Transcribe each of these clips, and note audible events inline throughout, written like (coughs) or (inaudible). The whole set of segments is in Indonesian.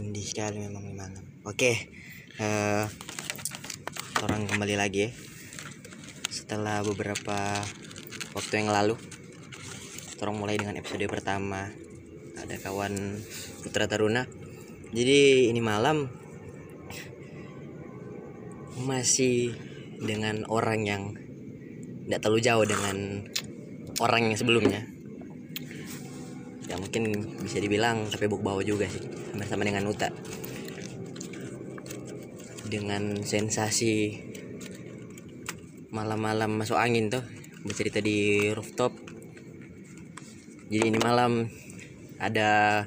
Indie sekali memang malam. Oke. eh orang kembali lagi ya. Setelah beberapa waktu yang lalu. Orang mulai dengan episode pertama. Ada kawan Putra Taruna. Jadi ini malam masih dengan orang yang tidak terlalu jauh dengan orang yang sebelumnya ya mungkin bisa dibilang tapi buk bawa juga sih bersama dengan Uta. Dengan sensasi malam-malam masuk angin tuh bercerita di rooftop. Jadi ini malam ada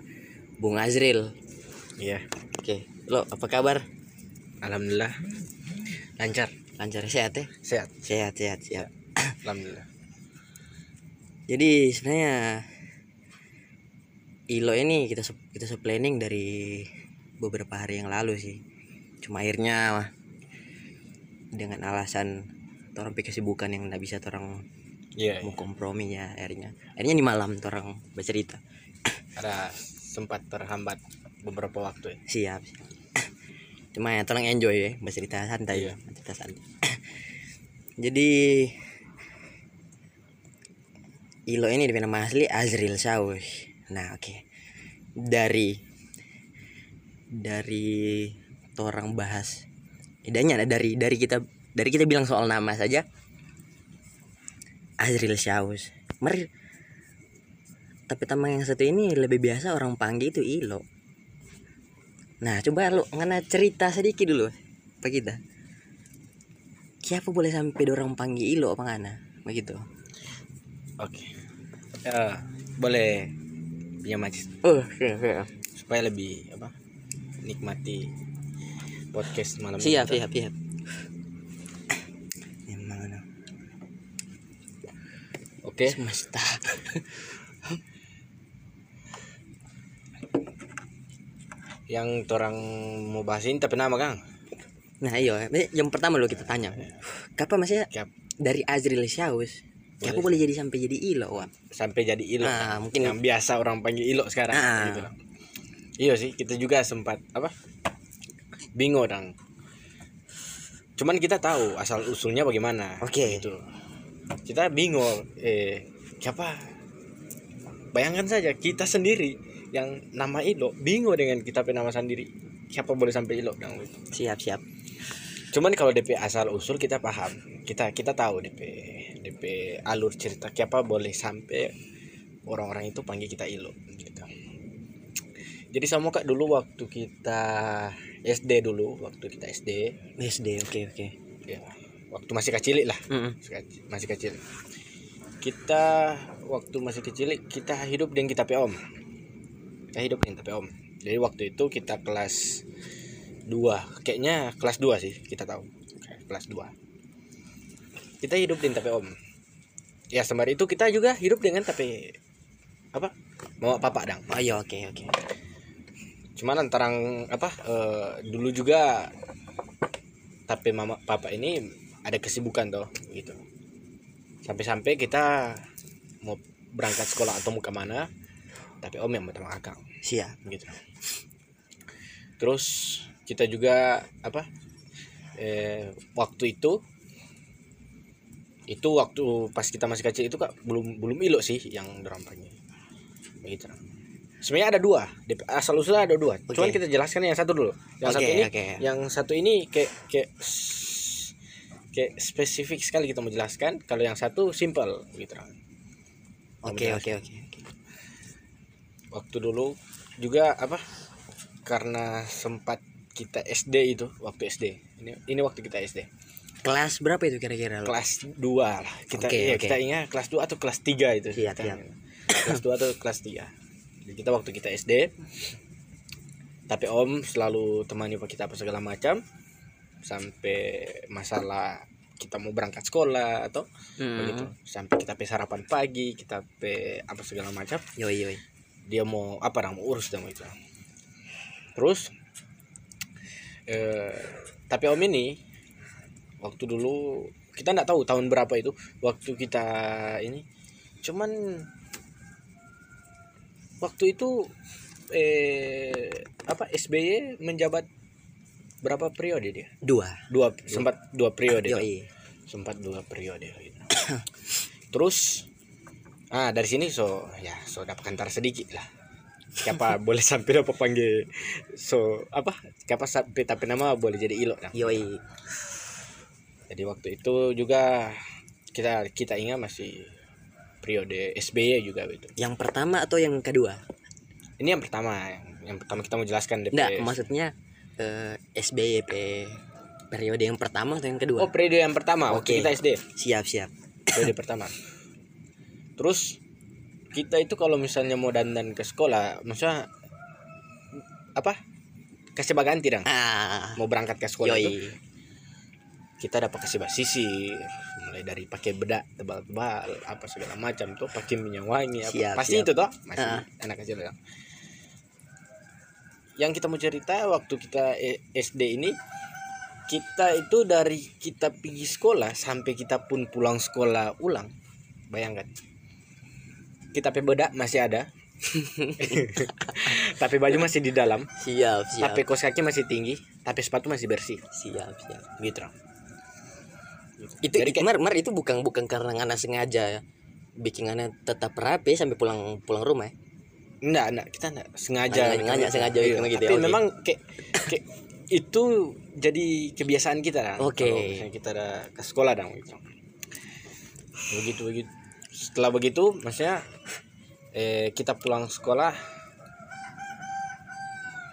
Bung Azril. Iya, oke lo apa kabar? Alhamdulillah. Lancar, lancar sehat ya? Sehat, sehat sehat sehat. Alhamdulillah. jadi sebenarnya Ilo ini kita kita sup planning dari beberapa hari yang lalu sih cuma akhirnya dengan alasan orang pikir kesibukan yang nggak bisa orang Iya, mau kompromi ya akhirnya akhirnya di malam orang bercerita (coughs) ada sempat terhambat beberapa waktu ya. siap, siap. (coughs) cuma ya tolong enjoy ya bercerita santai Iya. bercerita santai (coughs) jadi Ilo ini dengan nama asli Azril Saus nah oke dari dari orang bahas idenya ada dari dari kita dari kita bilang soal nama saja Azril Saus Mer tapi teman yang satu ini lebih biasa orang panggil itu Ilo Nah, coba lu ngana cerita sedikit dulu apa kita. Siapa boleh sampai orang panggil ilo apa ngana? Begitu. Oke. Ya, boleh punya majlis Oh, oke, oke. supaya lebih apa? Nikmati podcast malam Siap, ini. siap, siap. Oke. semesta. Yang orang mau bahas ini tapi nama Kang. Nah, iya, yang pertama lo kita tanya. Kapan masih Siap. dari Azril Syaus? Siapa boleh jadi sampai jadi ilo, Wak? Sampai jadi ilo. Ah, mungkin yang biasa orang panggil ilo sekarang Ah. gitu loh. Iya sih, kita juga sempat apa? Bingung orang. Cuman kita tahu asal usulnya bagaimana. Oke. Gitu. Kita bingung eh siapa? Bayangkan saja kita sendiri yang nama ilo bingung dengan kita punya nama sendiri. Siapa boleh sampai ilo Dang? siap, siap. Cuman kalau DP asal usul kita paham. Kita kita tahu DP DP alur cerita siapa boleh sampai orang-orang itu panggil kita ilo gitu. Jadi sama kak dulu waktu kita SD dulu, waktu kita SD, SD, oke, oke. ya, waktu masih kecil lah, masih kecil- masih kecil. Kita waktu masih kecil kita hidup dengan kita om. Kita hidup dengan tapi om. Jadi waktu itu kita kelas 2 kayaknya kelas 2 sih kita tahu. Kelas 2 kita hidup dengan tapi om. Ya sembari itu kita juga hidup dengan tapi apa? Mama papa dang. Oh, iya, oke, oke. cuman antara apa eh, dulu juga tapi mama papa ini ada kesibukan tuh gitu. Sampai-sampai kita mau berangkat sekolah atau mau ke mana tapi om yang bertemu akang Siap. gitu. Terus kita juga apa eh, waktu itu itu waktu pas kita masih kecil itu kak belum belum ilo sih yang panggil begitu sebenarnya ada dua asal usulnya ada dua Oke. cuman kita jelaskan yang satu dulu yang Oke, satu ini oke. yang satu ini kayak kayak kayak spesifik sekali kita menjelaskan kalau yang satu simple gitu Oke, oke, oke. waktu dulu juga apa karena sempat kita SD itu waktu SD ini ini waktu kita SD Kelas berapa itu kira-kira lo? kelas 2 lah kita Oke, iya, oke. kita ingat kelas 2 atau kelas 3 itu Siap, Kita siap. ingat. kelas 2 atau kelas 3 jadi kita waktu kita SD tapi om selalu temani kita apa segala macam sampai masalah kita mau berangkat sekolah atau Mm. begitu sampai kita pe sarapan pagi kita pe apa segala macam Yoi, yoi. dia mau apa mau urus dong itu terus eh, tapi om ini waktu dulu kita nggak tahu tahun berapa itu waktu kita ini. Cuman waktu itu eh apa SBY menjabat berapa periode dia? Dua. Dua sempat dua periode. Yoi. sempat dua periode gitu. terus ah dari sini so ya so dapat kantar sedikit lah siapa boleh sampai dapat panggil. So apa? Siapa sampai tapi nama boleh jadi ilo nah. Yoi. jadi waktu itu juga kita kita ingat masih periode SBY juga gitu yang pertama atau yang kedua? Ini yang pertama. Yang, yang pertama kita mau jelaskan DP enggak maksudnya eh, SBYP periode yang pertama atau yang kedua? Oh periode yang pertama. Oke. waktu kita SD siap siap. Periode pertama. (laughs) Terus kita itu kalau misalnya mau dandan ke sekolah maksudnya apa? Kasih baganti dong ah. Mau berangkat ke sekolah itu yoi kita dapat kasih sisir mulai dari pakai bedak tebal-tebal apa segala macam tuh pakai minyak wangi apa. Siap, pasti siap. itu toh. Masih Ah. anak kecil ya. yang kita mau cerita waktu kita E- SD ini kita itu dari kita pergi sekolah sampai kita pun pulang sekolah ulang. Bayangkan kita pakai bedak masih ada (laughs) tapi baju masih di dalam siap siap tapi kos kaki masih tinggi tapi sepatu masih bersih siap siap gitu itu Jadi mar, mar itu bukan bukan karena ngana sengaja ya bikin ngana tetap rapi sampai pulang pulang rumah ya? Enggak, enggak, kita enggak sengaja. Sengaja- sengaja- sengaja Iya, bikin begitu ya, Tapi oke. memang kayak, kayak itu jadi kebiasaan kita kan. Oke. Kalau misalnya kita ada ke sekolah dong gitu. Begitu begitu. Setelah begitu, maksudnya eh kita pulang sekolah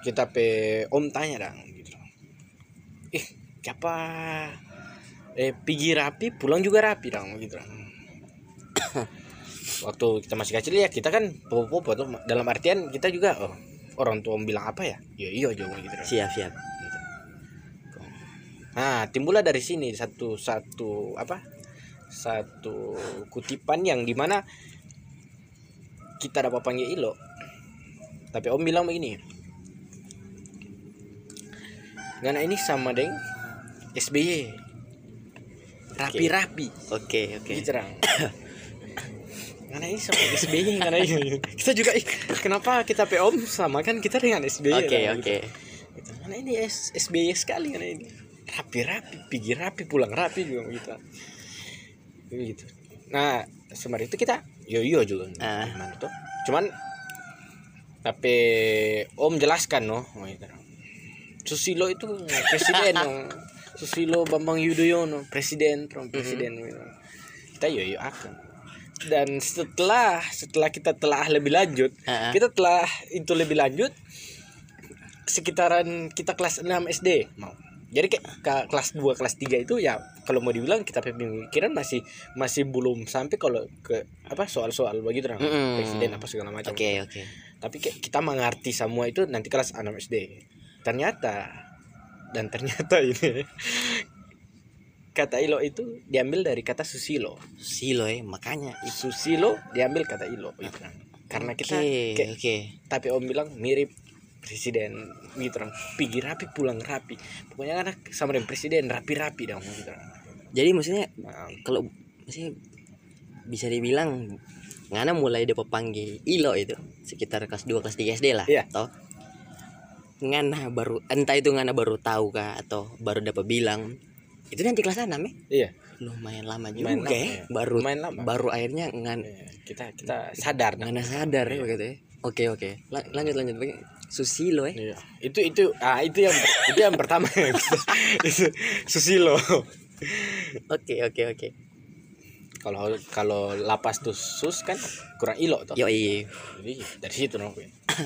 kita pe om tanya dong gitu. Eh, siapa eh pergi rapi, pulang juga rapi dong gitu. (coughs) waktu kita masih kecil ya kita kan popo-popo tuh dalam artian kita juga oh orang tua bilang apa ya ya iya aja gitu siap siap Gitu. nah timbullah dari sini satu satu apa satu kutipan yang di mana kita dapat panggil ilo. Tapi om bilang begini Ngana ini sama deng SBY rapi-rapi. Oke oke gitu. (coughs) Karena ini sama SBY karena ini. Kita juga kenapa kita POM sama kan kita dengan SBY oke Rang, oke. Gitu. Gitu. karena ini S- SBY sekali karena ini. Rapi-rapi pergi rapi pulang rapi juga gitu gitu nah sembari itu kita yo yo juga Ah. gimana tuh cuman tapi Om jelaskan no oh, gitu. Susilo itu presiden no. (laughs) Susilo Bambang Yudhoyono presiden Trump presiden gitu. kita yo yo akan dan setelah setelah kita telah lebih lanjut Ah. kita telah itu lebih lanjut sekitaran kita kelas 6 SD mau jadi kayak ke- kelas 2 kelas 3 itu ya kalau mau dibilang kita pemikiran masih masih belum sampai kalau ke apa soal-soal begitu Rang. Mm-mm. presiden apa segala macam. Oke oke. Tapi kayak kita mengerti semua itu nanti kelas 6 SD ternyata dan ternyata (laughs) ini kata ilo itu diambil dari kata susilo. Silo ya makanya. Susilo diambil kata ilo gitu kan. karena kita oke kayak oke. tapi om bilang mirip presiden gitu kan pergi rapi pulang rapi. Pokoknya kan sama dengan presiden rapi-rapi dong gitu. Jadi maksudnya Nah, kalau maksudnya bisa dibilang ngana mulai dapat panggil ilo itu sekitar kelas 2 kelas 3 SD lah Iya. toh. Ngana baru entah itu ngana baru tahu kah atau baru dapat bilang itu nanti kelas 6 ya? Iya. Lumayan lama juga Lumayan lama, ya ya. baru lama. baru akhirnya ngan Iya, kita kita sadar ngana sadar ya Iya. begitu ya oke oke. La- lanjut lanjut. Bagi- susilo ya Iya. itu itu ah itu yang (laughs) itu yang pertama. (laughs) Itu susilo. Oke oke oke. Kalau kalau lapas tuh sus kan kurang ilo tuh yo iya jadi dari situ no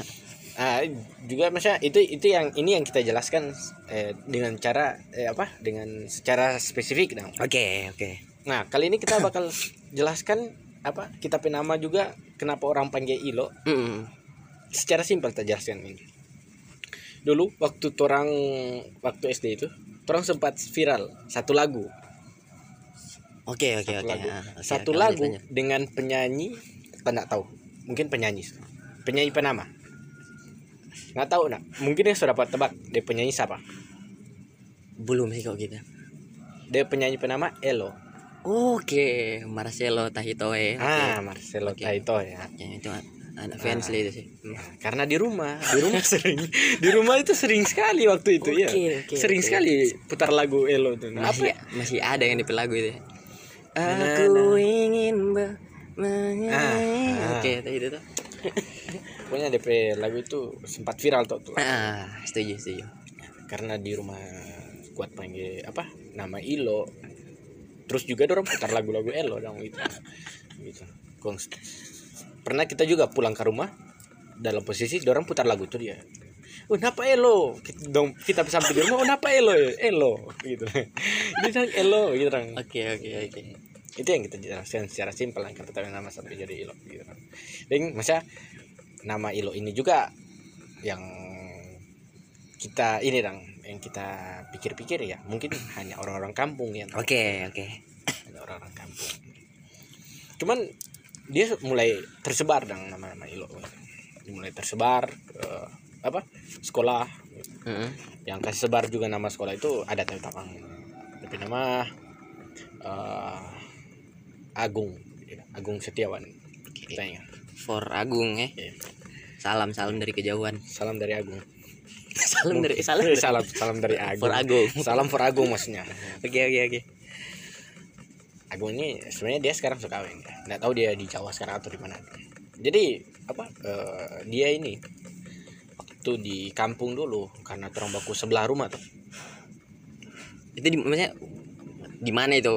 (clears throat) ah juga maksudnya itu itu yang ini yang kita jelaskan eh, dengan cara eh, apa dengan secara spesifik dong oke oke. Nah kali ini kita bakal jelaskan apa kita penama juga kenapa orang panggil ilo? Mm-mm. secara simpel kita jelaskan ini. Dulu waktu orang waktu SD itu orang sempat viral satu lagu. Oke oke Ah, oke, satu lagu lanjut. dengan penyanyi nggak tahu. Mungkin penyanyi. Penyanyi penama. Nggak tahu nak. Mungkin yang sudah dapat tebak dia penyanyi siapa. Belum sih kok gitu dia penyanyi penama Elo Oke, Marcelo Tahitoe. ah Marcelo Oke. Taito ya Oke, itu anak fansly itu sih. Nah, karena di rumah di rumah (laughs) sering di rumah itu sering sekali waktu itu ya Oke, oke, sering oke. sekali putar lagu elo tuh Nah, masih apa masih ada yang di lagu itu Nah, aku ingin ber- menyanyi Ah, ah. oke itu itu tuh (laughs) pokoknya DP lagu itu sempat viral tuh, tuh. ah setuju setuju karena di rumah kuat panggil apa nama Ilo terus juga dorong putar lagu-lagu Elo dong gitu gitu pernah kita juga pulang ke rumah dalam posisi dorong putar lagu itu dia Oh, napa Elo? Kita, dong, kita sampai di rumah, oh, napa Elo? Elo, gitu. Ini dong Elo, gitu oke oke oke Itu yang kita jelaskan secara simpel, kan tapi nama sampai jadi Ilo, gitu. Dan masa nama Ilo ini juga yang kita ini dong, yang kita pikir-pikir ya, mungkin hanya orang-orang kampung yang oke oke Hanya orang-orang kampung. Cuman dia mulai tersebar dong nama-nama Ilo. Mulai tersebar ke apa? Sekolah. Mm-mm. Yang kasih sebar juga nama sekolah itu ada tahu tapang. Tapi nama eh, Agung, Agung Setiawan. Kita ingat. for Agung ya Iya. salam salam dari kejauhan Salam dari Agung. (laughs) salam dari salam dari salam salam dari Agung. for Agung Salam for Agung maksudnya. oke oke oke Agung ini sebenarnya dia sekarang suka kawin. Nggak tahu dia di Jawa sekarang atau di mana. Jadi apa? eh, dia ini waktu di kampung dulu karena terang baku sebelah rumah tuh. itu di maksudnya di mana itu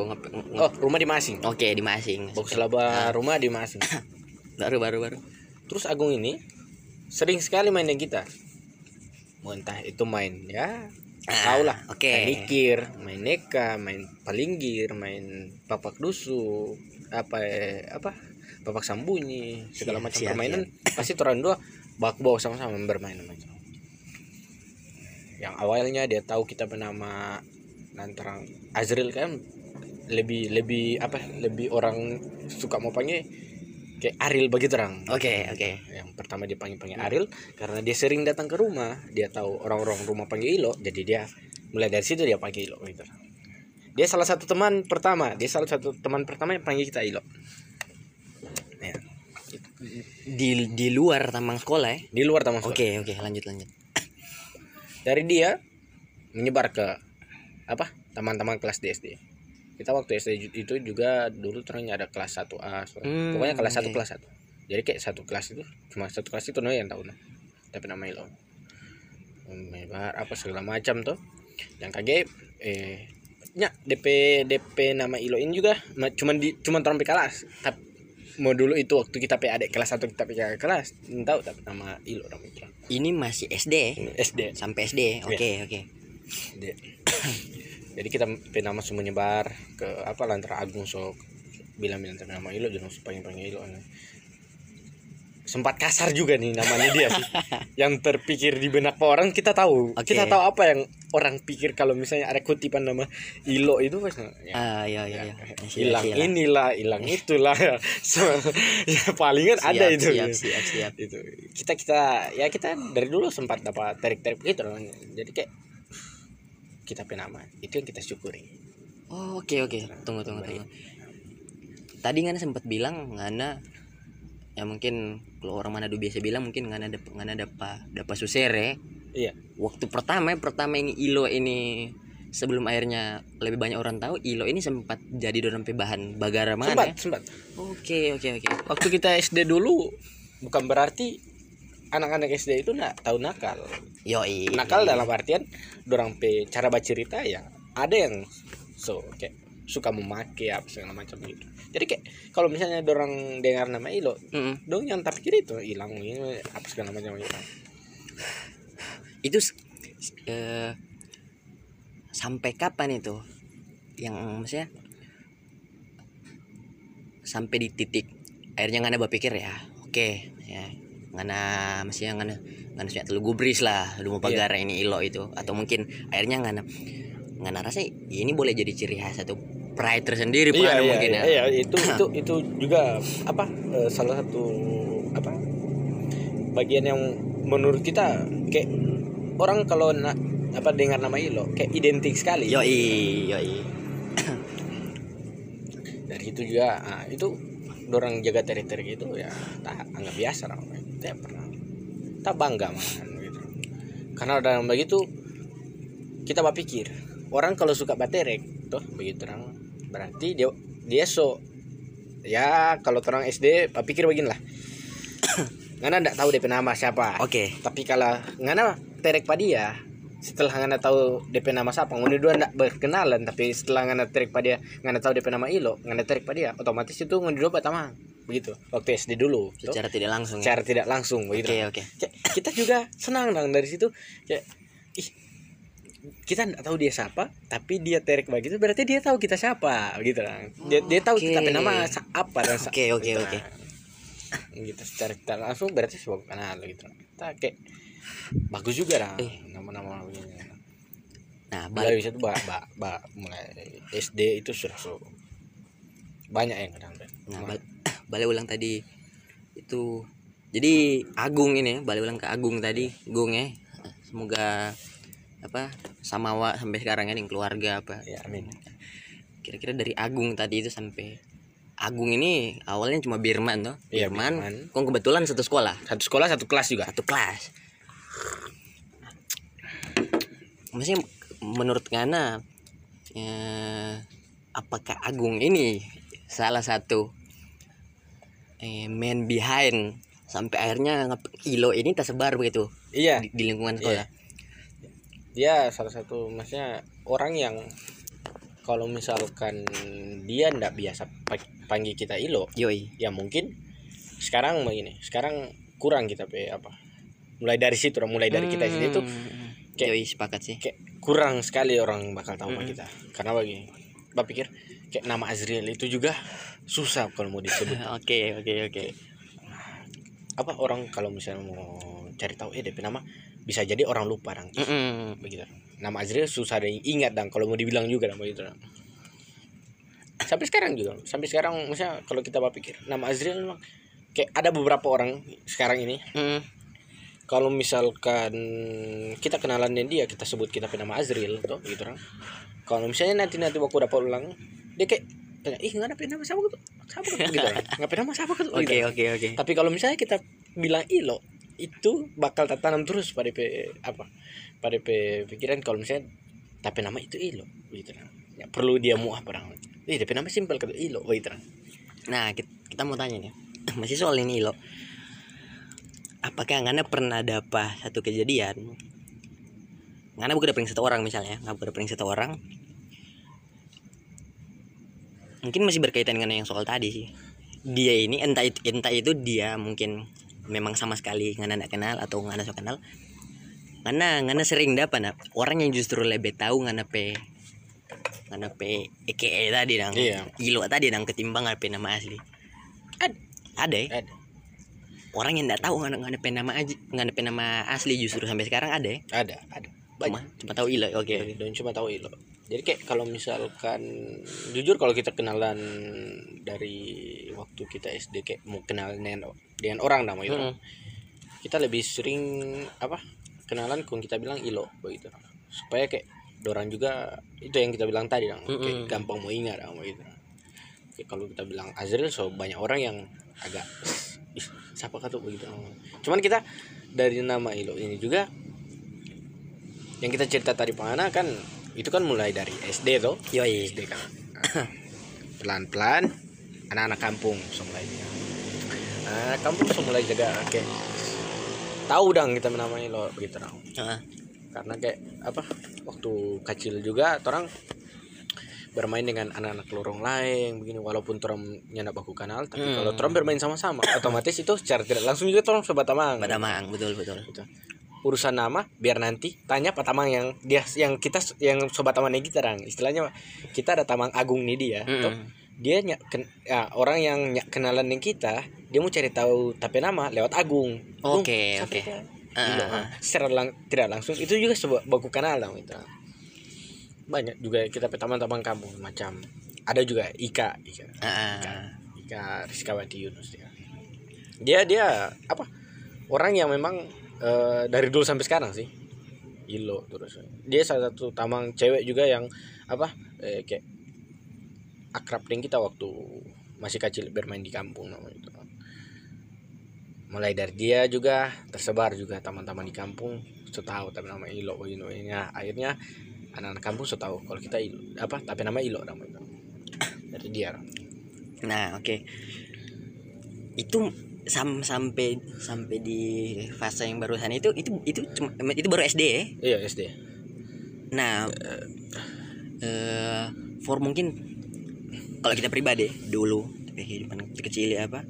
Oh rumah di Masing. oke di Masing Baku sebelah rumah di Masing. (laughs) baru baru baru Terus Agung ini sering sekali main dengan kita. Entah itu main ya tahu lah. Ah, oke. Main dikir, main neka, main palinggir, main papak dusu, apa eh, apa papak sambunyi, segala Siap, macam siap, permainan pasti orang dua bak bawa sama-sama bermain macam. Yang awalnya dia tahu kita bernama Nantarang Azril kan lebih lebih apa lebih orang suka mau panggil kayak Aril bagi terang oke oke. Yang pertama dia panggil panggil Aril karena dia sering datang ke rumah dia tahu orang-orang rumah panggil Ilo jadi dia mulai dari situ dia panggil Ilo gitu. Dia salah satu teman pertama dia salah satu teman pertama yang panggil kita Ilo. Ya, di di luar taman sekolah ya di luar taman oke sekolah. oke lanjut lanjut. Dari dia menyebar ke apa teman-teman kelas di SD kita waktu SD itu juga dulu ternyata ada kelas 1A so- Hmm, pokoknya kelas 1 oke. kelas 1 jadi kayak satu kelas itu cuma satu kelas itu no yang tahu no. tapi nama Ilo menyebar apa segala macam tuh. Yang kaget eh nya DP DP nama Ilo ini juga ma- cuman di cuman orang kelas. Tapi mau dulu itu waktu kita PAD kelas 1 kita PAD kelas tahu tapi nama Ilo namanya ini masih SD Ini SD sampai SD oke oke. Dia- (coughs) jadi kita pe nama semua menyebar ke apa lantar Agung sok bilang bilang nama Ilo jangan panggil panggil Ilo sempat kasar juga nih namanya dia sih. (laughs) Yang terpikir di benak orang kita tahu. Oke. kita tahu apa yang orang pikir kalau misalnya ada kutipan nama Ilo itu pas ya, ah iya iya iya hilang siap. inilah hilang (laughs) itulah. So, ya palingan Siap, ada itu. siap siap siap. Itu kita kita ya kita dari dulu sempat dapat tarik-tarik gitu. Jadi kayak kita penama itu yang kita syukuri. Oh, oke oke. Tunggu tunggu tunggu. Tadi ngana sempat bilang ngana ya mungkin kalau orang Manado biasa bilang mungkin ngana ada ngana dapa dapa susere. Iya. Waktu pertama pertama ini ilo ini sebelum akhirnya lebih banyak orang tahu ilo ini sempat jadi dorong bahan bagara mana sempat ya? sempat. Oke oke oke. Waktu kita SD dulu bukan berarti anak-anak SD itu nggak tahu nakal. Yoi. Nakal dalam artian dorang pe cara bercerita ya ada yang so kayak suka memakai apa segala macam gitu. Jadi kayak kalau misalnya dorang dengar nama Ilo Mm-mm. dong yang tak pikir itu hilang ini apa segala macam gitu. Itu s- s- eh, sampai kapan itu? Yang maksudnya sampai di titik akhirnya ngana berpikir ya? Oke ya ngana maksudnya ngana ngana sudah telu gubris lah lu mau Iya. pagar ini ilo itu. Atau mungkin akhirnya ngana ngana rasa ini boleh jadi ciri khas atau pride tersendiri pun iya, iya, mungkin iya, ya. iya, itu itu (clears throat) itu juga apa eh, salah satu apa bagian yang menurut kita kayak orang kalau na, apa dengar nama Ilo kayak identik sekali. Yoi yoi. Dari itu juga ah, itu orang jaga teritori itu ya tak anggap biasa orang tak pernah. Tak bangga malahan gitu. Karena dalam begitu kita berpikir orang kalau suka baterek tuh begitu orang berarti dia dia so ya kalau orang SD berpikir begini lah (coughs) ngana ndak tahu DP nama siapa. Oke. tapi kalau ngana terek padia setelah ngana tahu DP nama siapa ngana dua ndak berkenalan tapi setelah ngana terek padia ngana tahu DP nama Ilo ngana terek padia otomatis itu ngana dua pertama begitu waktu SD dulu. Secara tidak langsung. ya? secara tidak langsung begitu Oke oke. Kayak kita juga senang dong dari situ kayak ih kita nggak tahu dia siapa tapi dia terek begitu berarti dia tahu kita siapa gitu kan dia, dia tahu kita Oke. nama apa dan Oke, oke, oke. gitu secara tidak langsung berarti sebuah kenal gitu kita kayak bagus juga lah Eh. nama-nama begini Nah, balik bisa tuh bak bak bak mulai SD itu sudah so banyak yang kenal nah, balik ulang tadi. Itu. Jadi Agung ini balik ulang ke Agung tadi. Gung ya. Semoga apa sama wa sampai sekarang ini keluarga apa. Ya amin. Kira-kira dari Agung tadi itu sampai Agung ini awalnya cuma Birman tuh Iya, Birman, Birman. kok kebetulan satu sekolah? Satu sekolah satu kelas juga. Satu kelas. Maksudnya menurut Ngana eh, apakah Agung ini salah satu eh, man behind. Sampai akhirnya ngep- Ilo ini tersebar begitu. Iya. Di, di lingkungan sekolah. Dia salah satu maksudnya orang yang kalau misalkan dia ndak biasa pa- panggil kita ilo yoi. ya mungkin sekarang begini sekarang kurang kita pe apa mulai dari situ mulai dari kita sini itu Hmm, kayak- yoi sepakat sih. kayak kurang sekali orang bakal tahu Mm-mm. kita. Karena begini Bapak pikir kayak nama Azriel itu juga susah kalau mau disebut (laughs) oke oke oke apa orang kalau misalnya mau cari tahu eh DP nama bisa jadi orang lupa dong Mm-mm. begitu nama Azriel susah ada yang ingat dan kalau mau dibilang juga begitu dong. sampai sekarang juga sampai sekarang misalnya kalau kita berpikir nama Azriel memang kayak ada beberapa orang sekarang ini Mm-mm. kalau misalkan kita kenalan dengan dia kita sebut kita nama Azriel tuh gitu dong. kalau misalnya nanti nanti waktu dapat ulang dia kayak tanya ih nggak ada nama siapa gitu (laughs) siapa gitu nggak nama siapa gitu oke oke oke tapi kalau misalnya kita bilang ilo itu bakal tertanam terus pada pe apa pada pe pikiran kalau misalnya tapi nama itu ilo gitu kan ya perlu dia mau apa orang eh tapi nama simpel gitu ilo gitu kan Nah, kita, kita mau tanya nih. (clears throat) Masih soal ini lo. Apakah Ngana pernah dapat satu kejadian? Ngana bukan dapetin satu orang misalnya, nggak bukan dapetin satu orang. Mungkin masih berkaitan dengan yang soal tadi sih. Dia ini entah itu entah itu dia mungkin memang sama sekali Ngana nggak kenal atau Ngana so kenal. Ngana Ngana sering dapat nah, orang yang justru lebih tahu Ngana pe Ngana pe EKE tadi dang. Iya. Ilo tadi dang ketimbang apa nama asli. Ada. Ada ya? ada Orang yang nggak tahu nggak ada nama aja nggak ada nama asli justru sampai sekarang ada ya? ada ada Cuma, banyak cuma tahu Ilo. Oke. Oke, dan cuma tahu ilo jadi kayak kalau misalkan jujur kalau kita kenalan dari waktu kita SD kayak mau kenal dengan dengan orang nama itu Mm-mm. kita lebih sering apa kenalan kalau kita bilang ilo begitu. Supaya kayak dorang juga itu yang kita bilang tadi dong kayak Mm-mm. gampang mau ingat dong begitu. Kayak kalau kita bilang Azril so banyak orang yang agak ih siapa kata begitu. Cuman kita dari nama ilo ini juga yang kita cerita tadi mana kan itu kan mulai dari SD tuh Yoi. SD kan (coughs) pelan pelan anak-anak kampung mulai anak kampung so mulai jaga kayak tahu dong kita namanya lo begitu dong Ah, karena kayak apa waktu kecil juga orang bermain dengan anak-anak lorong lain begini walaupun orang nyandak baku kenal tapi Hmm. kalau orang bermain sama-sama otomatis itu secara tidak langsung juga orang sobat tamang Badamang, betul betul. Urusan nama biar nanti tanya pak tamang yang dia yang kita yang sobat tamannya kita dong istilahnya kita ada tamang agung nih dia toh. Mm-mm. dia nyak ken- ya, orang yang nyak kenalan dengan kita dia mau cari tahu tapi nama lewat agung Gung, Oke, oke. Ah, ah, ah. secara lang- tidak langsung itu juga sebuah baku kenal dong itu banyak juga kita pe teman-teman kampung macam ada juga Ika Ika Ah, Ika, ah. Ika Rizkawati Yunus dia dia dia apa orang yang memang eh, dari dulu sampai sekarang sih. Ilo terus dia salah satu tamang cewek juga yang apa eh, kayak akrab dengan kita waktu masih kecil bermain di kampung namanya itu. Mulai dari dia juga tersebar juga teman-teman di kampung sudah tahu tapi nama ilo begini ya akhirnya anak-anak kampung sudah tahu kalau kita ilo apa tapi nama ilo namanya. Dari dia. Nah, oke. Itu sam sampai sampai di fase yang barusan itu itu itu cuma itu baru SD ya. iya SD Nah, eh for mungkin kalau kita pribadi dulu kehidupan kecil ya apa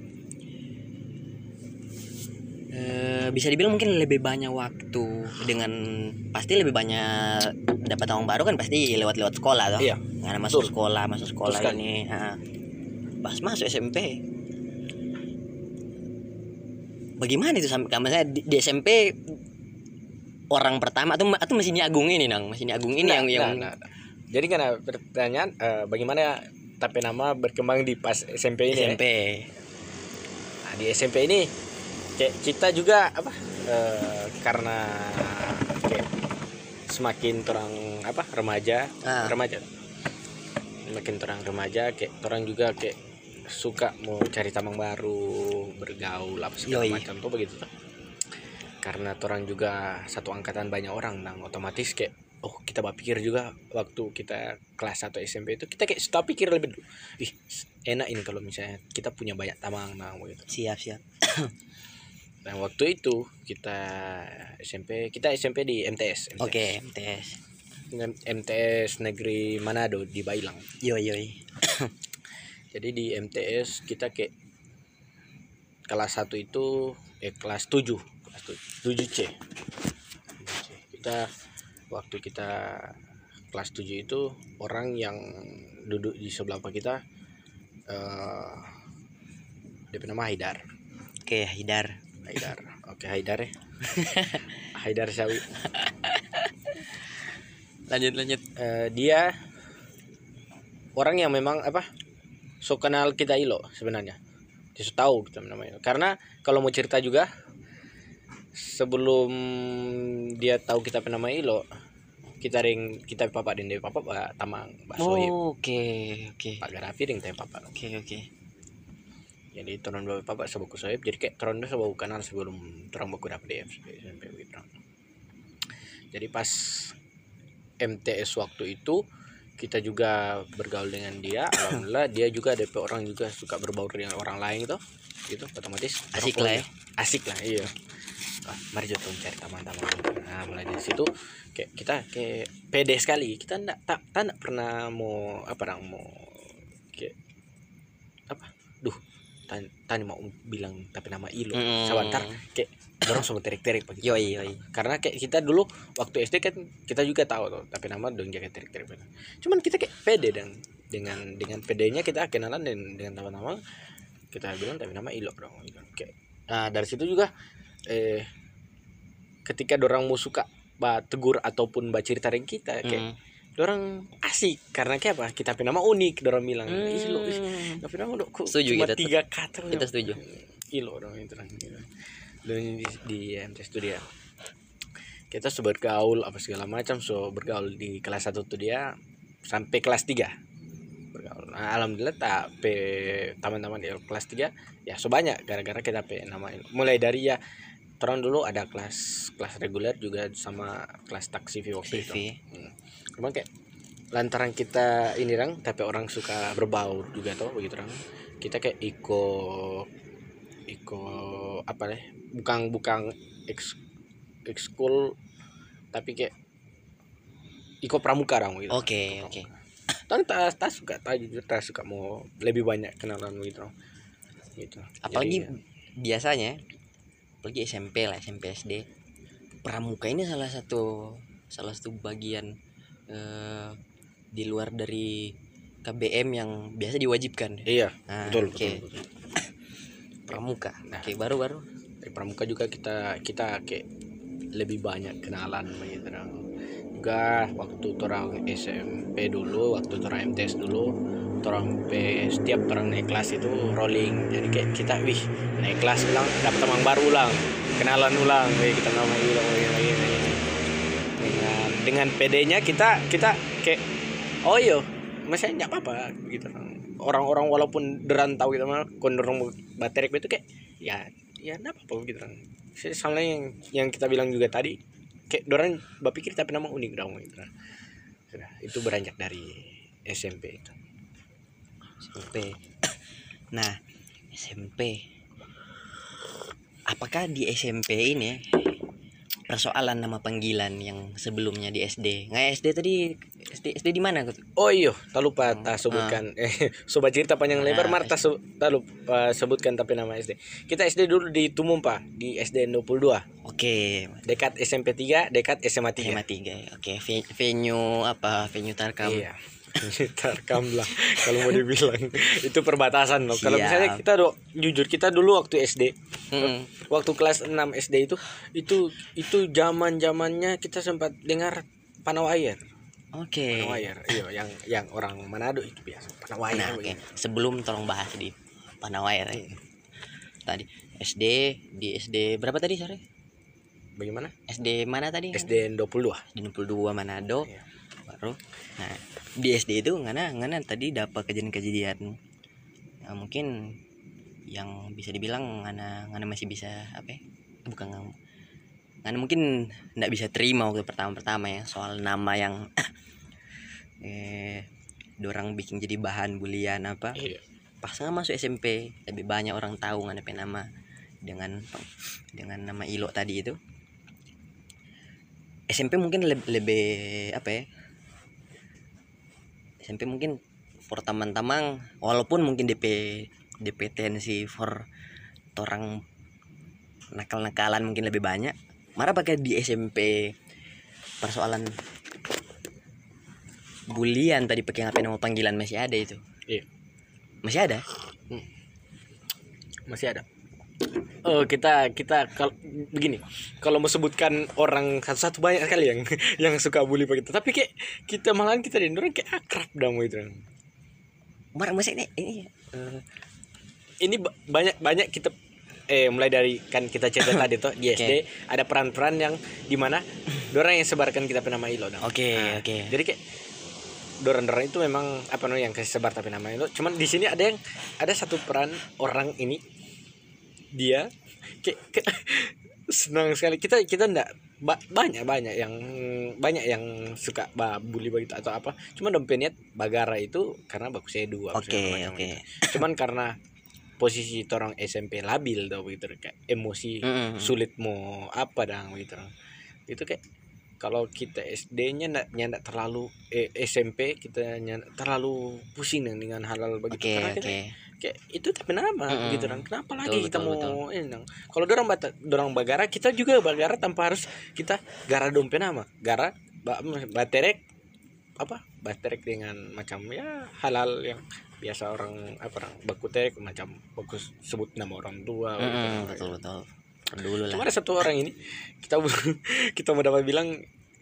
eh bisa dibilang mungkin lebih banyak waktu dengan pasti lebih banyak dapat tahun baru kan pasti lewat-lewat sekolah toh Iya. karena masuk Betul. sekolah masuk sekolah Betul sekali. ini ah. pas masuk SMP bagaimana itu sampai kamu saya di, di SMP orang pertama atau atau masih Agung ini nang masih Agung ini Nah, yang yang nah, nah, nah. jadi kan ada pertanyaan eh, bagaimana tapi nama berkembang di pas SMP ini ya? SMP Nah, di SMP ini kayak kita juga apa eh, karena kayak semakin orang apa remaja Ah. remaja semakin orang remaja kayak orang juga kayak suka mau cari tamang baru bergaul apa segala Yoi. macam tuh begitu tuh karena orang juga satu angkatan banyak orang nang otomatis kayak oh kita berpikir juga waktu kita kelas 1 SMP itu kita kayak sudah pikir lebih dulu ih enak ini kalau misalnya kita punya banyak tamang nang begitu siap siap (coughs) Nah waktu itu kita SMP kita SMP di MTS. MTS. oke tes Dengan MTS negeri Manado di Bailang. yo yo Jadi di MTS kita kayak kelas 1 itu eh kelas 7 kelas 7 7C. 7C. Kita waktu kita kelas 7 itu orang yang duduk di sebelah kita eh dia nama Haidar. oke Hidar Haidar. Oke, Haidar ya. (laughs) Haidar Sawi. lanjut lanjut Eh, dia orang yang memang apa? So kenal kita Ilo sebenarnya. Dia so tahu kita namanya. Karena kalau mau cerita juga sebelum dia tahu kita nama Ilo, kita ring kita papa dan dia papa Pak Tamang, Pak Sohib, oke oke Pak Garafi ring teh papa. oke oke Jadi turun bapak papa sebuku Sohib, jadi kayak turun tuh sebuku kenal sebelum turun buku dapet di SMP begitu. Jadi pas MTS waktu itu kita juga bergaul dengan dia alhamdulillah. Dia juga ada orang juga suka berbaur dengan orang lain gitu. Gitu otomatis Asik orang lah ya. asik lah iya. Wah, mari jatuh cari teman-teman nah mulai dari situ kayak kita kayak pede sekali. Kita ndak tak tak ndak pernah mau apa nang mau kayak apa? Duh tanya mau bilang tapi nama ilo. Mm. sebentar kayak dorong sama terik-terik begitu yoi yoi karena kayak kita dulu waktu SD kan kita juga tahu tuh tapi nama dong jaga terik terik cuman kita kayak pede dan dengan dengan pedenya kita kenalan dengan dengan nama-nama kita bilang tapi nama ilok dong gitu. kayak nah dari situ juga eh ketika dorang mau suka ba tegur ataupun ba cerita dengan kita kayak Mm. dorang asik karena kayak apa kita punya nama unik dorang bilang ih lo ih, Hmm. tapi nama kok Setuju cuma kita tiga kata Kita setuju. ilo dong itu kan gitu. Di, di MTS itu dia kita so bergaul apa segala macam so bergaul di kelas 1 tuh dia sampai kelas 3 bergaul. Nah, alhamdulillah tak pe teman-teman di kelas 3 ya so banyak gara-gara kita pe nama mulai dari ya terang dulu ada kelas kelas reguler juga sama kelas taksi waktu itu. Hmm. Cuman kayak lantaran kita ini rang tapi orang suka berbaur juga tuh begitu rang. Kita kayak ikut ikut apa deh bukan bukan ex ekskul tapi kayak ikut pramuka rang gitu. Oke oke. Tan tak tak suka tak jujur tak suka mau lebih banyak kenalan gitu. Gitu. Apalagi Jadi, biasanya apalagi SMP lah SMP SD pramuka ini salah satu salah satu bagian eh, di luar dari KBM yang biasa diwajibkan. Iya Nah, betul, oke. betul betul pramuka. Nah. oke baru baru dari pramuka juga kita kita kayak lebih banyak kenalan begitu juga waktu orang SMP dulu waktu orang MTS dulu orang P setiap orang naik kelas itu rolling. Jadi kayak kita wih naik kelas ulang dapat teman baru ulang kenalan ulang wih kita nama ulang lagi lagi dengan dengan PD-nya kita kita kayak oh iya masih nggak apa-apa gitu. Orang-orang walaupun derantau gitu mah kondorong baterai itu kayak ya ya apa apa gitu. Kan sama yang yang kita bilang juga tadi kayak dorang berpikir tapi nama unik dong gitu. Kan sudah itu beranjak dari SMP itu. SMP (coughs) nah SMP apakah di SMP ini persoalan nama panggilan yang sebelumnya di SD nggak SD tadi SD SD di mana oh iyo tak lupa tak sebutkan. Eh (laughs) sobat cerita panjang lebar Nah, Marta se- tak lupa sebutkan tapi nama SD kita SD dulu di Tumumpa di SD 22 oke. Dekat SMP 3 dekat SMA 3 SMA 3 oke. Ve- venue apa? Venue tarkam. Iya. (laughs) Tarkam lah kalau mau dibilang (laughs) itu perbatasan loh. Kalau misalnya kita do, jujur kita dulu waktu SD, Mm-mm. waktu kelas 6 SD itu itu itu zaman-zamannya kita sempat dengar Panawayer. oke Panawayer. Iya, yang yang orang Manado itu biasa Panawayer. nah oke begitu. sebelum tolong bahas di Panawair ya. tadi SD di SD berapa tadi sore Bagaimana? SD mana tadi SD 22. di 62 Manado Iya. Baru nah di SD itu ngana ngana tadi dapat kejadian-kejadian ya, mungkin yang bisa dibilang ngana ngana masih bisa apa ya? bukan ngana, ngana mungkin nggak bisa terima waktu pertama-pertama ya soal nama yang (coughs) eh dorang bikin jadi bahan bulian apa Iya. pas nggak masuk SMP lebih banyak orang tahu ngana pe nama dengan dengan nama Ilo tadi itu SMP mungkin lebih, lebih apa ya SMP mungkin for tamang-tamang walaupun mungkin DP DP tensi for orang nakal-nakalan mungkin lebih banyak marah pakai di SMP persoalan bulian tadi pakai apa nama panggilan masih ada itu Iya. masih ada Masih ada. Oh, kita kita kalau begini, kalau mau sebutkan orang satu-satu banyak sekali yang (laughs) yang suka bully pak kita. Tapi kayak kita malahan kita orang kayak akrab dah mau itu. marah masih ini ini eh, Ini ba- banyak banyak kita eh mulai dari kan kita cerita (laughs) tadi tuh di SD ada peran-peran yang di mana orang yang sebarkan kita nama Ilo oke Nah, oke Jadi kayak doran-doran itu memang apa namanya yang kasih sebar tapi nama Ilo. Cuman di sini ada yang ada satu peran orang ini dia. Kayak, kayak senang sekali. Kita kita ndak ba- banyak banyak yang banyak yang suka ba bully begitu atau apa. Cuman dompetnya bagara itu karena bagus edu apa oke macam oke. gitu. cuman karena posisi orang SMP labil tau begitu kayak emosi Mm-mm. sulit mau apa dang gitu itu kayak kalau kita SD-nya ndak ndak terlalu eh, SMP kita nyak terlalu pusing dengan- oke begitu. Karena kita oke kayak itu tapi nama Mm-mm. gitu kan. Kenapa lagi Betul, kita betul, mau ini dong? Kalau dorang bata dorang bagara kita juga bagara tanpa harus kita gara dompet nama. Gara ba, baterek apa baterek dengan macam ya halal yang biasa orang apa orang baku terek macam bagus sebut nama orang tua gitu. betul betul. Dulu cuma lah ada satu orang ini kita (laughs) kita mau dapat bilang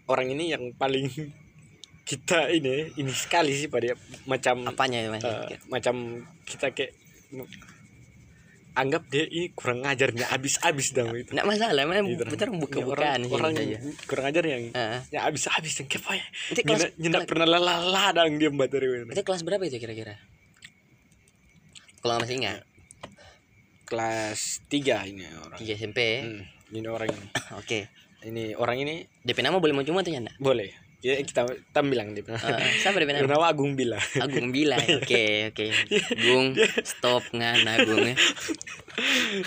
orang ini yang paling kita ini ini sekali sih pada macam apanya ya mas? Eh, macam kita kayak anggap dia ini kurang ngajarnya abis-abis dah itu nggak masalah memang Gitu. Ini buka-bukaan orang, sih orang saja. kurang ajar yang Heeh. ya abis-abis yang kepo ya? Itu kelas nyendak pernah lelah dang dia baterai itu kelas berapa itu kira-kira? Kalau masih ingat? Kelas 3 ini orang. Tiga SMP Hmm, ini orang ini. (laughs) Oke. Ini orang ini DP nama boleh mau cuma tuh nyanda boleh ya kita kita bilang dia. Eh, siapa DP nama nama Agung Bila. Agung Bila (laughs) oke oke. Gung stop ngan Agung ya.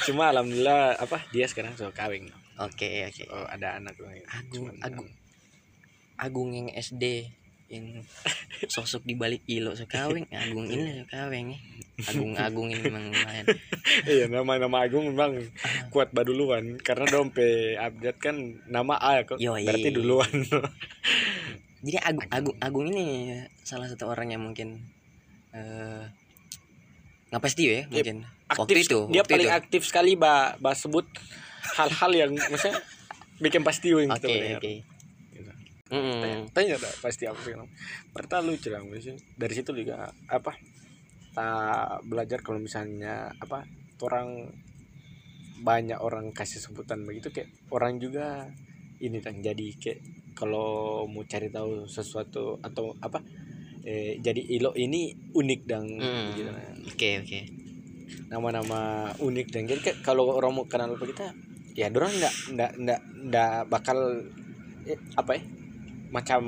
Cuma alhamdulillah apa dia sekarang sudah kawin. Oke oke. Oh, ada anak Agung Cuman- Agung. Agung yang SD yang sosok di balik ilo sekaweng Agung ini sekaweng ya. Agung Agung ini memang lumayan. (laughs) Iya nama nama Agung memang kuat baduluan karena dompe update kan nama A kok. Yoi. berarti duluan (laughs) jadi Agung Agung Agung ini salah satu orang yang mungkin eh nggak pasti ya mungkin waktu aktif itu dia waktu paling itu. aktif sekali ba, ba sebut hal-hal yang maksudnya bikin pasti yang oke kita mendengar. oke Gitu. Mm-mm. tanya, tanya dah pasti apa sih Pertama lucu lah maksudnya. dari situ juga apa tak belajar kalau misalnya apa orang banyak orang kasih sebutan begitu kayak orang juga ini kan jadi kayak kalau mau cari tahu sesuatu atau apa eh, jadi ilo ini unik dan Hmm. gitu. oke oke nama-nama unik dan jadi kalau orang mau kenal apa kita ya dorang nggak nggak nggak nggak bakal eh, apa ya macam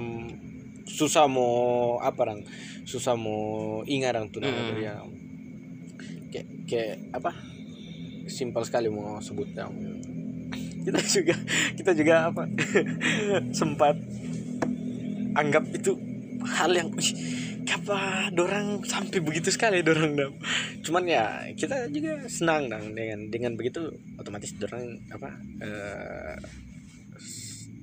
susah mau apa orang susah mau ingat orang tuh nama Hmm. dia kayak kayak apa simpel sekali mau sebut yang kita juga kita juga apa (laughs) sempat anggap itu hal yang "Wih, apa dorang sampai begitu sekali dorang dam? Cuman ya kita juga senang dong dengan dengan begitu otomatis dorang apa eh,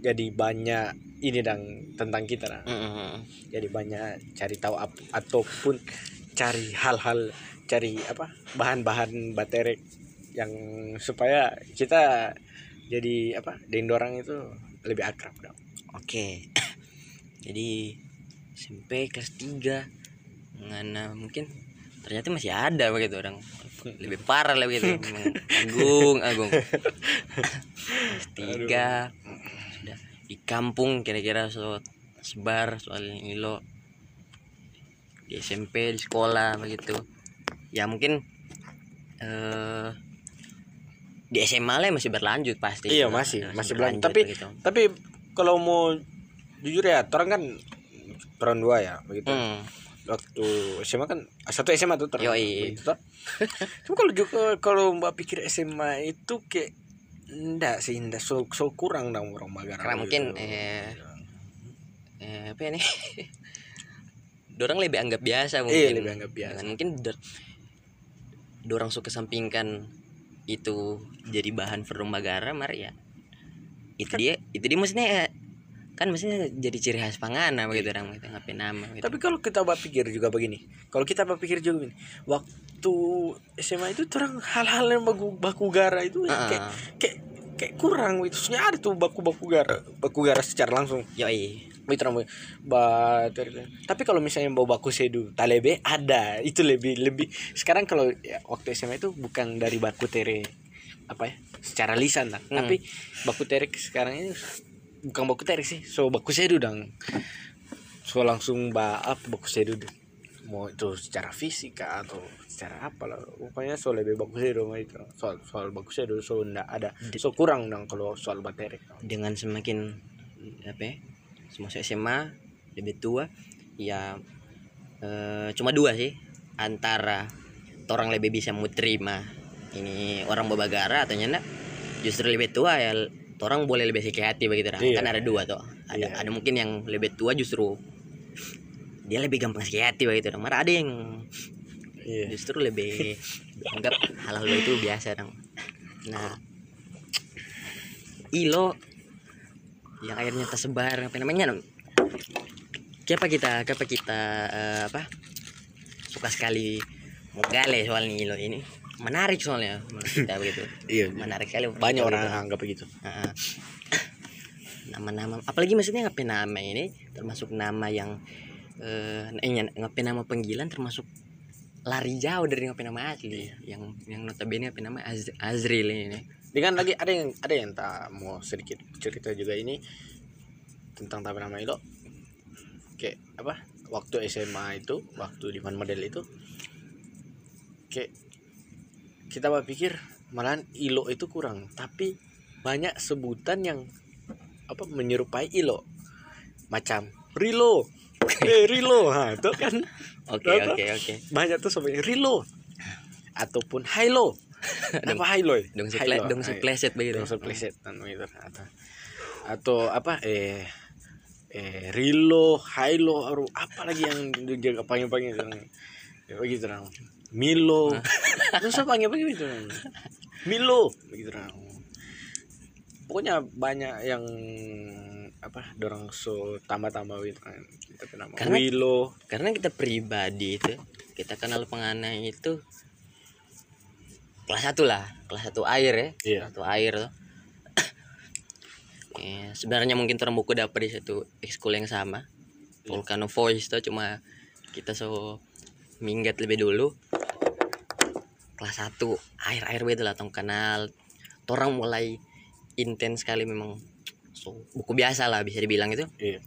jadi banyak ini dong tentang kita dong Mm-mm. jadi banyak cari tahu ap- ataupun cari hal-hal cari apa bahan-bahan baterai yang supaya kita jadi apa dengan orang itu lebih akrab dong Oke. (coughs) Jadi SMP kelas 3 ngana mungkin ternyata masih ada begitu orang. Lebih parah lah begitu. (laughs) Agung agung. (laughs) Kelas tiga. Sudah. Di kampung kira-kira so sebar soal ilo. Di SMP di sekolah begitu. Ya mungkin eh di SMA lah masih berlanjut pasti Iya, Nah, masih- masih berlanjut. Tapi- begitu. tapi kalau mau jujur ya orang kan orang dua ya begitu Hmm. waktu SMA kan satu SMA tuh terus begitu, toh. Cuma kalau juga kalau mbak pikir SMA itu kayak enggak sih enggak so, so kurang dong orang Magara Karena mungkin, eh, eh, apa ini (laughs) dorang lebih anggap biasa mungkin Iya, lebih anggap biasa. Mungkin dor- dorang suka sampingkan itu jadi bahan Verumagara mari ya? Itu Kan- dia itu dia maksudnya eh, kan maksudnya jadi ciri khas pangana begitu orang gitu ngapain nama gitu. tapi kalau kita berpikir juga begini kalau kita berpikir juga begini waktu SMA itu terang hal-hal yang baku baku gara itu Ah, kayak kayak kayak kurang gitu sebenarnya ada tuh baku baku gara baku gara secara langsung. Mitra mau bater tapi kalau misalnya mau baku sedu talebe ada. Itu lebih lebih. Sekarang kalau ya, waktu SMA itu bukan dari baku tere apa ya secara lisan lah Hmm. tapi baku tere sekarang ini bukan baku tere sih so baku sedu dong. So langsung ba apa baku sedu deh. mau itu secara fisika atau secara apa lah pokoknya so lebih baku sedu mah itu. Soal soal baku sedu so ndak ada. So kurang dong kalau soal baterai. Dengan semakin apa ya, masuk SMA lebih tua ya eh, cuma dua sih antara orang lebih bisa mau terima ini orang babagara atau nyanda justru lebih tua ya orang boleh lebih sakit hati begitu. Iya. kan ada dua tuh ada Iya. ada mungkin yang lebih tua justru dia lebih gampang sakit hati begitu. Malah ada yang iya justru lebih anggap hal-hal itu biasa dong nah ilo yang akhirnya tersebar apa namanya Nam? Kenapa kita? Kenapa kita eh, apa? Suka sekali mogale soal ilo ini. Menarik soalnya menurut kita begitu. (laughs) Iya menarik sekali banyak orang betul. anggap begitu. Heeh. (coughs) nama-nama apalagi maksudnya ngapain nama ini? Termasuk nama yang eh eh, ngapain nama panggilan termasuk lari jauh dari ngapain nama asli. Yang yang notabene ngapain nama Az Azril ini dengan lagi ada yang ada yang tak mau sedikit cerita juga ini tentang tapi nama itu kayak apa? Waktu SMA itu waktu di model itu kayak kita berpikir malahan ilo itu kurang tapi banyak sebutan yang apa menyerupai ilo macam rilo. (laughs) Eh rilo. Ha itu kan. Oke oke oke. Banyak tuh sebenarnya rilo ataupun hilo (laughs) apa hilo ya? dong si Hilo, dong si pleset begitu Dong sepleset kan gitu atau atau apa eh eh Rilo, Hilo, atau apa lagi yang jaga panggil-panggil yang begitu dong. Milo. Terus (laughs) apa panggil-panggil gitu. Milo begitu dong. Pokoknya banyak yang apa dorang so tambah-tambah gitu kan. Tapi nama Karena- Wilo. karena kita pribadi itu kita kenal pengana itu kelas satu lah kelas satu air ya. Iya. satu air tuh. (coughs) Eh, sebenarnya mungkin terang buku dapat di satu ekskul yang sama. Iya. Volcano Voice tuh cuma kita so minggat lebih dulu. Kelas satu air air itu lah tong kenal. Orang mulai intens sekali memang. So buku biasa lah bisa dibilang itu. Iya.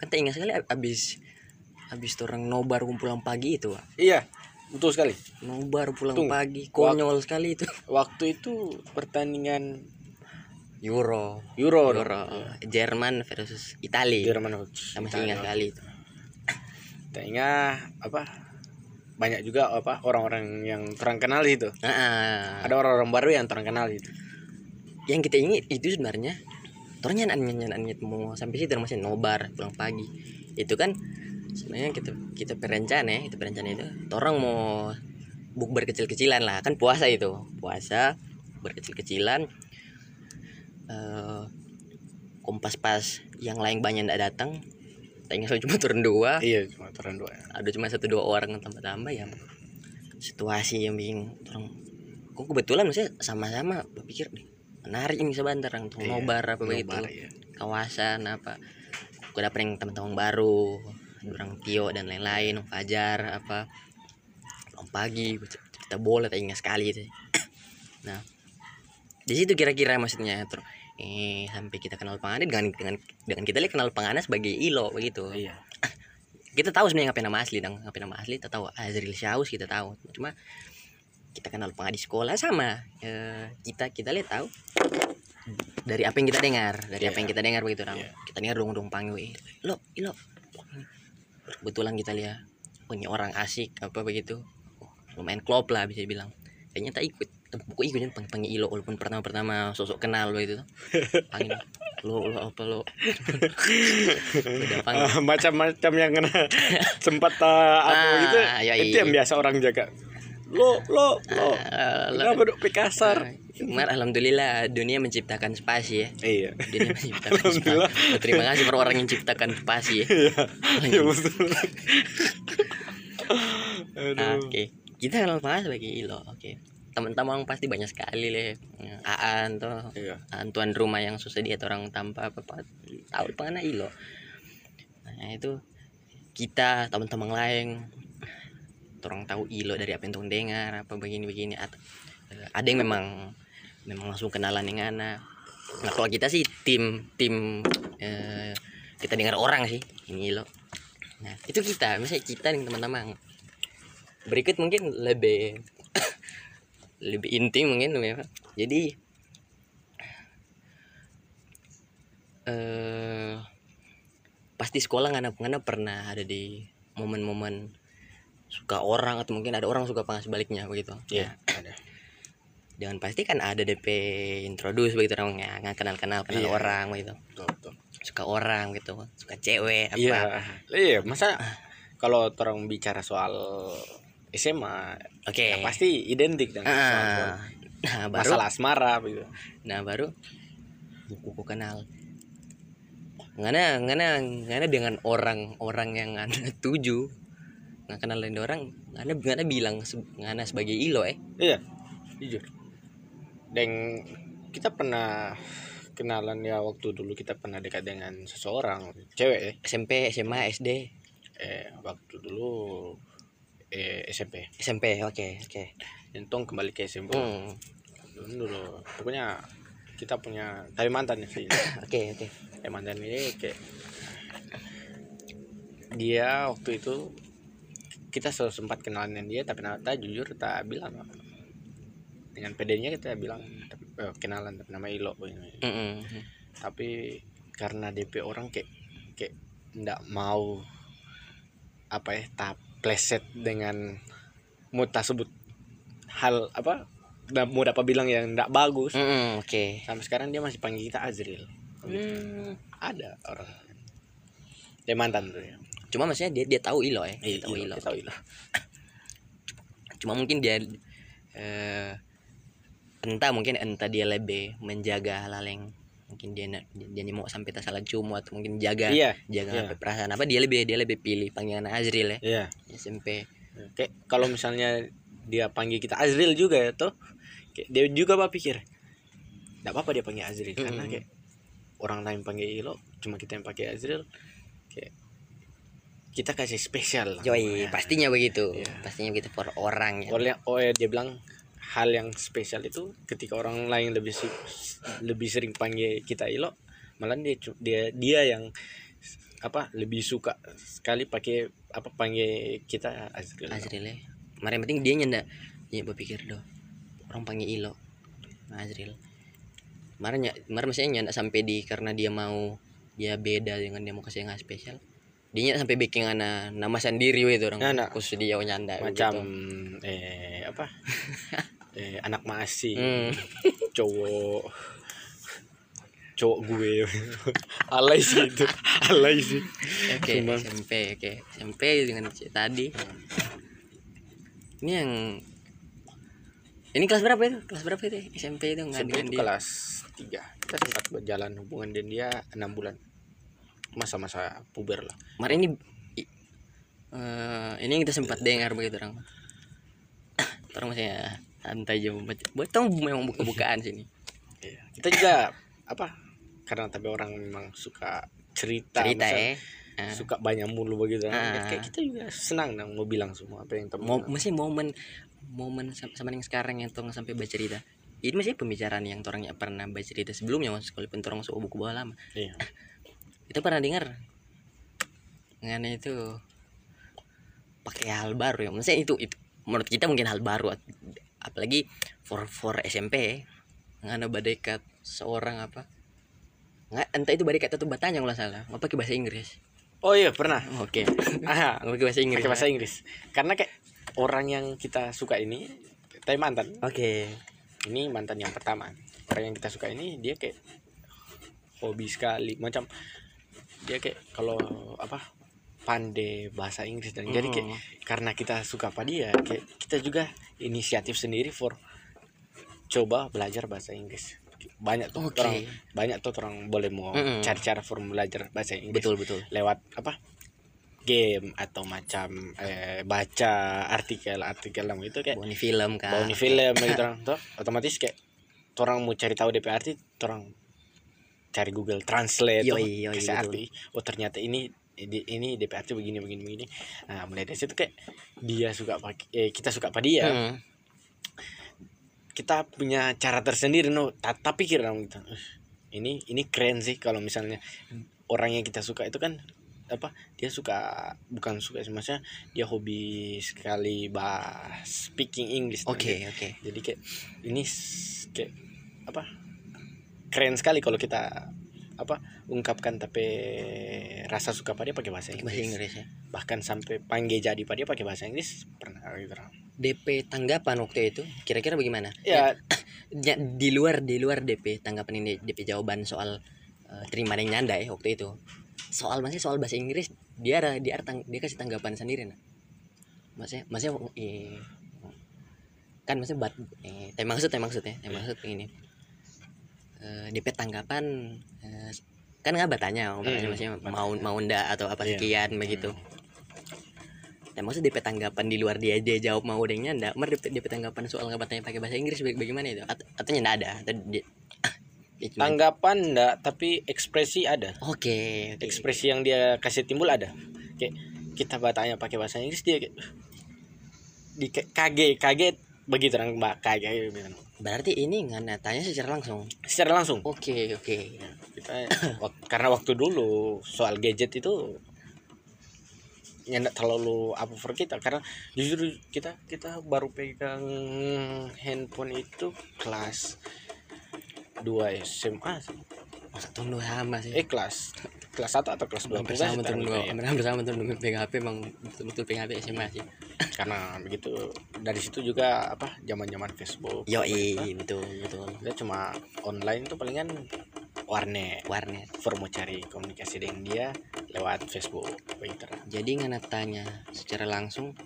kan ingat sekali ab- abis habis itu orang nobar pulang pagi itu iya betul sekali. Nobar pulang Tunggu. pagi konyol sekali itu. (laughs) waktu itu pertandingan Euro. Euro. Euro Jerman versus Italia Jerman sama masih ingat sekali itu. Tak ingat apa banyak juga apa orang-orang yang terang kenal itu. Ah, ah. ada orang-orang baru yang terang kenal itu. Yang kita ingat itu sebenarnya tornya nyanyi nyanyi mau sampai situ masih nobar pulang pagi. Itu kan sebenarnya kita kita ya kita perencana itu orang mau bukber kecil-kecilan lah. Kan puasa itu puasa berkecil-kecilan eh kompas pas yang lain banyak ndak datang tanya cuma turun dua. Iya cuma turun dua ada cuma satu dua orang tambah-tambah ya. Situasi yang bikin orang kok kebetulan maksudnya sama-sama berpikir deh menarik ini sebentar orang tuh Iya, nobar apa begitu nobar, iya. kawasan apa aku dapet yang teman-teman baru orang Tio dan lain-lain Fajar apa Om Pagi cerita bola tak ingat sekali itu. (coughs) Nah di situ kira-kira maksudnya terus eh sampai kita kenal Pangana dengan dengan dengan kita lihat kenal Pangana sebagai Ilo begitu. Iya. (coughs) Kita tahu sebenarnya ngapain nama asli dong ngapain nama asli kita tahu. Azril Syaus kita tahu. Cuma kita kenal pengadi sekolah sama. Eh, kita kita lihat tahu dari apa yang kita dengar dari apa Iya. yang kita dengar begitu dong Iya. kita dengar dong dong panggil "Eh, lo ilo kebetulan kita lihat punya orang asik apa begitu. Oh, lumayan klop lah bisa dibilang. Kayaknya tak ikut. Buku ikutnya panggil, panggil ilo walaupun pertama pertama sosok kenal begitu panggil lo lo apa lo? (laughs) Ah, macam-macam yang kena (laughs) sempat uh, apa Ah, gitu. iya, itu yang biasa orang jaga lo lo lo Ah, kenapa duduk pikasar Ah, Umar alhamdulillah dunia menciptakan spasi ya. iya Dunia menciptakan spasi. Terima kasih para orang yang ciptakan spasi ya. iya betul Ah, (laughs) aduh Oke. Kita kenal Pak sebagai Ilo. Oke. Teman-teman pasti banyak sekali leh. Aan tuh. iya Aan tuan rumah yang susah dia orang tanpa apa-apa. Tahu pengen Ilo. Nah, itu kita teman-teman lain orang tahu Ilo dari apa yang tuh dengar apa begini-begini eh, ada yang memang memang langsung kenalan dengan anak. Nah kalau kita sih tim tim eh, kita dengar orang sih ini lo nah itu kita misalnya kita nih teman-teman. Berikut mungkin lebih (coughs) lebih intim mungkin ya. jadi eh pasti sekolah nggak pernah ada di momen-momen suka orang atau mungkin ada orang suka pangas sebaliknya begitu. Iya ada. Jangan pasti kan ada DP introduce begitu orang ya. Nggak kenal kenal kenal Iya. orang begitu. Betul betul suka orang gitu. Suka cewek apa. Iya. Iya masa kalau orang bicara soal SMA oke. ya pasti identik dengan soal, ah, nah baru? Masalah asmara gitu nah baru? Buku kenal. Ngana ngana ngana dengan orang-orang yang ngana (laughs) tuju nggak kenal lain orang ngana ngana bilang ngana sebagai ilo eh? Iya. Jujur. Dan kita pernah kenalan ya waktu dulu kita pernah dekat dengan seseorang cewek ya SMP SMA SD eh waktu dulu eh SMP SMP oke oke. Entong kembali ke SMP Hmm, dulu dulu. Pokoknya kita punya Kalimantan ya sih. (laughs) Oke oke. Kalimantan ini kayak dia waktu itu kita selalu sempat kenalan dengan dia tapi tak jujur tak bilang. Dengan PD-nya kita bilang eh, kenalan tapi nama Ilo begini. Mm-mm. tapi karena DP orang kayak kayak ndak mau apa ya tak pleset dengan mood tersebut. Hal apa mau dapat bilang yang ndak bagus. Mm-mm, oke. Sampai sekarang dia masih panggil kita Azril. Hmm, ada orang. Dia mantan tuh ya cuma maksudnya dia dia tahu ilo ya dia Iya, tahu ilo dia tahu Ilo. (laughs) cuma mungkin dia eh, entah mungkin entah dia lebih menjaga hal yang mungkin dia dia, dia mau sampai tak salah cumu atau mungkin jaga iya jaga iya. perasaan. Apa dia lebih dia lebih pilih panggilan Azril ya? Iya. SMP kayak kalau misalnya dia panggil kita Azril juga ya tuh kayak dia juga apa pikir nggak apa-apa dia panggil Azril. Karena Mm-mm. kayak orang lain panggil Ilo cuma kita yang pakai Azril kita kasih spesial lah. Joy pokoknya. pastinya begitu. Iya. pastinya begitu for orang ya. Oleh oh ya, dia bilang hal yang spesial itu ketika orang lain lebih si- lebih sering panggil kita Ilo malah dia dia dia yang apa lebih suka sekali pakai apa panggil kita Azril Azril ya. Kemarin penting dia nyanda ya berpikir doh orang panggil ilo Azril. Kemarin ya kemarin maksudnya nyanda sampai di karena dia mau dia beda dengan dia mau kasih yang spesial dia nyanda sampai bikin ana nama sendiri itu orang. Nah, nah. khusus dia nyanda macam gitu. eh apa? (laughs) Eh, anak masih Hmm. (laughs) cowok. Cowok gue. (laughs) Alay sih itu. Alay sih. Oke Cuman- SMP oke. SMP dengan tadi. Ini yang ini kelas berapa itu? Kelas berapa itu? SMP itu nggak SMP dengan itu kelas 3 kita sempat berjalan hubungan dan dia enam bulan masa-masa puber lah. Kemarin ini eh, ini yang kita sempat dengar begitu orang orang (coughs) maksudnya santai aja membaca buat tong memang buka-bukaan sini. Iya. kita juga apa karena tapi orang memang suka cerita cerita ya Ah. suka banyak mulu begitu. Ah. kayak kita juga senang dong mau bilang semua apa yang temen. Mau masih momen momen sam- sama yang sekarang yang tong sampai baca cerita. Ini masih pembicaraan yang orangnya pernah baca cerita sebelumnya mas sekalipun orang masuk buku bawah lama iya kita pernah dengar mengenai itu pakai hal baru ya. Maksudnya itu itu menurut kita mungkin hal baru. Apalagi for for SMP ngana badekat seorang apa. Nggak entah itu badekat atau batanya nggak salah. Nggak pakai bahasa Inggris. Oh iya pernah. Oke. (laughs) Ah nggak pakai bahasa Inggris pakai bahasa Inggris. Karena kayak orang yang kita suka ini tapi mantan. Oke. Ini mantan yang pertama. Orang yang kita suka ini dia kayak hobi sekali macam dia kayak kalau apa pandai bahasa Inggris dan jadi kayak Hmm. karena kita suka apa dia kayak kita juga inisiatif sendiri for coba belajar bahasa Inggris banyak tuh Oke. orang banyak tuh orang boleh mau Mm-mm. cari cara for belajar bahasa Inggris betul betul lewat apa game atau macam eh, baca artikel artikel lah itu kayak Boni film kan bau film gitu orang tuh otomatis kayak orang mau cari tahu DP arti orang cari Google Translate Yoi, yoi, kasih arti oh ternyata ini ini, ini DP arti begini begini begini. Nah mulai dari situ kayak dia suka pakai eh, kita suka pada dia. Hmm. kita punya cara tersendiri no. Tak pikir dong gitu. "Eh, ini ini keren sih kalau misalnya orang yang kita suka itu kan apa dia suka bukan suka sih maksudnya dia hobi sekali bahas speaking English oke Nah, oke. Jadi kayak ini kayak apa keren sekali kalau kita apa ungkapkan tapi rasa suka pada dia pakai bahasa Inggris. bahasa Inggris. Ya. Bahkan sampai panggil jadi pada pakai bahasa Inggris pernah gitu DP tanggapan waktu itu kira-kira bagaimana? Ya. Ya, (coughs) di luar di luar DP tanggapan ini DP jawaban soal eh, terima yang nyanda ya waktu itu. Soal masih soal bahasa Inggris dia ada dia tang- dia kasih tanggapan sendiri nah. Maksudnya maksudnya eh, kan maksudnya bat eh, maksud tapi maksud ya maksud begini eh, DP tanggapan eh, kan nggak bertanya bertanya Hmm, maksudnya bertanya. mau mau ndak atau apa Iya. sekian begitu Ya maksud DP tanggapan di luar dia dia jawab mau udengnya ndak. Mer DP, DP tanggapan soal nggak bertanya pakai bahasa Inggris baga- bagaimana itu? At atau ndak ada? Atau dia, dia cuma- tanggapan enggak tapi ekspresi ada Oke, oke. ekspresi yang dia kasih timbul ada kayak kita bertanya pakai bahasa Inggris dia di kaget kaget begitu orang mbak kaget gitu. Berarti ini nggak tanya secara langsung. secara langsung Oke, oke. kita wak- karena waktu dulu soal gadget itu ya nggak terlalu apa for kita karena justru kita kita baru pegang handphone itu kelas 2 SMA. Masa tahun dua sama sih. eh kelas kelas 1 atau kelas 2 hampir sama tahun dua, hampir hampir sama tahun dua pegang HP emang betul-betul HP SMA sih. (laughs) karena begitu dari situ juga apa zaman-zaman Facebook Yo betul betul. kita cuma online tuh palingan warnet Warnet. for mau cari komunikasi dengan dia lewat Facebook lah. Jadi nggak tanya secara langsung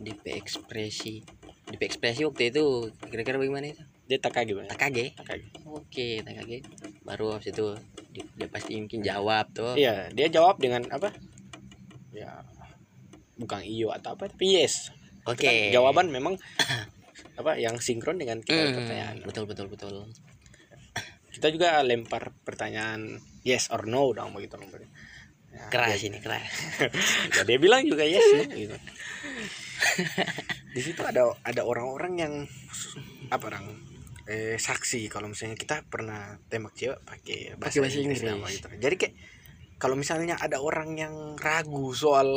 DP ekspresi DP ekspresi waktu itu kira-kira bagaimana itu? dia tak kaget banget Tak kaget. tak kaget Oke, tak kaget. Baru habis itu dia, dia pasti mungkin jawab tuh. Iya, dia jawab dengan apa? Ya, bukan iyo atau apa, tapi yes. Oke. Kan jawaban memang (coughs) apa yang sinkron dengan kita Hmm, pertanyaan. betul betul betul. Kita juga lempar pertanyaan yes or no dong begitu dong. Ya, Keras dia, ini keras. (laughs) ya, dia bilang juga yes no, gitu. (laughs) Di situ ada ada orang-orang yang apa orang eh, saksi. Kalau misalnya kita pernah tembak cewek pakai bahasa, bahasa Inggris, Inggris. nama gitu. Jadi kayak kalau misalnya ada orang yang ragu soal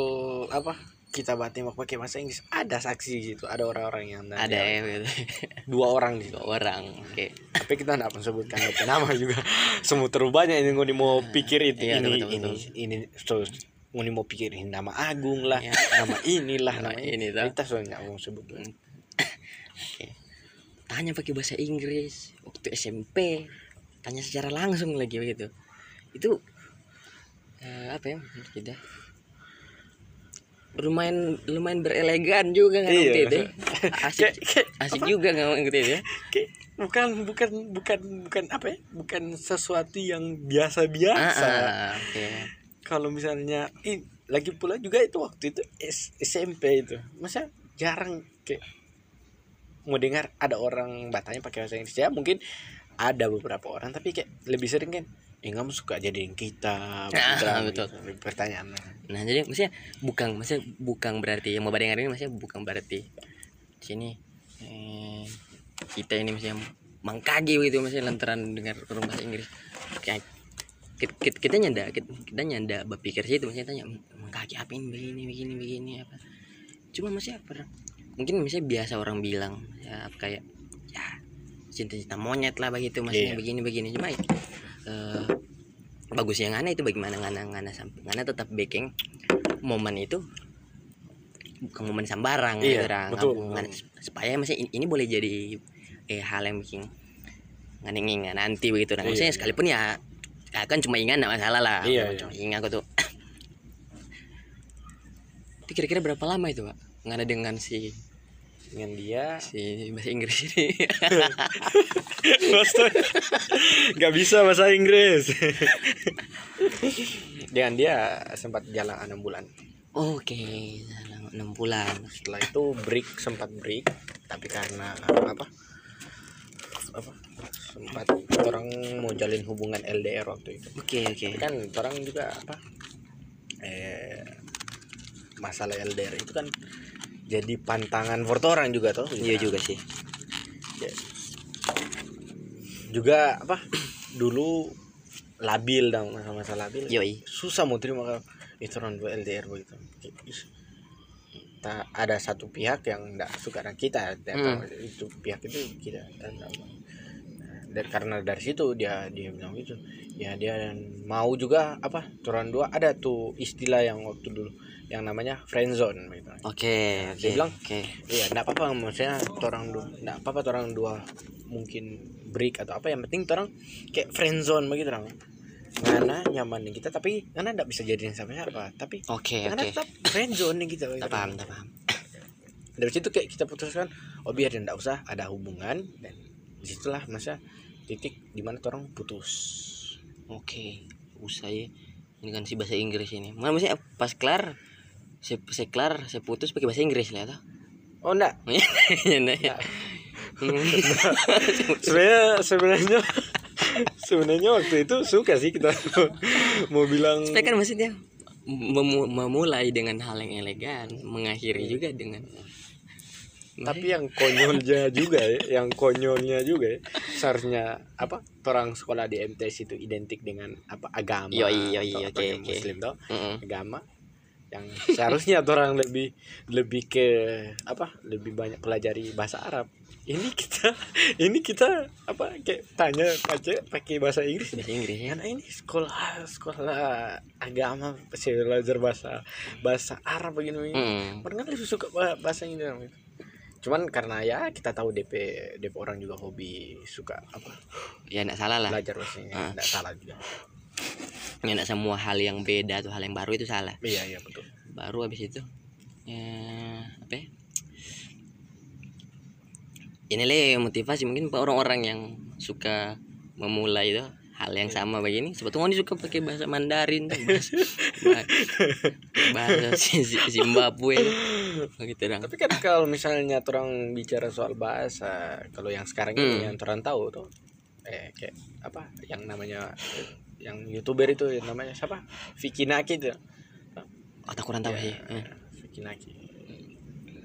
apa kita batin pakai bahasa Inggris ada saksi gitu ada orang-orang yang nanti ada ya gitu. (laughs) dua orang dua orang oke. Tapi kita tidak sebutkan nama juga. Semua terlalu banyak ini ngoni mau pikir itu. Iya, ini betul, ini betul. ini terus ngoni mau pikirin nama Agung lah Iya. nama inilah Nama nama ini, ini kita soalnya mau sebut tanya pakai bahasa Inggris waktu SMP tanya secara langsung lagi begitu. Itu eh, apa ya kita? Lumayan lumayan berelegan juga kan Iya. itu (laughs) asik asik juga nggak gitu ya bukan bukan bukan bukan apa ya bukan sesuatu yang biasa-biasa. Ah, ah, oke. Kalau misalnya ih, lagi pula juga itu waktu itu SMP itu. Masa jarang kayak mau dengar ada orang batanya pakai bahasa Inggris ya mungkin ada beberapa orang tapi kayak lebih sering kan eh kamu suka jadiin kita Ah, begitu, (laughs) betul. gitu. pertanyaan Nah jadi maksudnya bukan maksudnya bukan berarti yang mau dengar ini maksudnya bukan berarti sini eh, kita ini maksudnya mengkaji gitu maksudnya lantaran dengar orang bahasa Inggris kayak kita, kita, kita nyanda kita, kita nyanda berpikir situ maksudnya tanya mengkaji apa ini begini begini begini apa cuma maksudnya apa mungkin misalnya biasa orang bilang ya kayak ya cinta-cinta monyet lah begitu maksudnya Iya. begini begini cuma eh, bagus yang aneh itu bagaimana ngana ngana sampai ngana tetap backing momen itu bukan momen sambarang Iya, gitu, Rang. betul. Ngana- supaya maksudnya ini, ini boleh jadi eh hal yang bikin ngana ngingat nanti begitu Rang. maksudnya Iya. sekalipun ya, ya kan cuma ingat nggak masalah lah Iya, cuma ingat aku tuh (coughs) itu kira-kira berapa lama itu pak ngana dengan si dengan dia. Si bahasa Inggris ini. (laughs) Nggak bisa bahasa Inggris. (laughs) Dengan dia sempat jalan enam bulan. Oke enam bulan. Setelah itu break sempat break. Tapi karena apa? Apa? Sempat orang mau jalin hubungan LDR waktu itu. Oke oke. Tapi kan orang juga apa? Eh masalah LDR itu kan jadi pantangan buat orang juga tuh iya juga sih. Ya. juga apa (clears throat) dulu labil dong masa-masa labil. Yoi. Susah mau terima itu orang dua LDR begitu. Tak ada satu pihak yang tidak suka dengan kita Hmm. itu pihak itu kita dan karena dari situ dia dia bilang gitu. Ya dia mau juga apa orang dua. Ada tuh istilah yang waktu dulu yang namanya friendzone gitu Oke, Nah, oke. dia bilang, oke. Iya, enggak apa-apa maksudnya orang dua, enggak apa-apa orang dua mungkin break atau apa yang penting orang kayak friend zone begitu orang. Ngana nyaman nih kita tapi ngana enggak bisa jadiin sama siapa, tapi Oke, ngana oke. tetap friend zone nih kita. Tak paham, paham. Dari situ kayak kita putuskan, oh biar enggak usah ada hubungan dan di situlah masa titik di mana orang putus. Oke, ya. Ini kan si bahasa Inggris ini. Mana maksudnya pas kelar saya, saya kelar saya putus pakai bahasa Inggris lah tuh. Oh enggak, (laughs) nah, ya. sebenarnya sebenarnya sebenarnya waktu itu suka sih kita (laughs) mau bilang Tapi kan maksudnya memu- memulai dengan hal yang elegan, mengakhiri juga dengan tapi yang konyolnya juga ya yang konyolnya juga ya seharusnya apa orang sekolah di MTS itu identik dengan apa agama Yoi, yoi, atau oke, yang oke. muslim tau agama yang seharusnya (laughs) orang lebih lebih ke apa lebih banyak pelajari bahasa Arab ini kita (laughs) ini kita apa kayak tanya aja pakai bahasa Inggris bahasa Inggris ya. karena ini sekolah sekolah agama pasti belajar bahasa bahasa Arab begini begini Mm. Orang kan lebih suka bah- bahasa Inggris cuman karena ya kita tahu DP DP orang juga hobi suka apa Ya enggak salah lah. belajar bahasa Inggris Ah. nggak salah juga Enggak semua hal yang beda atau hal yang baru itu salah. iya iya betul. Baru habis itu ya apa ya? Inilah motivasi mungkin buat orang-orang yang suka memulai itu hal yang sama begini. Sebetulnya dia suka pakai bahasa Mandarin tuh bahasa, bah- bahasa Zimbabwe. Begitu dong. Tapi kan kalau misalnya orang bicara soal bahasa kalau yang sekarang ini Hmm. yang orang tahu tuh eh kayak apa yang namanya yang youtuber itu yang namanya siapa? Vicky Naki itu oh tak kurang tahu Ya, sih Eh. Vicky Naki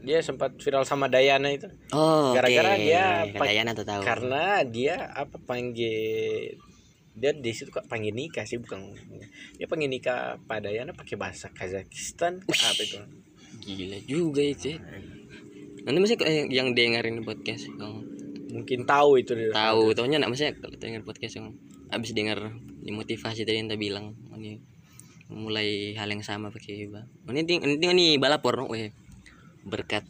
dia sempat viral sama Dayana itu. Oh Gara-gara oke. dia Katayan atau tahu. karena dia apa panggil dia di situ kok pengen nikah sih bukan dia pengen nikah pada Yana pakai bahasa Kazakhstan apa itu? Gila juga itu ya. nanti masih yang, yang dengerin podcast yang mungkin tahu itu dia. Tahu taunya nak maksudnya kalau denger podcast yang abis denger di motivasi tadi yang tadi bilang. Ini mulai hal yang sama pakai bang ini ting ini ini balapor no? Weh, berkat.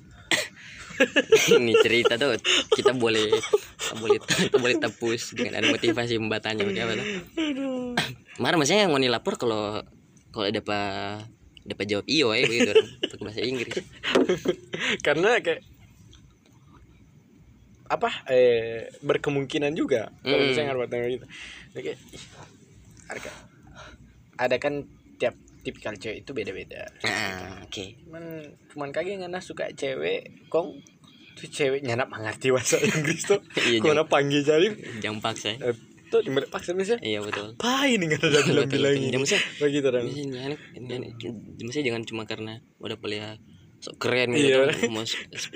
(laughs) Ini cerita tuh kita boleh kita boleh kita boleh tepus dengan ada motivasi membatanya pakai apa tuh? Mar maksudnya yang mau lapor kalau kalau dapat dapat jawab iyo ya begitu orang pakai bahasa Inggris. (laughs) Karena kayak apa eh berkemungkinan juga kalau Mm. misalnya tengok gitu. Kayak, harga. Ada kan tiap tipikal cewek itu beda-beda. Nah oke. Cuman cuman kagak ngana suka cewek kong. Tuh ceweknya nak mengerti bahasa Inggris tuh. (laughs) Iya, kau nak panggil jadi jangan paksa eh, tuh di paksa misalnya iya betul. Apa ini nggak ada bilang (laughs) bilang Betul, betul. ini Ya, maksudnya begitu dong Maksudnya jangan, jangan, jangan cuma karena udah kuliah sok keren Iya. gitu mau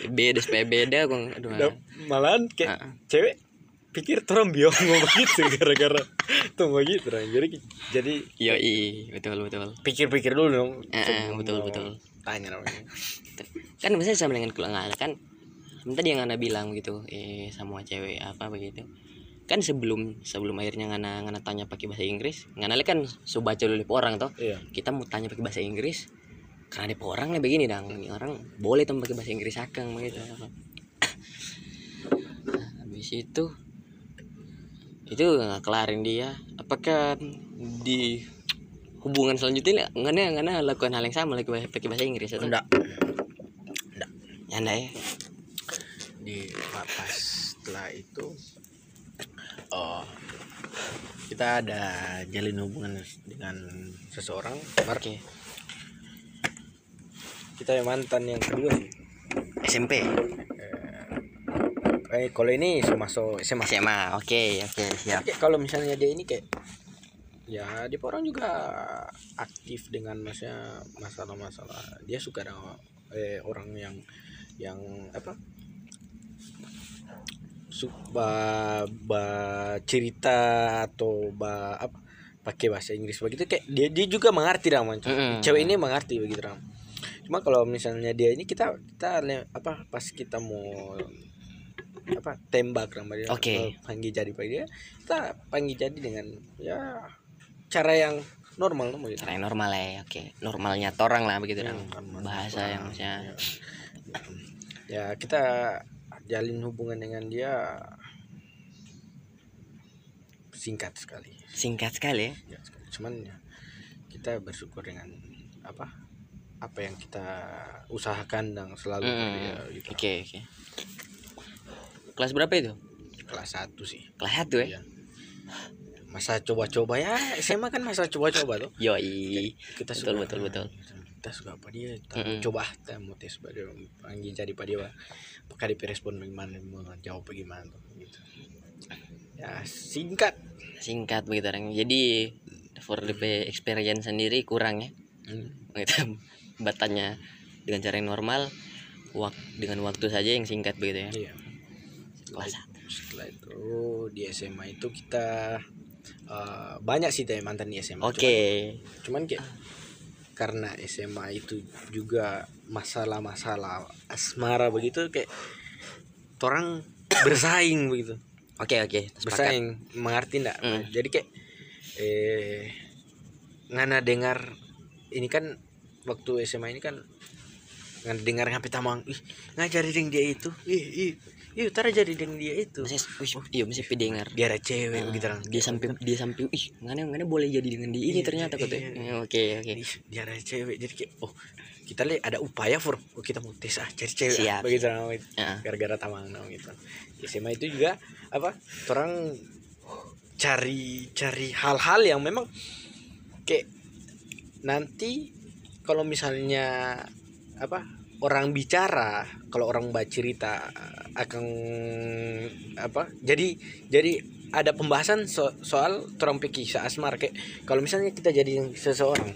beda beda kok aduh Da- malahan kayak ah, ah. cewek pikir terang (laughs) biong mau begitu gara-gara tuh begitu dong jadi jadi iya iya betul betul. pikir-pikir dulu dong. Sebelum betul, mau betul. tanya namanya. Kan misalnya sama dengan kuliah nggak kan? Tadi yang anda bilang gitu eh sama cewek apa begitu. Kan sebelum sebelum akhirnya ngana ngana tanya pakai bahasa Inggris ngana kan so baca dulu orang toh. Iya. Kita mau tanya pakai bahasa Inggris karena ada orang lah begini dong ini orang boleh tuh pakai bahasa Inggris akang begitu. (coughs) Habis itu itu nggak kelarin dia. Apakah di hubungan selanjutnya nggak nggak lakukan hal yang sama lagi pakai bahasa Inggris atau? Enggak. Ya enggak ya. Di pas setelah itu oh kita ada jalin hubungan dengan seseorang. Mar, oke. Kita yang mantan yang kedua SMP eh kalau ini masuk SMA SMA oke oke siap. Kayak kalau misalnya dia ini kayak ya dia orang juga aktif dengan maksudnya masalah-masalah. Dia suka dengan eh, orang yang yang apa? Su ba, cerita atau ba apa? Pakai bahasa Inggris begitu kayak dia dia juga mengerti dah macam Mm-mm. cewek ini mengerti begitu ram. Cuma kalau misalnya dia ini kita kita apa pas kita mau apa tembak sama dia Oke. atau panggil jadi pada dia kita panggil jadi dengan ya cara yang normal normal gitu. cara yang normal ya oke normalnya torang lah begitu Hmm, normal. bahasa yang maksudnya ya kita jalin hubungan dengan dia singkat sekali singkat sekali ya ya sekali. cuman ya kita bersyukur dengan apa apa yang kita usahakan dan selalu Mm, ya, gitu. oke oke kelas berapa itu? Kelas satu sih. Kelas satu ya Iya. masa coba-coba ya SMA kan masa coba-coba tuh. (laughs) Yoi. Kita Betul, suka betul, betul. kita suka apa dia kita Mm-mm. coba kita mau tes pada panggil jadi pada dia. Apakah dia respon bagaimana mau jawab bagaimana tuh, gitu. Ya singkat. Singkat begitu orang. Jadi for the experience sendiri kurang ya. Hmm. gitu (laughs) batanya dengan cara yang normal wak dengan waktu saja yang singkat begitu ya. Iya kelas satu. Setelah itu. Di SMA itu kita eh, banyak sih teh mantan di SMA oke. Cuman, cuman kayak karena SMA itu juga masalah-masalah asmara begitu kayak orang bersaing begitu. Oke oke sepakat. bersaing mengerti enggak Hmm. jadi kayak eh ngana dengar ini kan waktu SMA ini kan ngana dengar ngapain tamang ih ngajari deng dia itu. Ih ih ih tara jadi deng dia itu. Masih, wih, iya masih pendengar dia ada cewek Ah, begitu orang dia sampai dia sampai ih ngana ngana boleh jadi dengan dia ini Iya, ternyata iya. Ya, oke oke. Ih, dia ada cewek jadi kayak oh kita lihat ada upaya for oh, kita mau tes ah cari cewek Siap, ah, begitu orang Ah. gara-gara tamang nah, gitu Di SMA itu juga apa orang cari cari hal-hal yang memang kayak nanti kalau misalnya apa orang bicara kalau orang baca cerita akan apa jadi jadi ada pembahasan so- soal orang kisah asmar kayak kalau misalnya kita jadi seseorang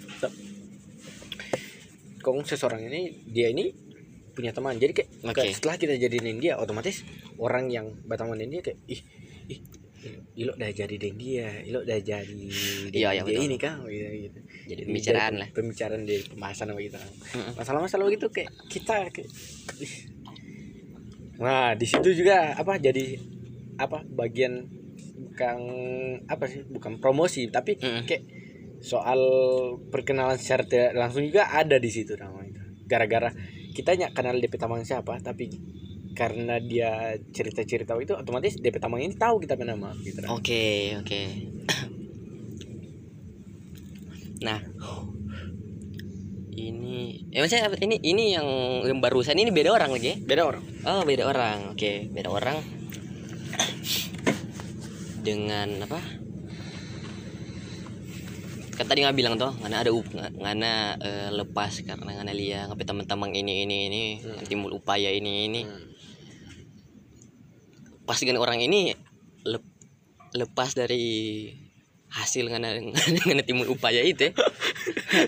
kong seseorang ini dia ini punya teman jadi kayak Oke. kayak setelah kita jadiin dia otomatis orang yang berteman dia kayak ih ih Ilok dah jadi deng dia, Ilok dah jadi deng Iya, iya, dia betul. ini kan gitu, gitu. Jadi pembicaraan jadi lah. Pembicaraan di pembahasan begitu. Masalah-masalah begitu kayak kita kayak. Nah, di situ juga apa jadi apa bagian bukan apa sih bukan promosi tapi Mm-mm. kayak soal perkenalan secara tidak langsung juga ada di situ nama itu gara-gara kita nyak kenal DP Tamang siapa tapi karena dia cerita-cerita itu otomatis DP Tamang ini tahu kita punya nama gitu. Oke, oke. Nah, ini, ya maksudnya ini ini yang yang barusan ini beda orang lagi. ya? beda orang Oh, beda orang. Oke, beda orang. Dengan apa? Kan tadi nggak bilang tuh, ngana ada up, ngana eh, lepas karena ngana lihat ngapain teman-teman ini ini ini Hmm. timbul upaya ini ini. Hmm. Pas dengan orang ini lep- lepas dari hasil ngana timbul upaya itu ya.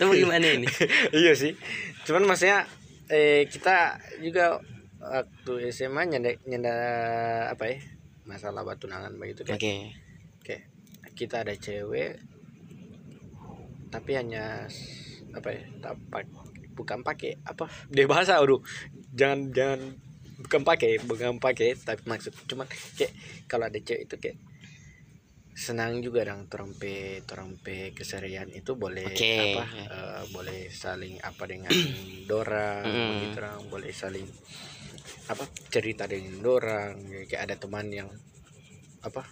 Atau bagaimana ini? (laughs) iya sih cuman maksudnya eh kita juga waktu SMA nyenda nyenda apa ya masalah batu nangan begitu kayak Oke. kayak kita ada cewek tapi hanya apa ya tak pak- bukan pakai apa dia bahasa aduh jangan jangan bukan pakai bukan pakai tapi maksud cuman kayak kalau ada cewek itu kayak senang juga dong trompe trompe keserian itu boleh Oke. apa eh, boleh saling apa dengan (clears throat) dorang Mm. begitu dong boleh saling apa cerita dengan dorang kayak ada teman yang apa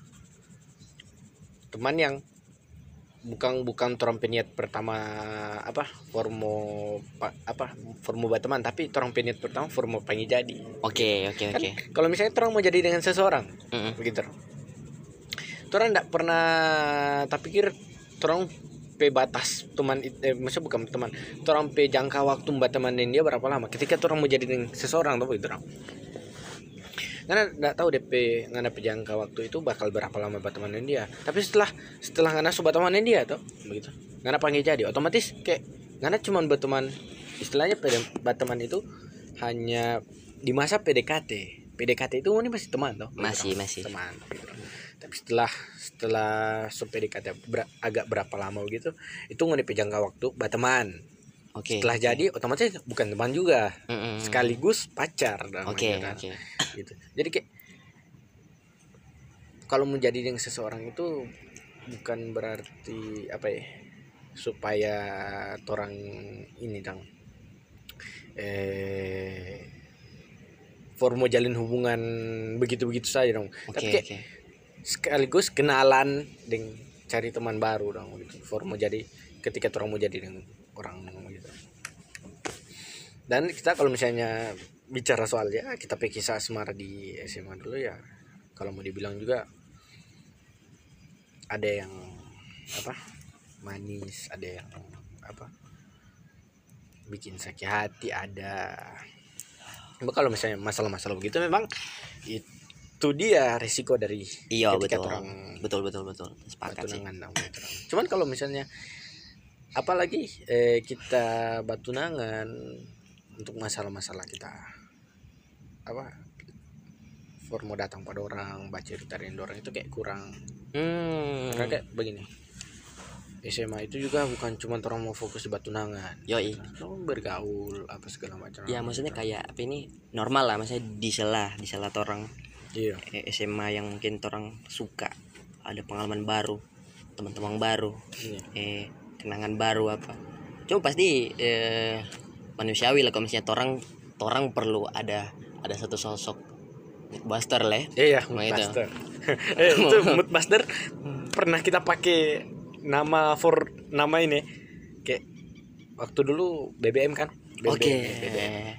teman yang bukan bukan trompe niat pertama apa formo pa- apa formo teman tapi trompe niat pertama formo pengen jadi Oke, oke, kan oke. kalau misalnya orang mau jadi dengan seseorang Mm-mm. begitu orang tidak pernah tak pikir orang pe batas teman eh, maksudnya bukan teman orang pe jangka waktu mbak temanin dia berapa lama ketika orang mau jadi dengan seseorang tuh begitu karena tidak tahu DP ngana pe jangka waktu itu bakal berapa lama mbak temanin dia. Tapi setelah setelah ngana sobat temanin dia tuh begitu. Ngana panggil jadi otomatis kayak ngana cuma berteman istilahnya berteman itu hanya di masa PDKT PDKT itu ini masih teman tuh Masih, masih. teman gitu. tapi setelah setelah so PDKT ber- agak berapa lama gitu itu nggak jangka waktu berteman Oke. setelah jadi otomatis bukan teman juga Mm-mm. sekaligus pacar kan. oke. gitu jadi kayak kalau menjadi dengan seseorang itu bukan berarti apa ya supaya orang ini dong eh for mau jalin hubungan begitu begitu saja dong Oke, tapi kayak oke. sekaligus kenalan dengan cari teman baru dong gitu for mau jadi ketika orang mau jadi dengan orang dan kita kalau misalnya bicara soal ya kita kisah asmara di SMA dulu ya kalau mau dibilang juga ada yang apa manis ada yang apa bikin sakit hati ada Cuma kalau misalnya masalah-masalah begitu memang itu dia risiko dari Iya betul. orang Betul betul betul. Sepakat sih. cuman kalau misalnya apalagi eh, kita batunangan untuk masalah-masalah kita. Apa? For mau datang pada orang baca cerita dari orang itu kayak kurang. Hmm. karena kayak begini. SMA itu juga bukan cuma orang mau fokus di batunangan Yoi. Orang bergaul apa segala macam. Ya maksudnya kayak apa ini normal lah maksudnya di sela di sela orang. Iya. Eh, SMA yang mungkin orang suka ada pengalaman baru teman-teman baru iya. eh kenangan baru apa. Coba pasti eh, manusiawi lah kalau misalnya orang orang perlu ada ada satu sosok buster lah ya. Iya, Nah, itu. (laughs) Eh, itu (laughs) Moodbuster pernah kita pakai nama for nama ini kayak waktu dulu BBM kan. BBM, oke BBM.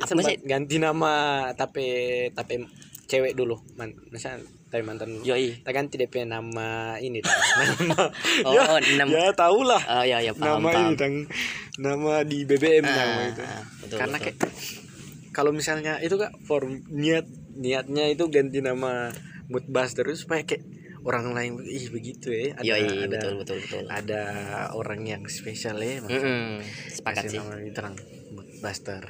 apa Sempat sih ganti nama tapi tapi cewek dulu. Man, misalnya tapi mantan yoi Kita ganti DP nama ini dong. (laughs) nama oh ya, enam. ya tau lah oh ya ya paham nama paham. ini dong. Nama di BBM Ah, nama itu. ah, betul, Karena betul. kayak kalau misalnya itu kak form niat niatnya itu ganti nama Moodbuster itu supaya kayak orang lain ih begitu ya. Ada yoi ada, betul betul betul. ada orang yang spesial ya Mm-mm, sepakat kasih sih. nama ini terang Moodbuster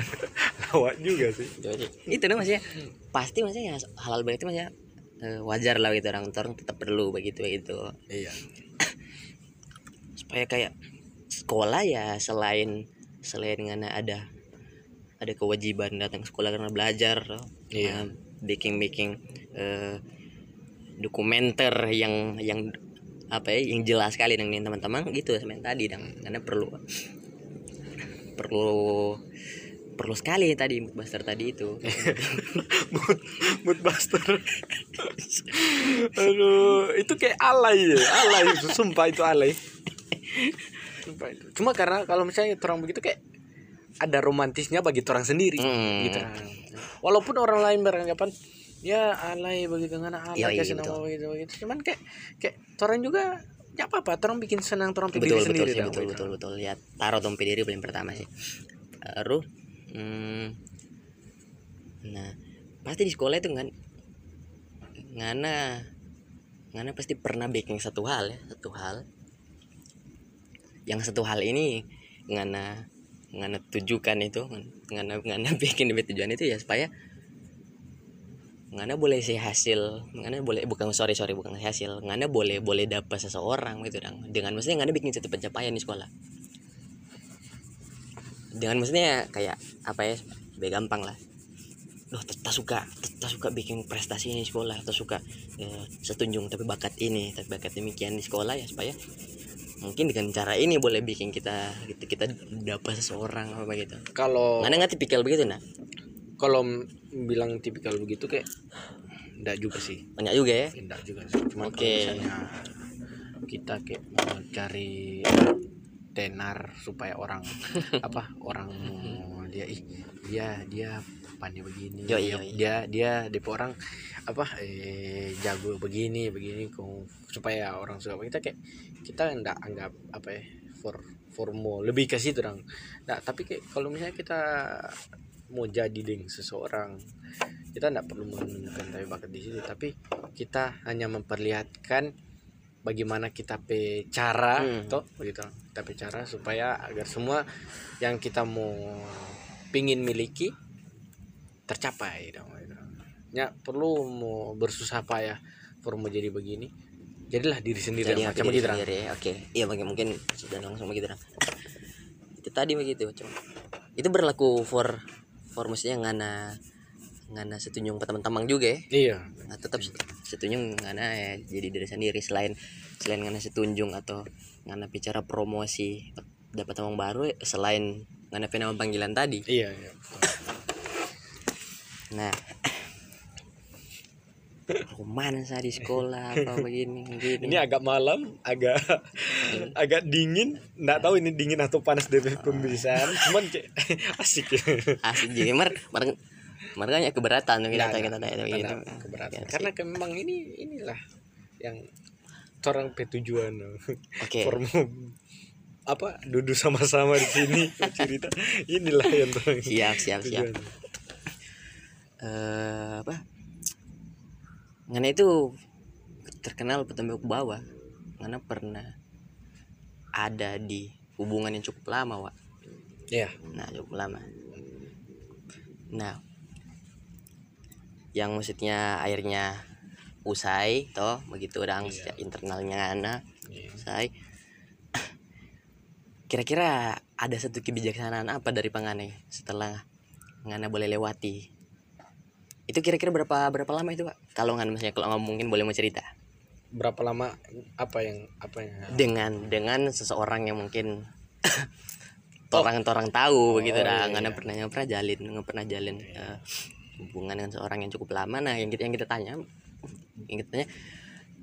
(laughs) lawak juga sih. Yoi. itu dong maksudnya. Pasti maksudnya halal banget itu maksudnya eh, wajar lah gitu orang orang tetap perlu begitu begitu iya (coughs) supaya kayak sekolah ya selain selain karena ada ada kewajiban datang ke sekolah karena belajar Iya. bikin bikin dokumenter yang yang apa ya yang jelas sekali dengan teman-teman gitu semen tadi dan karena perlu perlu perlu sekali tadi Buster tadi itu. (laughs) Mood mood buster aduh itu kayak alay ya alay. Sumpah itu alay. Sumpah itu. Cuma karena kalau misalnya orang begitu kayak ada romantisnya bagi orang sendiri Hmm. gitu. Walaupun orang lain beranggapan ya alay begitu kan alay nama betul. begitu begitu. Cuman kayak kayak orang juga ya apa apa orang bikin senang orang betul betul sendiri tau, betul gitu. betul betul. Ya taruh dompe diri paling pertama sih. Baru hmm, nah pasti di sekolah itu kan ngana ngana pasti pernah bikin satu hal ya satu hal. Yang satu hal ini ngana ngana tujukan itu ngana ngana (laughs) bikin demi tujuan itu ya supaya ngana boleh sih hasil ngana boleh bukan sorry sorry bukan hasil ngana boleh boleh dapat seseorang gitu dong dengan maksudnya ngana bikin satu pencapaian di sekolah dengan maksudnya kayak apa ya lebih gampang lah. Loh, tak suka tak suka bikin prestasi ini di sekolah tak suka eh, setunjung tapi bakat ini tapi bakat demikian di sekolah ya supaya mungkin dengan cara ini boleh bikin kita gitu kita dapat seseorang apa begitu kalau mana nggak tipikal begitu nah kalau bilang tipikal begitu kayak enggak juga sih. Banyak juga ya? Enggak juga sih. Cuma kalau misalnya kita kayak mau cari tenar supaya orang (laughs) apa orang dia ih dia dia pandai begini Yoi, dia, yoi. dia dia dia orang apa eh jago begini begini supaya orang suka. Kita kayak kita enggak anggap apa ya for formo lebih ke situ dong. Nah tapi kayak kalau misalnya kita mau jadi dengan seseorang kita tidak perlu menunjukkan tapi bakat di situ. Tapi kita hanya memperlihatkan bagaimana kita pe cara Hmm. toh begitu kita pe cara supaya agar semua yang kita mau pingin miliki tercapai dong gitu. ya perlu mau bersusah payah for mau jadi begini jadilah diri sendiri jadi macam begitu ya oke iya mungkin mungkin sudah langsung begitu itu tadi begitu cuma itu berlaku for for maksudnya ngana ngana setunjung ke teman-teman juga ya. Iya. Nah, tetap setunjung ngana ya jadi diri sendiri selain selain ngana setunjung atau ngana bicara promosi dapat teman baru selain ngana nama panggilan tadi. Iya iya nah romansa di sekolah apa (laughs) begini begini. Ini agak malam agak (laughs) agak dingin nggak tahu ini dingin atau panas dari pembicaraan cuman (laughs) asik. Asik jadi mer mer makanya keberatan kita Nggak, kita tanya gitu. keberatan. Ya, karena memang ini inilah yang orang petujuan oke. Formu apa duduk sama-sama di sini (laughs) cerita. Inilah yang orang siap siap siap. eh apa? Ngana itu terkenal petembok bawah. Ngana pernah ada di hubungan yang cukup lama wa Iya. nah cukup lama. Nah yang maksudnya akhirnya usai toh begitu orang Iya. internalnya ngana Iya. usai. (coughs) Kira-kira ada satu kebijaksanaan apa dari pangane setelah ngana boleh lewati? Itu kira-kira berapa berapa lama itu pak? Kalau nggak misalnya kalau nggak mungkin boleh mau cerita. Berapa lama apa yang apa yang dengan dengan seseorang yang mungkin (coughs) orang orang tahu Oh, begitu dah. iya, nggak iya. pernah nggak pernah jalin nggak pernah jalin eh, hubungan dengan seorang yang cukup lama. Nah yang kita yang kita tanya yang kita tanya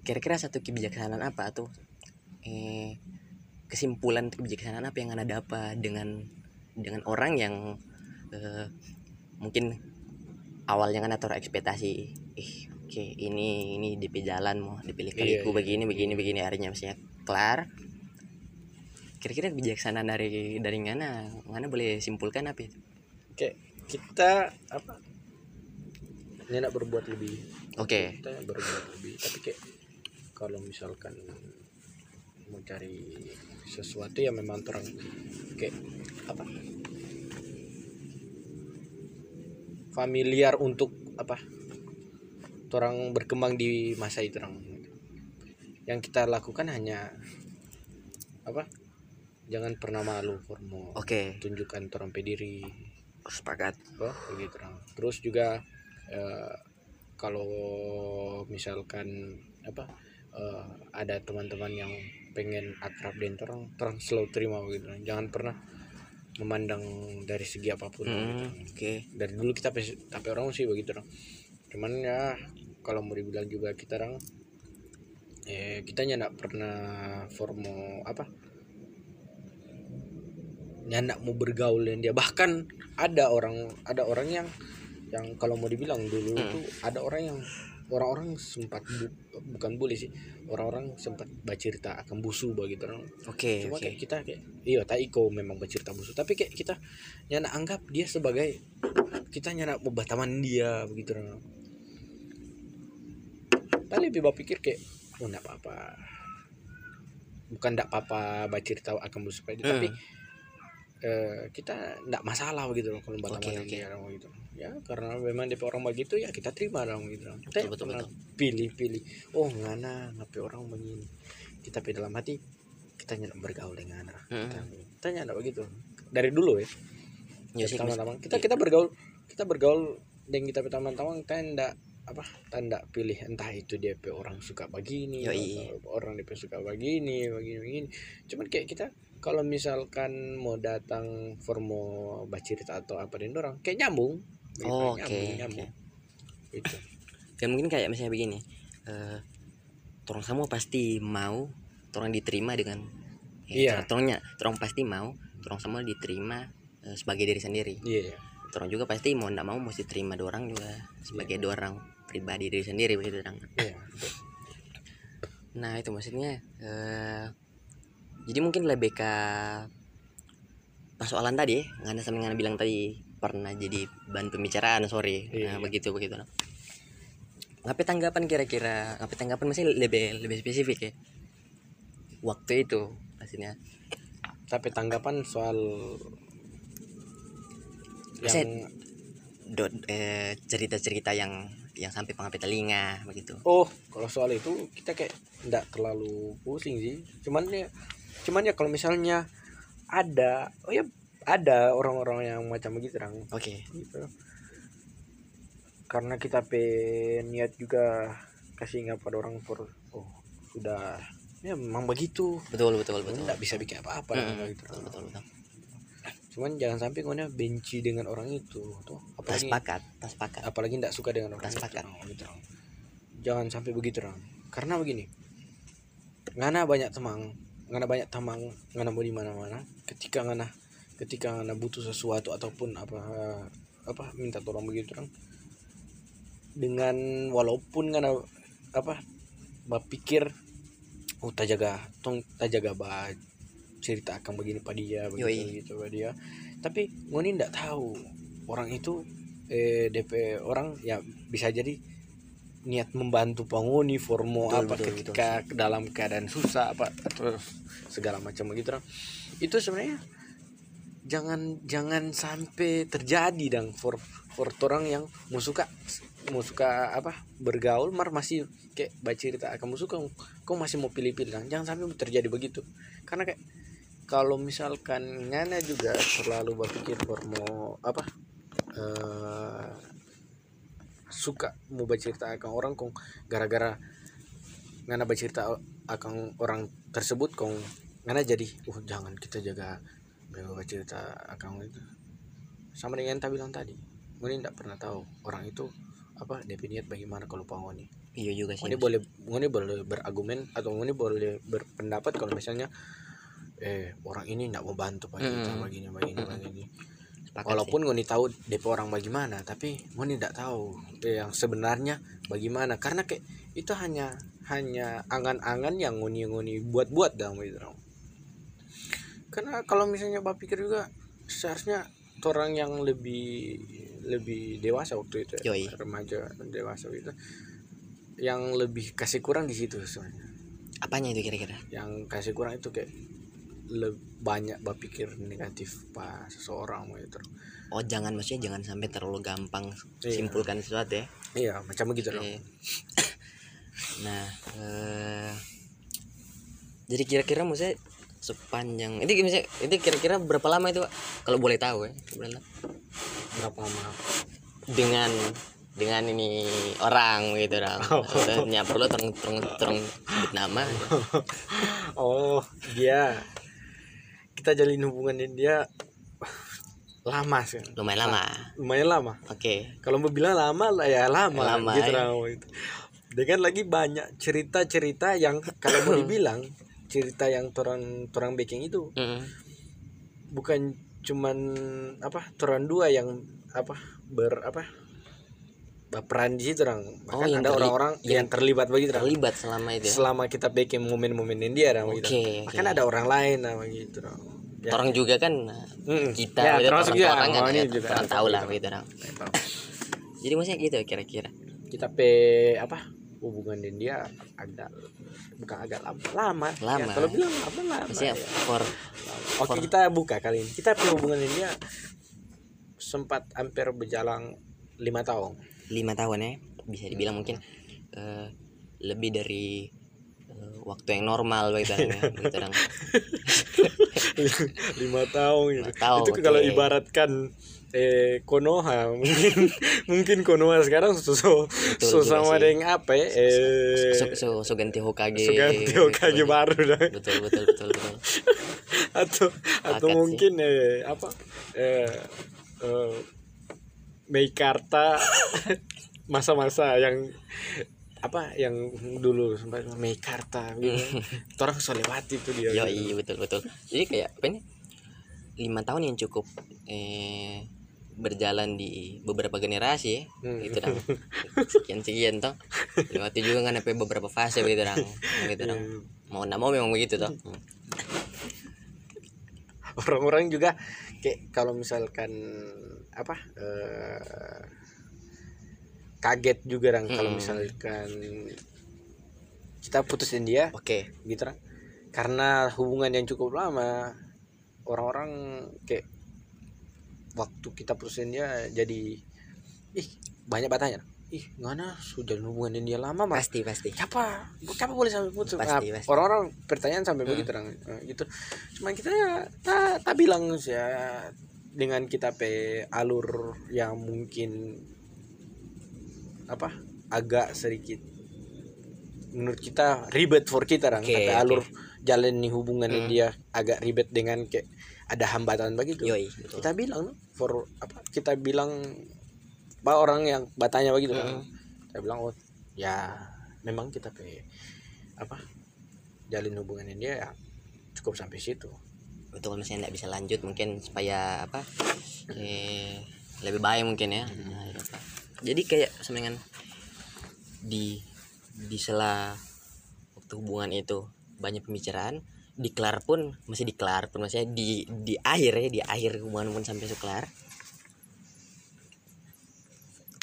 kira-kira satu kebijaksanaan apa tuh? Eh kesimpulan kebijaksanaan apa yang anda dapat dengan dengan orang yang eh, mungkin awalnya kan taruh ekspektasi ih oke ini ini DP jalan mau dipilih Iya, kaliku iya. begini begini begini akhirnya misalnya kelar. Kira-kira kebijaksanaan dari dari mana mana boleh simpulkan apa itu? Kayak kita apa nyenak berbuat lebih. Oke. Kita berbuat lebih. Tapi kayak kalau misalkan mau cari sesuatu ya memang orang kayak apa? Familiar untuk apa? Orang berkembang di masa itu orang yang kita lakukan hanya apa? Jangan pernah malu formo oke. Tunjukkan orang pediri. Sepakat. Oh begitu orang terus juga eh, kalau misalkan apa eh, ada teman-teman yang pengen akrab dengan orang orang selalu terima begitu orang. jangan pernah memandang dari segi apa pun Hmm, gitu. oke dari dulu kita tapi orang sih begitu dong cuman ya kalau mau dibilang juga kita orang eh kita nggak pernah formo apa nyandak mau bergaul dengan dia bahkan ada orang ada orang yang yang kalau mau dibilang dulu Hmm. itu ada orang yang orang-orang sempat bu- bukan bully sih orang-orang sempat bercerita akan busu begitu dong oke cuma oke kayak kita kayak iya tak iko memang bercerita musuh tapi kayak kita nyana anggap dia sebagai kita nyana mau teman dia begitu nah. Tapi lebih berpikir kayak oh enggak apa-apa bukan enggak apa-apa bercerita akan musuh dia tapi Hmm. Eh, kita enggak masalah begitu loh kalau dengan oke. dia orang begitu ya karena memang dia orang begitu ya kita terima dong gitu dong. Kita Betul, betul, betul. pilih-pilih oh ngana ngapain orang begini kita pilih dalam hati kita nyana bergaul dengan anak Hmm. kita, kita nyana begitu dari dulu ya ya sih teman-teman kita kita bergaul kita bergaul dengan kita teman-teman kita enggak apa tanda pilih entah itu DP orang suka begini Yoi. orang DP suka begini begini begini cuman kayak kita kalau misalkan mau datang formo bercerita atau apa dengan orang kayak nyambung. Oh, oke, nyambung oke. nyambung. (laughs) Itu dan mungkin kayak misalnya begini eh orang semua pasti mau orang diterima dengan Iya. orangnya orang pasti mau orang semua diterima eh, sebagai diri sendiri. Iya orang juga pasti mau ndak mau mesti terima dua orang juga sebagai dua orang pribadi diri sendiri begitu orang. Iya betul. nah itu maksudnya eh jadi mungkin lebih ke persoalan tadi nggak ada sama yang bilang tadi pernah jadi bahan pembicaraan sorry Iya, nah, iya. begitu begitu nah. ngapain tanggapan kira-kira ngapain tanggapan masih lebih lebih spesifik ya waktu itu pastinya tapi tanggapan soal Maksudnya- yang dot eh, cerita-cerita yang yang sampai pengapi telinga begitu Oh, kalau soal itu kita kayak enggak terlalu pusing sih. Cuman ya cuman ya kalau misalnya ada oh ya ada orang-orang yang macam begitu orang oke gitu. Karena kita pe niat juga kasih ingat pada orang for oh sudah ya memang begitu. betul betul betul Enggak bisa bikin apa-apa Mm, gitu. betul betul betul Cuman jangan sampai kau benci dengan orang itu tuh. Apalagi sepakat sepakat apalagi tidak suka dengan orang itu, sepakat. Gitu, jangan sampai begitu Rang. karena begini ngana banyak teman ngana banyak teman ngana mau di mana mana ketika ngana ketika ngana butuh sesuatu ataupun apa apa minta tolong begitu Rang. dengan walaupun ngana apa berpikir oh tak jaga tong tak jaga ba cerita akan begini pada dia begitu Yoi. gitu pada dia tapi ngoni ndak tahu orang itu eh DP orang ya bisa jadi niat membantu penguni formo Betul, apa betul, ketika dalam keadaan susah apa atau segala macam begitu itu sebenarnya jangan jangan sampai terjadi dong for for orang yang mau suka mau suka apa bergaul mar masih kayak baca cerita akan mau suka kau masih mau pilih-pilih jangan sampai terjadi begitu. Karena kayak kalau misalkan Ngana juga selalu berpikir for mau apa eh suka mau bercerita akan orang kong gara-gara Ngana bercerita akan orang tersebut kong Ngana jadi oh jangan kita jaga bercerita akan itu. Sama dengan yang bilang tadi Ngoni tidak pernah tahu orang itu apa definit bagaimana kalau pangoni iya juga sih. Ngoni boleh Ngoni boleh berargumen atau Ngoni boleh berpendapat kalau misalnya eh orang ini tidak mau bantu pak kita begini begini begini Sepakat walaupun Ngoni tahu DP orang bagaimana tapi Ngoni tidak tahu yang sebenarnya bagaimana karena kayak itu hanya hanya angan-angan yang Ngoni buat-buat dalam itu karena kalau misalnya bapak pikir juga seharusnya orang yang lebih lebih dewasa waktu itu ya, Yoi. remaja dewasa itu yang lebih kasih kurang di situ sebenarnya sih. apanya itu kira-kira yang kasih kurang itu kayak banyak berpikir negatif pas seseorang gitu. Oh jangan maksudnya jangan sampai terlalu gampang Iya. simpulkan sesuatu ya? Iya macam begitu dong. Oke. (coughs) nah eh, jadi kira-kira maksudnya sepanjang itu misalnya itu kira-kira berapa lama itu Pak? kalau boleh tahu ya sebenarnya. Berapa lama? Dengan dengan ini orang gitu orang Maksudnya perlu terang terang terang sebut nama. (laughs) Oh dia kita jalin hubungan dengan dia lama sih lumayan lama lumayan lama oke kalau mau bilang lama lah ya lama, Lama, gitu ya. gitu. dengan lagi banyak cerita-cerita yang kalau mau (clears throat) dibilang cerita yang torang torang baking itu Mm. bukan cuman apa torang dua yang apa ber apa berperan di situ orang bahkan yang ada orang-orang yang, terlibat begitu orang terlibat selama itu ya? Selama kita bikin momen-momen yang dia orang begitu Oke, bahkan oke. ada orang lain lah begitu orang ya. orang juga kan Mm-mm. kita ya, gitu, termasuk orang, juga orang kan oh, ya, ini juga. Orang tahu lah gitu. gitu orang jadi maksudnya gitu kira-kira. Kita pe apa hubungan dengan dia agak bukan agak lama lama, Lama. Ya, kalau bilang lama lama maksudnya ya. for oke kita buka kali ini. Kita pe hubungan dengan dia sempat hampir berjalan lima tahun lima tahun ya bisa dibilang mungkin eh, lebih dari eh, waktu yang normal begitu ya, begitu orang (laughs) lima tahun gitu. Lima tahun, itu kalau ibaratkan eh Konoha mungkin (laughs) mungkin Konoha sekarang so, so, Betul so juga sama sih. dengan apa ya eh so, so, so ganti Hokage Suganti Hokage baru dah betul betul betul betul (laughs) atau atau sih. mungkin eh apa eh, eh Meikarta masa-masa yang apa yang dulu sempat Meikarta gitu. (laughs) orang lewati tuh dia Yo, iya betul betul. Jadi kayak apa ini? Lima tahun yang cukup eh berjalan di beberapa generasi ya. Hmm. Gitu dong. Sekian sekian toh. Lewati juga kan apa beberapa fase begitu dong. Gitu dong. Mau nggak mau memang begitu toh. (laughs) Orang-orang juga kayak kalau misalkan apa eh, kaget juga orang kalau Hmm. misalkan kita putusin dia Oke. gitu kan karena hubungan yang cukup lama orang-orang kayak waktu kita putusin dia jadi ih banyak bertanya ih ngana sudah hubungan dia lama mas Pasti pasti. siapa siapa boleh sampai putus Pasti, Nah, pasti. orang-orang pertanyaan sampai begitu orang Eh, gitu cuman kita ya tak tak bilang ya dengan kita pe alur yang mungkin apa agak sedikit menurut kita ribet for kita orang tapi oke. alur jalan nih hubungan Hmm. dia agak ribet dengan kayak ada hambatan begitu Yoi. Betul. kita bilang for apa kita bilang orang yang bertanya begitu kan Hmm. saya bilang oh ya memang kita pe apa jalin hubungan dia ya cukup sampai situ Betul misalnya nggak bisa lanjut mungkin supaya apa? Eh lebih baik mungkin ya. Nah, ya apa. Jadi kayak semengan di di sela waktu hubungan itu banyak pembicaraan dikelar pun masih dikelar pun maksudnya di di akhir ya di akhir hubungan pun sampai kelar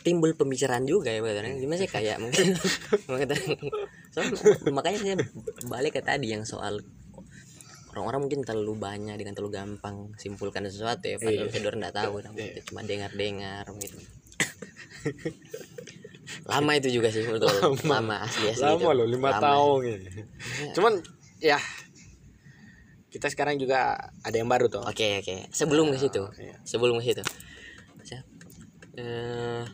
timbul pembicaraan juga ya betul gimana sih kayak (laughs) mungkin (laughs) makanya so- makanya saya balik ke tadi yang soal orang-orang mungkin terlalu banyak dengan terlalu gampang simpulkan sesuatu ya padahal Iya. saya nggak tahu nah, Iya. cuma dengar-dengar gitu (laughs) lama itu juga sih betul lama, asli asli lama loh lima Lama. tahun ini cuman ya kita sekarang juga ada yang baru tuh Oke oke. Sebelum ke situ, Iya. sebelum ke situ, eh,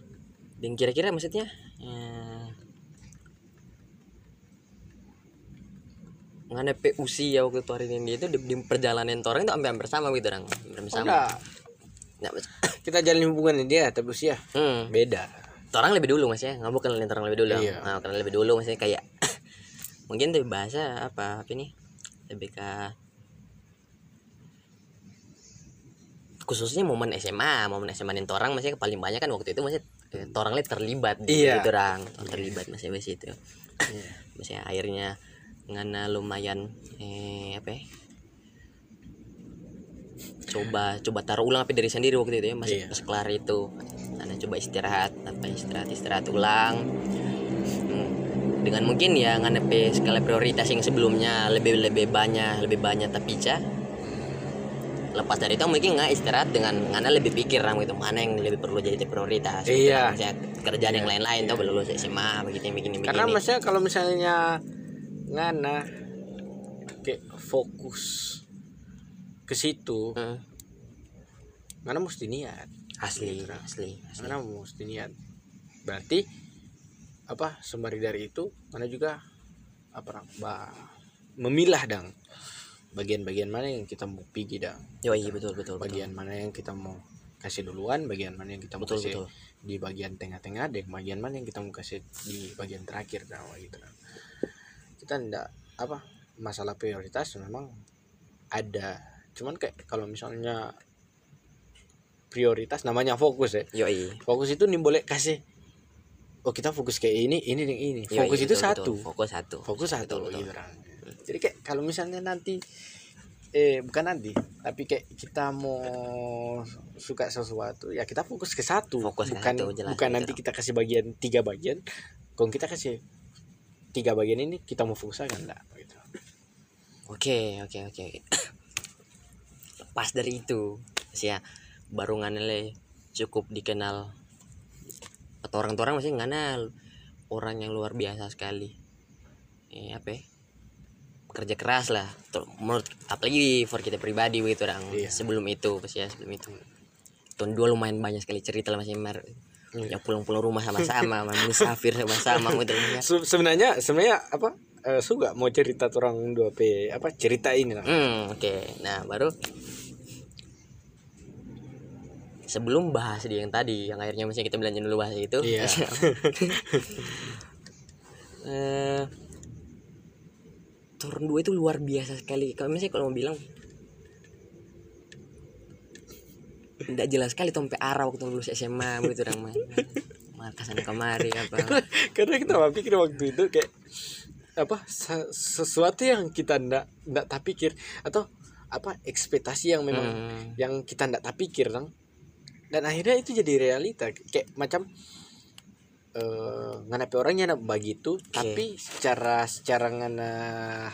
dan kira-kira maksudnya, eh, nganepe usia waktu itu hari ini itu di, di perjalanan orang itu hampir hampir sama gitu orang, hampir Oh, sama. enggak. Nggak, mas- (coughs) kita jalin hubungan dia tapi usia hmm. beda orang lebih dulu mas ya, nggak mau kenalin orang lebih dulu. Iya. Nah, kenal lebih dulu maksudnya kayak (coughs) mungkin tuh bahasa apa apa ini lebih ke khususnya momen SMA momen SMA nih orang masih paling banyak kan waktu itu masih eh, orang lihat terlibat di Iya. situ orang terlibat masih di situ Iya. (clears throat) masih akhirnya ngana lumayan eh apa ya coba coba taruh ulang apa dari sendiri waktu itu ya masih Iya. pas kelar itu karena coba istirahat apa istirahat istirahat ulang Hmm. dengan mungkin ya nganepe skala prioritas yang sebelumnya lebih lebih banyak lebih banyak tapi ca lepas dari itu mungkin nggak istirahat dengan ngana lebih pikir gitu mana yang lebih perlu jadi prioritas. Iya. Misalnya kerjaan yang lain-lain tuh belum lulus SMA begini begini begini karena maksudnya kalau misalnya ngana kayak fokus ke situ Hmm, ngana mesti niat. Asli Gitu. asli asli. Ngana mesti niat. Berarti apa sembari dari itu ngana juga apa bah, memilah dang. Bagian-bagian mana yang kita mau pergi dang Yoi, betul betul betul. Bagian mana yang kita mau kasih duluan bagian mana yang kita mau betul kasih betul. di bagian tengah-tengah dan bagian mana yang kita mau kasih di bagian terakhir. Nah gitu kita ndak apa masalah prioritas memang ada. Cuman kayak kalau misalnya prioritas namanya fokus ya. Yoi. fokus itu nih boleh kasih oh kita fokus kayak ini ini dan ini. Yoi, fokus itu betul, satu. Betul. fokus satu. Fokus satu Betul, betul. gitu kan. jadi kayak kalau misalnya nanti eh bukan nanti tapi kayak kita mau suka sesuatu ya kita fokus ke satu Fokus ke bukan satu, jelas, bukan gitu. nanti kita kasih bagian tiga bagian kalau kita kasih tiga bagian ini kita mau fokus aja enggak gitu Oke, oke, oke. (coughs) Pas dari itu, sih ya, baru nganele cukup dikenal atau orang-orang masih nganal orang yang luar biasa sekali. Eh, apa ya? Kerja keras lah. Menurut apalagi for kita pribadi begitu orang. Iya. Sebelum itu, pas ya sebelum itu. Tahun dua lumayan banyak sekali cerita lah masih Mar. Iya. Yang pulang-pulang rumah sama-sama, musafir sama-sama gitu. Se- sebenarnya sebenarnya apa eh, suka mau cerita orang dua p apa cerita ini lah Hmm, oke. Nah, baru sebelum bahas di yang tadi, yang akhirnya masih kita belanja dulu bahas itu. Iya. (laughs) eh turun dua itu luar biasa sekali. Kalau misalnya kalau mau bilang tidak jelas sekali sampai arah waktu lulus SMA begitu orang main. (laughs) Markasan kemari apa. karena kita mah pikir waktu itu kayak apa se- sesuatu yang kita ndak ndak tak pikir atau apa ekspektasi yang memang Hmm, yang kita ndak tak pikir dan akhirnya itu jadi realita kayak macam eh ngana orangnya nak begitu tapi secara secara ngana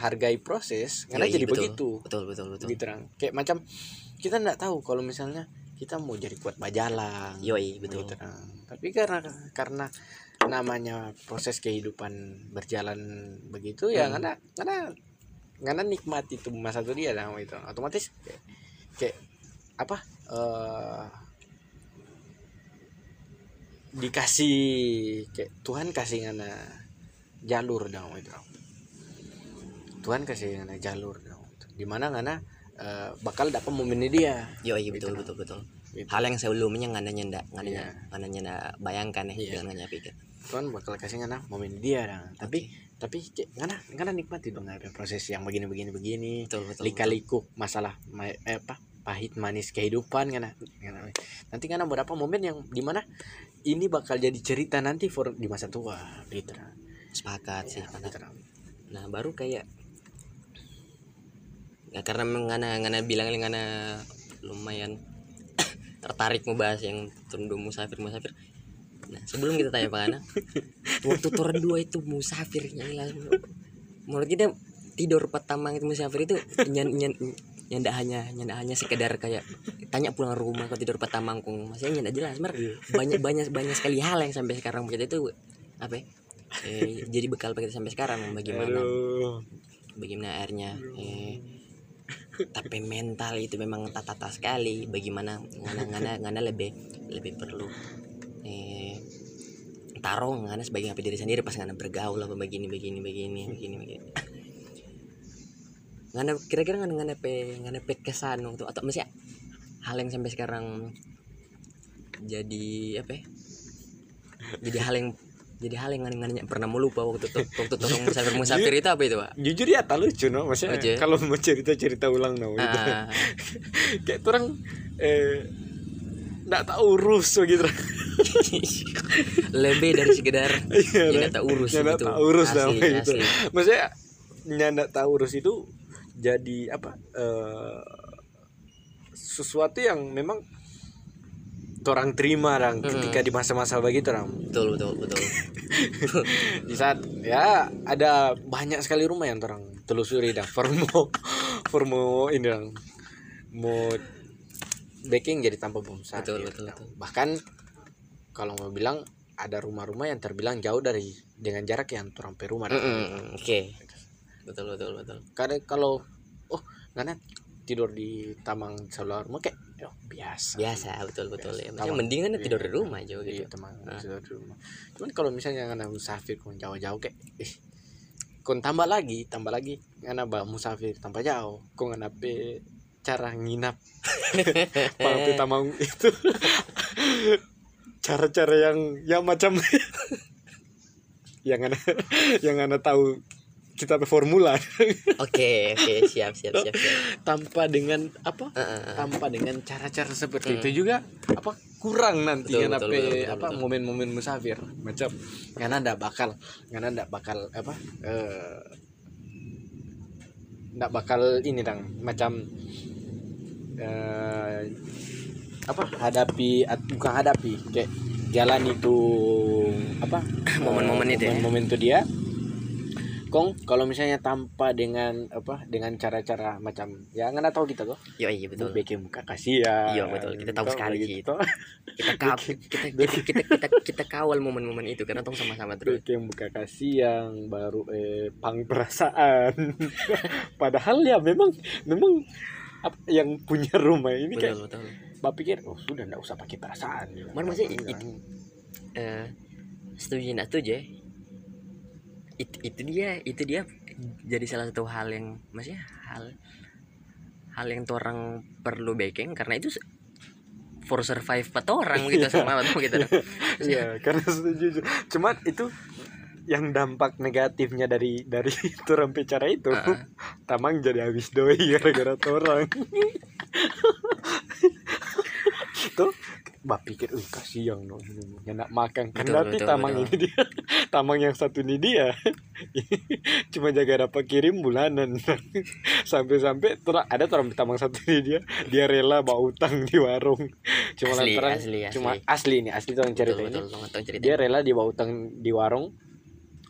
hargai proses ngana yoi, jadi betul. begitu Betul, betul, betul. begitu Rang. kayak macam kita ndak tahu kalau misalnya kita mau jadi kuat bajalang Yoi, betul. Begitu, Rang. tapi karena karena namanya proses kehidupan berjalan begitu ya Hmm. karena karena karena nikmati itu masa itu dia lah itu otomatis kayak, kayak apa eh dikasih kayak Tuhan kasih ngana jalur dong itu. Tuhan kasih ngana jalur dong di mana ngana eh, bakal dapat momennya dia. Yoi, Gitu, betul, betul, betul. Gitu. hal yang sebelumnya nggak nanya ndak nggak nanya Iya. nggak nanya ndak bayangkan ya Iya. jangan nanya pikir. Tuhan bakal kasih ngana momen dia dong. Tapi tapi ngana ngana nikmati dong ada proses yang begini begini begini. Betul betul lika-liku masalah ma- eh, apa pahit manis kehidupan ngana, ngana. Nanti ngana beberapa momen yang di mana ini bakal jadi cerita nanti for di masa tua gitu Rang. betul. sepakat sih Ya, sepakat. gitu, nah baru kayak ya karena ngana ngana bilang ngana lumayan (coughs) tertarik mau bahas yang tunduk musafir musafir nah sebelum kita tanya pak Ana (laughs) waktu turun dua itu musafirnya lah menurut kita tidur pertama itu musafir itu nyan, nyan, nyanda hanya nyanda hanya sekedar kayak tanya pulang rumah kalau tidur pertama mangkung. Masih nyanda jelas mer. Banyak banyak banyak sekali hal yang sampai sekarang. Kita itu apa ya, eh, jadi bekal kita sampai sekarang. Bagaimana Aduh. bagaimana airnya eh, tapi mental itu memang tata sekali. Bagaimana ngana ngana ngana lebih lebih perlu eh taruh ngana sebagai apa diri sendiri pas ngana bergaul apa begini begini begini begini begini ngana kira-kira ngana ngana pe ngana pe kesan waktu atau masih hal yang sampai sekarang jadi apa ya? jadi hal yang jadi hal yang ngana pernah mau lupa waktu waktu tolong musafir musafir itu apa itu pak jujur ya tak lucu no maksudnya Oke. kalau mau cerita cerita ulang no gitu. Ah, (laughs) kayak orang eh nggak tahu urus gitu lebih dari sekedar (laughs) Iya, ya nggak tahu urus Ya, nggak gitu. tahu urus asli, gitu. asli. maksudnya nyanda tahu urus itu jadi apa eh sesuatu yang memang orang terima orang ketika di masa-masa begitu orang betul betul betul. (laughs) Di saat ya ada banyak sekali rumah yang orang telusuri dan (laughs) formo formo ini orang mood baking jadi tanpa musafir Betul, betul, betul. bahkan kalau mau bilang ada rumah-rumah yang terbilang jauh dari dengan jarak yang turun sampai rumah Mm-mm, oke betul betul betul karena kalau oh karena tidur di taman sebelah rumah kayak oh, biasa biasa betul betul ya Biasa. maksudnya Taman. mendingan Iya. tidur di rumah aja Iya, gitu teman Ah. tidur di rumah cuman kalau misalnya karena musafir kau jauh-jauh kayak eh kau tambah lagi tambah lagi karena bah musafir tambah jauh kau nggak pe cara nginap (laughs) Papi tamang itu cara-cara yang ya macam (laughs) yang ana yang ana tahu kita formula oke oke siap siap siap siap tanpa dengan apa Heeh. tanpa dengan cara-cara seperti Hmm. itu juga apa kurang nanti Betul, betul, betul, betul, apa momen-momen musafir macam ngana ndak bakal ngana ndak bakal apa eh ndak bakal ini dang macam eh apa hadapi at- bukan hadapi kayak jalan itu apa Momen-momen eh, itu ya. momen-momen itu dia Kong kalau misalnya tanpa dengan apa dengan cara-cara macam ya nggak tahu kita kok. Yo, iya betul. Bikin muka kasihan Iya, betul. Kita tahu Kok sekali. begitu. kita ka kita, kita kita kita kita kawal momen-momen itu karena tong sama-sama terus. Bikin muka kasihan baru eh pang perasaan. (laughs) Padahal ya memang memang yang punya rumah ini kayak betul betul. Bapak pikir oh sudah nggak usah pakai perasaan. Cuman maksudnya it- it- eh setuju nggak setuju ya itu, itu dia itu dia jadi salah satu hal yang maksudnya hal hal yang tuh orang perlu backing karena itu for survive empat orang gitu sama atau gitu Iya, karena setuju. Cuma itu yang dampak negatifnya dari dari (laughs) turun cara itu, Heeh. (laughs) tamang jadi habis doi gara-gara torang. (laughs) Tuh, mbak pikir, uh kasihan no, enak makan. Kan Betul, betul, tamang betul. ini dia, (laughs) tamang yang satu ini dia, (laughs) cuma jaga dapat kirim bulanan. (laughs) Sampai-sampai ada orang tamang satu ini dia, dia rela bawa utang di warung. Cuma Asli, lantaran, asli, cuma asli. asli nih, asli tuh cerita betul ini betul betul, betul cerita dia rela dia bawa utang di warung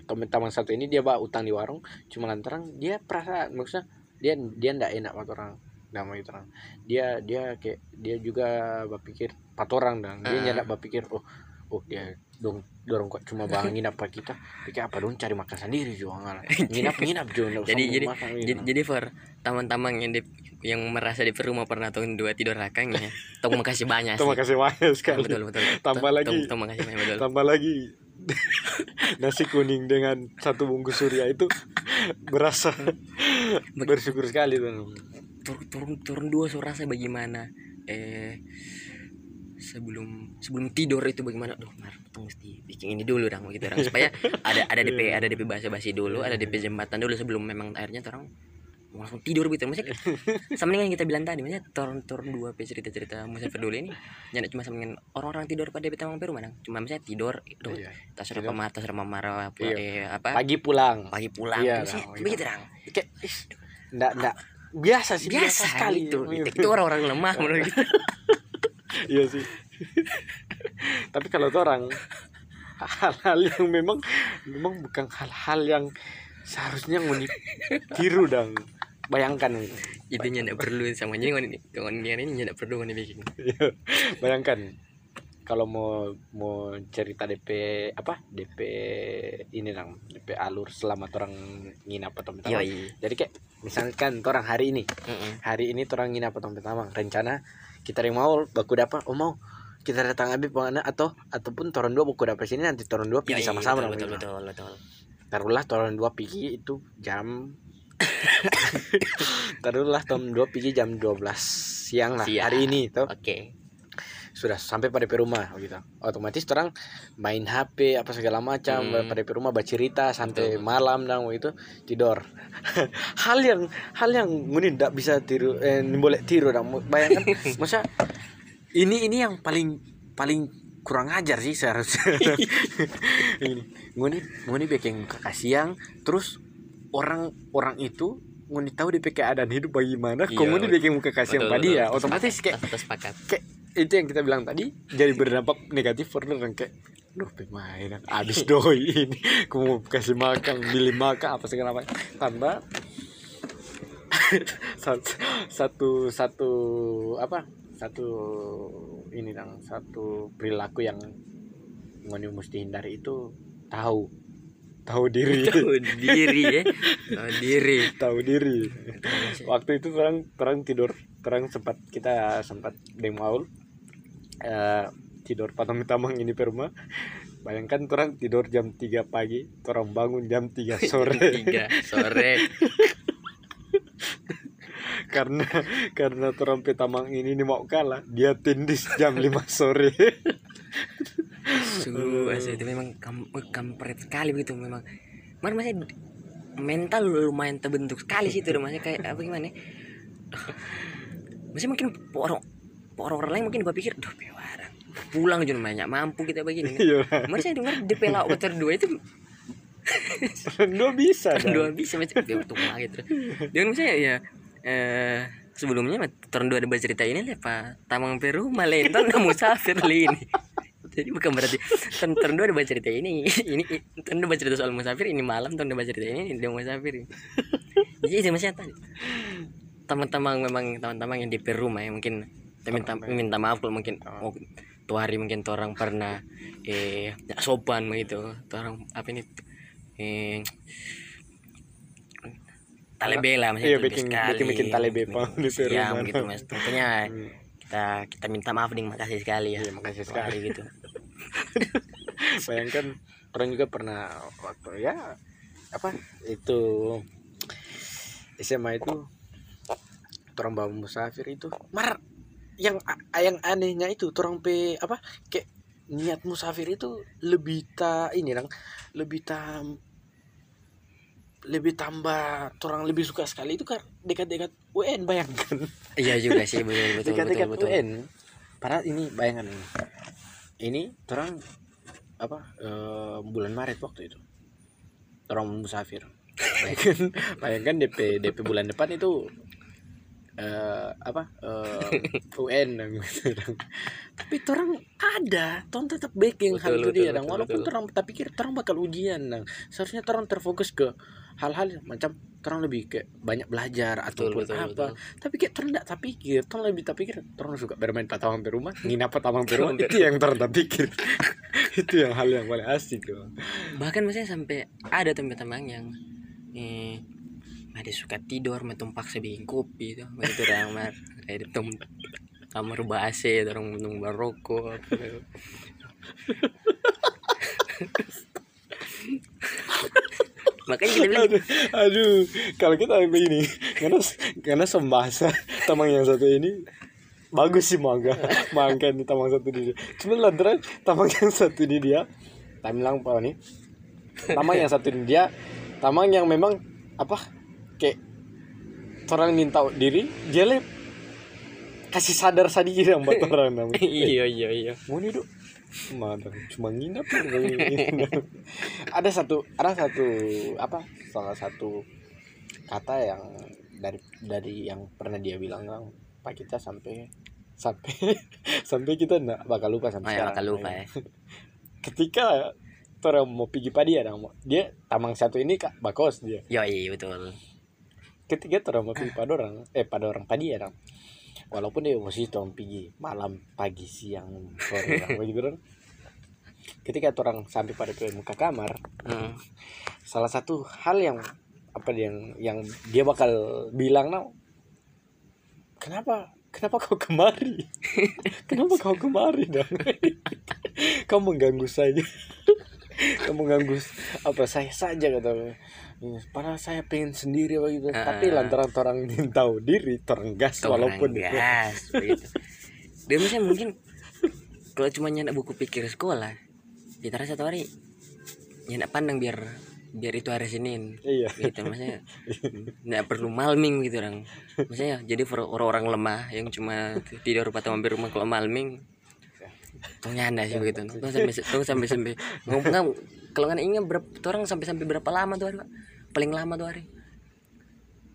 teman teman satu ini dia bawa utang di warung cuma lantaran dia perasaan maksudnya dia dia ndak enak sama orang itu orang dia dia kayak dia juga berpikir empat orang dan dia Ah. nyadak berpikir oh oh dia dong dorong kok cuma bang nginap apa kita. Pikir apa dong cari makan sendiri juga (laughs) nginap nginap juga jadi jadi makan, jadi, jadi for taman-taman yang di, yang merasa di rumah pernah tahun dua tidur rakang ya tong makasih banyak terima sih. kasih banyak sekali. Betul betul. Tambah lagi. tong makasih banyak betul. Tambah lagi. (laughs) Nasi kuning dengan satu bungkus surya itu berasa bersyukur sekali tuh turun turun turun dua suara saya bagaimana? Eh sebelum sebelum tidur itu bagaimana? Duh, mar mesti bikin ini dulu dong gitu orang supaya ada ada DP ada DP basa basi dulu ada DP jembatan dulu sebelum memang akhirnya orang mau langsung tidur gitu. Maksudnya (laughs) sama dengan yang kita bilang tadi maksudnya turun turun dua pe cerita cerita musafir dulu ini jangan cuma sama dengan orang-orang tidur pada DP mampir rumah dong cuma misalnya tidur duh, Iya. tas serba tas serba marah apa Iya. eh, apa? Pagi pulang. Pagi pulang Iya, Maksudnya dong, begitu dong. Kayak ih, ndak ndak biasa sih biasa, sekali itu itu, itu orang-orang lemah menurut kita iya sih tapi kalau tuh orang hal-hal yang memang memang bukan hal-hal yang seharusnya nguni tiru dong bayangkan gitu. itunya tidak perlu sama jadi ini kawan ini tidak perlu ini bikin Iya, bayangkan kalau mau mau cerita DP apa? DP ini dong DP alur selama orang nginap atau pertama jadi kayak misalkan orang hari ini. Mm-mm. hari ini orang nginap atau pertama rencana kita yang mau baku dapat oh mau. Kita datang Habib mana atau ataupun toron dua baku dapat sini nanti toron dua pergi sama-sama betul, dong, betul, gitu. betul betul. Taruhlah toron dua pergi itu jam. (laughs) Taruhlah toron dua pergi jam 12 siang lah Siang. hari ini tuh oke sudah sampai pada rumah gitu otomatis orang main HP apa segala macam Hmm. pada rumah bercerita sampai Betul. malam dan itu tidur (laughs) hal yang hal yang mungkin tidak bisa tiru eh, boleh tiru dong bayangkan (laughs) masa ini ini yang paling paling kurang ajar sih seharusnya (laughs) ini nguni nguni bikin kakak siang terus orang orang itu nguni tahu dia keadaan hidup bagaimana Iya, kok nguni bikin muka kasihan Betul, pada dia betul. otomatis kayak kayak itu yang kita bilang tadi jadi berdampak negatif for orang kayak Duh pemain abis (laughs) doi ini Aku mau kasih makan Beli makan apa segala macam. Tambah (laughs) satu satu satu apa satu ini dong satu perilaku yang ngoni mesti hindari itu tahu tahu diri. (laughs) Tahu diri ya tahu diri. Tahu diri. Waktu itu terang terang tidur terang sempat kita sempat demaul eh, tidur patang tamang ini per rumah bayangkan terang tidur jam 3 pagi terang bangun jam 3 sore. tiga sore. (laughs) Karena karena terang tamang ini nih mau kalah dia tindis jam 5 sore. Sungguh (laughs) asli itu memang kam kampret sekali begitu memang. Mana masih mental lumayan terbentuk sekali sih itu masih kayak apa gimana ya? (laughs) masih mungkin orang orang lain mungkin gua pikir duh pewara pulang juga banyak mampu kita begini iya. Masih dengar di pelak water dua itu dua bisa dua bisa macam dia tuh gitu dengan misalnya ya eh sebelumnya turun dua ada bercerita ini lah pak. Tamang peru malenton musafir li ini jadi bukan berarti turun turun dua ada bercerita ini. Ini turun dua bercerita soal musafir ini malam turun dua bercerita ini dia musafir. Jadi itu masih tadi teman-teman memang teman-teman yang di Peru mah ya mungkin minta minta maaf kalau mungkin oh, tuh hari mungkin tuh orang pernah eh sopan begitu. Tuh orang apa ini? Eh talebe lah Iya, maksudnya bikin- bikin- bikin talebe, Pak, ya mana. gitu mas. Tentunya Hmm. kita kita minta maaf ding makasih sekali ya. Iya, makasih sekali. gitu. (laughs) Bayangkan orang juga pernah waktu ya apa itu SMA itu orang bawa musafir itu mar yang yang anehnya itu orang pe apa kayak niat musafir itu lebih ta ini dong lebih tam lebih tambah orang lebih suka sekali itu kan dekat-dekat UN bayangkan. Iya juga sih betul betul dekat-dekat betul. UN padahal ini bayangan ini ini orang apa eh, bulan Maret waktu itu. Orang musafir. Bayangkan bayangkan DP DP bulan depan itu eh apa (laughs) eh, UN dan gitu tapi orang ada orang tetap backing hal Betul, itu dia betul, betul, walaupun betul. orang tak pikir orang bakal ujian dong seharusnya orang terfokus ke hal-hal macam orang lebih kayak banyak belajar betul ataupun betul, apa. betul. tapi kayak orang tak tak pikir orang lebih tak pikir orang suka bermain patawang di rumah nginap patawang di rumah itu yang orang tak pikir (laughs) itu yang hal yang paling asik tuh bahkan misalnya sampai ada teman-teman yang eh ada suka tidur metum paksa bikin kopi itu itu orang mar kayak tem kamar base orang minum baroko (laughs) makanya kita bilang aduh, aduh. Kalau kita begini karena karena sembahasa tamang yang satu ini bagus sih mangga. Mangga ini tamang satu ini cuma lantaran tamang yang satu ini dia tak bilang apa nih? Tamang yang satu ini dia tamang yang memang apa orang minta diri dia le kasih sadar sadar yang buat (laughs) orang namanya iya iya iya. Mau nih duk? Mana cuma nginep (laughs) ada satu ada satu apa? Salah satu kata yang dari dari yang pernah dia bilang kan pak kita sampai sampai (laughs) sampai kita nggak bakal lupa oh sampai ya sekarang. bakal lupa ya. Ketika orang mau pergi padi ada mau dia tamang satu ini kak bakos dia. Yo iya betul ketika orang mau pergi pada orang eh pada orang padi ya orang. Walaupun dia masih tuh pergi malam pagi siang sore (laughs) orang begitu kan. Ketika orang sampai pada ke muka kamar Hmm. salah satu hal yang apa yang yang dia bakal bilang now kenapa kenapa kau kemari? (laughs) Kenapa kau kemari dong (laughs) kau mengganggu saja kau mengganggu apa saya saja kata padahal saya pengen sendiri begitu. Ah. tapi lantaran orang tahu diri orang gas walaupun gas begitu. dia misalnya mungkin kalau cuma nyandak buku pikir sekolah kita satu hari nyandak pandang biar biar itu hari Senin. Iya. Gitu maksudnya. Nggak perlu malming gitu orang. Maksudnya jadi orang-orang lemah yang cuma tidur pada mampir rumah kalau malming tuh nyanda sih begitu. tuh sampai tuh sampai sampai ngomong kalau nggak ingat berapa orang sampai sampai berapa lama tuh hari Pak? paling lama tuh hari.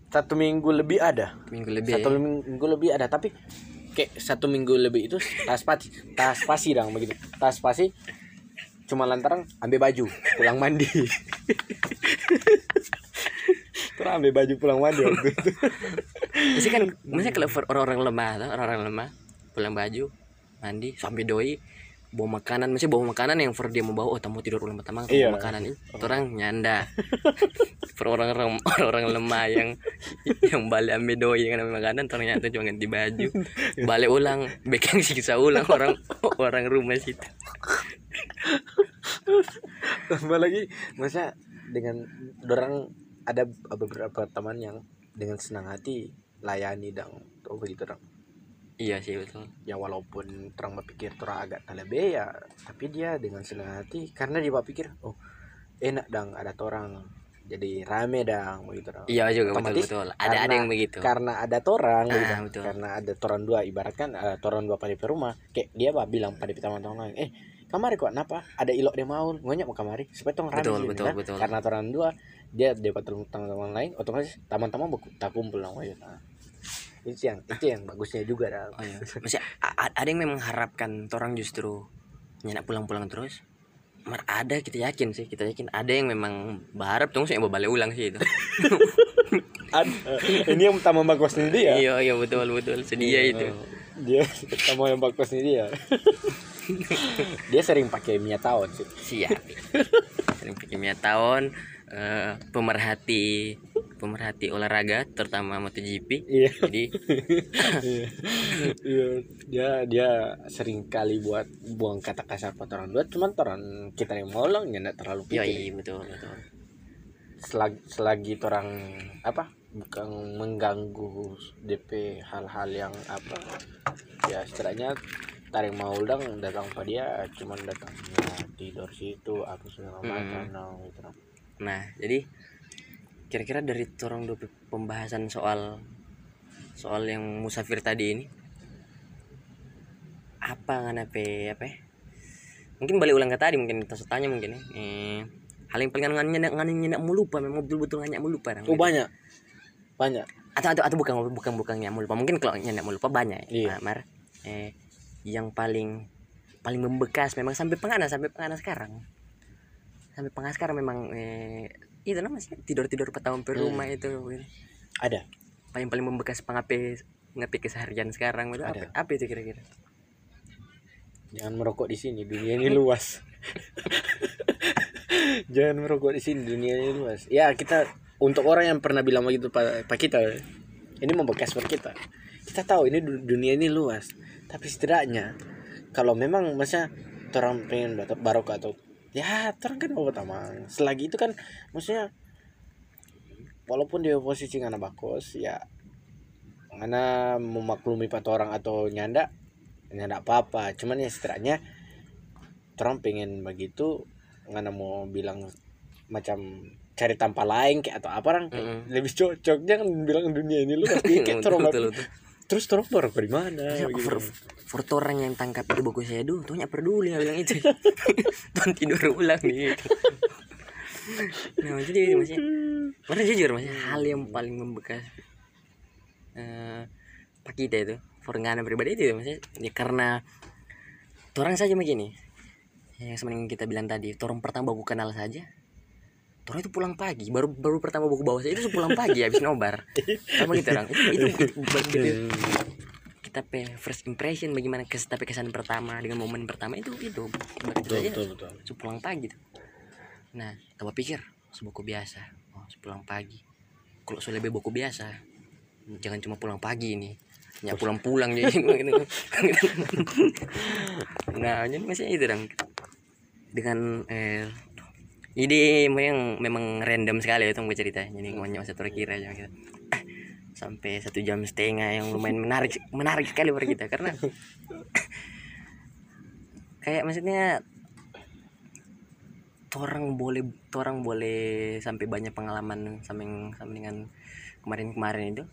Satu minggu lebih ada. Minggu lebih satu ya. minggu lebih ada tapi kayak satu minggu lebih itu tas pasi tas pasi dong begitu. Tas pasi cuma lantaran ambil baju pulang mandi. (laughs) Terus ambil baju pulang mandi waktu itu. Kan mesti kalau orang-orang lemah orang-orang lemah pulang baju, mandi, sampai doi bawa makanan, mesti bawa makanan yang for dia mau bawa, oh tamu tidur ulang tamang Iya. bawa makanan ini, (laughs) orang nyanda. for orang-orang orang lemah yang yang balik ambil doi yang ambil makanan, ternyata cuma ganti baju, balik ulang, bekeng siksa ulang orang (laughs) orang rumah situ. Tambah lagi masa dengan dorang ada beberapa teman yang dengan senang hati layani dong. Tuh begitu dong Iya sih betul. ya walaupun terang berpikir terang agak lebih ya tapi dia dengan senang hati karena dia berpikir oh enak dong ada orang jadi rame dong begitu dong Iya juga betul Otomatis betul. Ada ada karena- yang begitu. karena ada torang Ah, gitu. betul. karena ada toran dua ibaratkan eh, toran dua pada rumah kayak dia bah bilang pada teman-teman lain eh kamari kok kenapa ada ilok dia mau ngonyok mau kamari supaya tong rame Betul, betul, kan? betul. karena toran dua dia dapat teman-teman lain otomatis teman-teman tak kumpul lah. Nah, itu yang itu yang bagusnya juga dah. Oh iya. A- ada yang memang harapkan orang justru nyenak pulang-pulang terus. Mar ada kita yakin sih, kita yakin ada yang memang berharap tuh yang balik ulang sih itu. (laughs) Ada. ini yang tamu bagusnya dia iya iya betul betul sedia itu. dia tamu yang bagusnya dia (laughs) dia sering pakai minyak tahun sih Siap. Sering pakai minyak tahun eh, pemerhati pemerhati olahraga terutama MotoGP. iya Jadi Iya. Iya, dia dia sering kali buat buang kata kasar buat orang cuman orang kita yang molong ya nggak terlalu iya pikir betul betul. selagi selagi orang apa bukan mengganggu DP hal-hal yang apa ya istilahnya tarik mau udang datang pada dia cuman datang ya, tidur situ apa segala Hmm. macam no, gitu no. Nah, jadi kira-kira dari torong dua pembahasan soal soal yang musafir tadi ini apa ngan apa apa ya? mungkin balik ulang ke tadi mungkin kita tanya mungkin ya. Eh, hal yang paling ngan nyenak ngan nyenak mau lupa memang betul betul nganyak mau lupa oh banyak. Banyak. Atau atau atau bukan bukan bukan mau lupa mungkin kalau nyenak mau lupa banyak Iya. Nah, Mar. Eh yang paling paling membekas memang sampai pengana sampai pengana sekarang sampai pengana sekarang memang eh, itu namanya sih tidur tidur petahun per Hmm. rumah itu ada paling paling membekas pengape ngapi keseharian sekarang itu apa, Ada. apa itu kira-kira Jangan merokok di sini, dunia ini luas. (laughs) Jangan merokok di sini, dunia ini luas. Ya kita untuk orang yang pernah bilang begitu pak pak kita, ini membekas buat kita. Kita tahu ini du- dunia ini luas, tapi setidaknya kalau memang masa orang pengen barokah atau ya orang kan mau tamang. Selagi itu kan maksudnya walaupun dia posisi ngana bagus ya ngana memaklumi pat orang atau nyanda nggak apa-apa cuman ya setidaknya orang pengen begitu nggak mau bilang macam cari tanpa lain kayak atau apa orang Mm-mm. lebih cocok jangan bilang dunia ini lu pasti (laughs) kayak betul. Terus orang baru dari mana? Ya, for, for orang yang tangkap itu bagus saya. Dulu tuh nggak peduli nggak bilang itu. (laughs) Tuh tidur ulang nih. Nah jadi maksudnya. Mana jujur maksudnya hal yang paling membekas eh pak kita itu Forngana pribadi itu ya, maksudnya ya karena orang saja begini. Yang sebenarnya kita bilang tadi orang pertama baku kenal saja orang itu pulang pagi baru baru pertama baku bawa saya itu pulang pagi habis nobar. Sama gitu orang itu, itu, itu, (laughs) itu, kita pe first impression bagaimana kes tapi kesan pertama dengan momen pertama itu itu. Betul saja betul betul. Pulang pagi tuh. Nah coba pikir sebuku biasa. Oh pulang pagi. Kalau sudah lebih buku biasa jangan cuma pulang pagi ini. Ya pulang-pulang jadi (laughs) gitu. nah jadi masih itu dong dengan eh ini memang memang random sekali itu gue cerita. Jadi ngonyok satu kira aja gitu. Sampai satu jam setengah yang lumayan menarik menarik sekali buat kita. Karena kayak maksudnya orang boleh orang boleh sampai banyak pengalaman sampai sampai dengan kemarin-kemarin itu.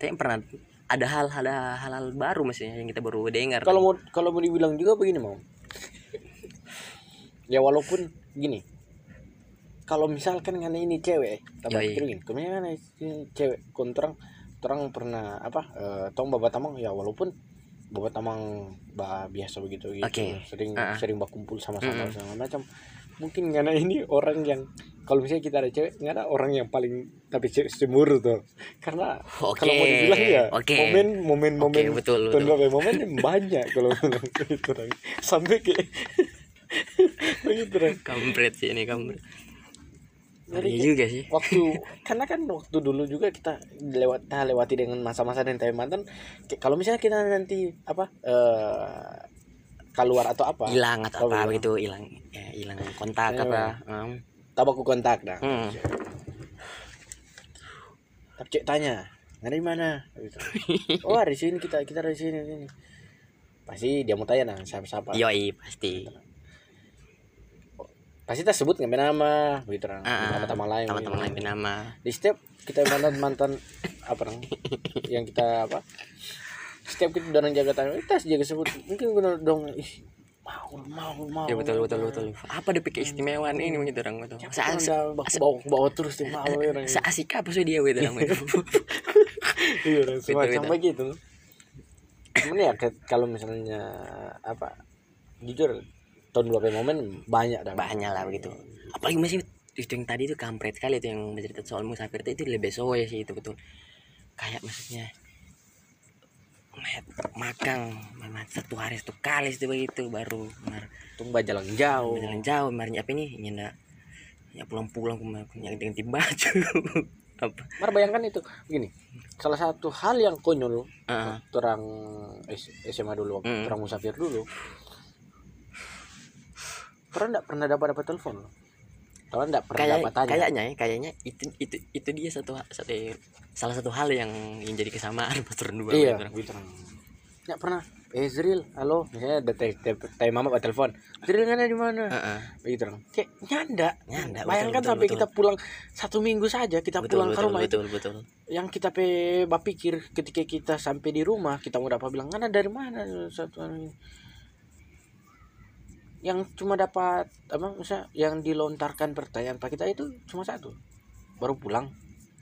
Tapi pernah ada hal ada hal-hal baru maksudnya yang kita baru dengar. Kalau mau kalau mau dibilang juga begini mau ya walaupun gini kalau misalkan kan ini cewek tambah Yoi. pikir gini kemudian kan ini cewek kontrang terang pernah apa eh tong babat tamang ya walaupun babat tamang bah biasa begitu gitu Oke. sering Ah. sering berkumpul sama-sama Mm-mm. segala macam mungkin karena ini orang yang kalau misalnya kita ada cewek nggak ada orang yang paling tapi cewek cemburu tuh karena Oke, kalau mau dibilang ya oke. momen momen momen Oke, betul, betul. momen banyak kalau (laughs) itu sampai kayak (laughs) begitu kampret sih ini kampret Jadi Iya kayak juga sih. Waktu (laughs) karena kan waktu dulu juga kita lewat kita lewati dengan masa-masa dan tanya mantan kalau misalnya kita nanti apa eh keluar atau apa hilang atau Oh, apa begitu hilang ya hilang kontak Iya. apa Hmm. tabaku kontak dah Hmm. tapi cek tanya dari mana? Gitu. (laughs) oh dari sini kita kita dari sini sini. Pasti dia mau tanya nah siapa siapa yoi pasti pasti kita sebut nggak nama begitu kan nama teman lain teman-teman lain begitu. nama. Di setiap kita mantan mantan apa nang yang kita apa? Setiap kita orang jaga tanya kita jaga sebut. Mungkin gue dong. Ih mau mau mau. Ya betul betul betul. Apa deh pikir istimewaan ini begitu orang betul. Bawa bawa terus di mau orang seasik apa sih dia begitu orang begitu (laughs) iya orang semacam begitu. Cuman ya kalau misalnya apa jujur tahun berapa momen? Banyak dah. Banyak lah begitu. Apalagi masih itu yang tadi itu kampret sekali itu yang bercerita soal musafir itu, itu lebih soe sih itu betul. Kayak maksudnya Met, makan memang satu hari satu kali itu begitu baru mar tumba jalan jauh. Jalan jauh marnya apa ini nyenda ya pulang-pulang punya ganti (laughs) baju. Apa? Mar bayangkan itu begini. Salah satu hal yang konyol Ah, terang S- SMA dulu Hmm. terang musafir dulu Orang enggak pernah dapat dapat telepon loh. Orang enggak pernah kayak dapat tanya. kayaknya ya kayaknya itu itu itu dia satu satu salah satu hal yang yang jadi kesamaan (laughs) patur dua iya, begitu. gitu. Enggak pernah. Eh Zril, halo, misalnya ada teh teh teh mama buat telepon. Zril kan ada di mana? Heeh. Begitu dong. Kayak nyanda. Nyanda, betul, Bayangkan betul, sampai betul. kita pulang satu minggu saja kita betul pulang ke betul rumah itu betul betul yang kita pe pikir ketika kita sampai di rumah kita mau dapat bilang kan dari mana satu ini?" Yang cuma dapat apa misalnya yang dilontarkan pertanyaan pak kita itu cuma satu. Baru pulang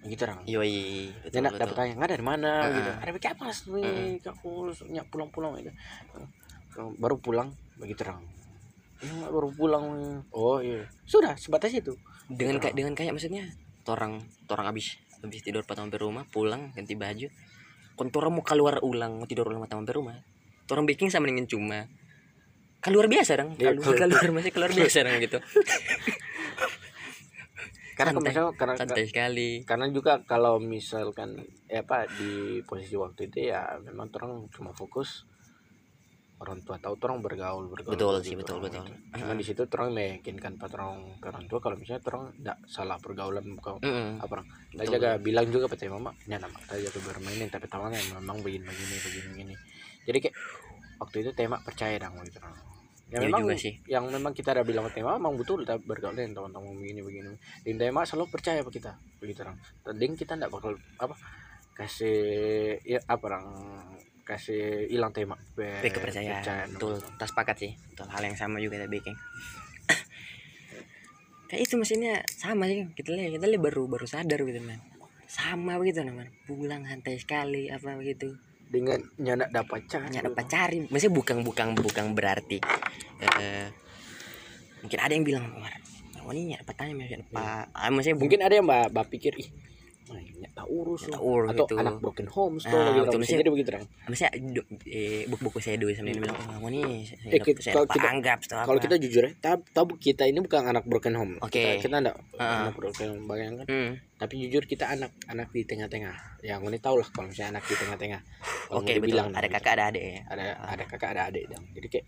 gitu orang yoi betul, dia nak betul. dapat tanya nggak dari mana? Ah. gitu. Ada pakai apa nih aku nyak pulang pulang gitu. Baru pulang begitu orang "Ya, baru pulang. Oh iya. Sudah sebatas itu. Dengan kayak dengan kayak maksudnya torang torang habis habis tidur pas sampai rumah pulang ganti baju. Kon torang mau keluar ulang mau tidur ulang pas sampai rumah. Torang baking sama dengan cuma keluar biasa dong. Iya, keluar keluar. masih keluar biasa dong gitu. (laughs) Karena Santai, misalnya karena santai sekali. karena juga kalau misalkan eh apa di posisi waktu itu ya memang orang cuma fokus orang tua tahu orang bergaul bergaul Betul sih, betul, betul. itu. cuma di situ orang meyakinkan patrong ke orang tua kalau misalnya orang tidak salah pergaulan kau Mm-mm. apa orang. Betul, jaga bilang juga pada mama ya nama kita jaga bermainin tapi tawannya memang begini begini begini begini. Jadi kayak waktu itu tema percaya dong gitu orang ya Iya memang juga sih. yang memang kita ada bilang tema memang betul kita bergaul dengan teman-teman begini begini. Dan tema selalu percaya apa kita begitu orang dan kita tidak bakal apa kasih ya apa orang kasih hilang tema. Be- kepercayaan. Percaya, betul. tas sepakat sih. Betul. Hal yang sama juga kita baking (coughs) kayak itu mesinnya sama sih kita lihat kita lihat baru baru sadar gitu man sama begitu namanya pulang santai sekali apa begitu dengan nyanak dapat cari. Hanya dapat cari. Maksudnya bukan bukan bukan berarti eh, mungkin ada yang bilang Umar oh ini nggak dapat tanya maksudnya pak ah, maksudnya mungkin ada yang mbak, mbak pikir ih tak urus loh." urus atau gitu. anak broken homes Ah, tuh betul, orang maksudnya- jadi begitu orang du- eh, buku-buku saya dulu sama dia bilang oh ini saya, Eh, kita- kalau kita- anggap kalau apa." kita jujur ya tab tabu kita ini bukan anak broken home Oke. kita, kita enggak Ah. anak broken home bayangkan Hmm, tapi jujur kita anak anak di tengah-tengah yang ini tahu lah kalau misalnya anak di tengah-tengah oke betul dibilang, ada gitu. kakak ada adik ya ada ada kakak ada adik dong jadi kayak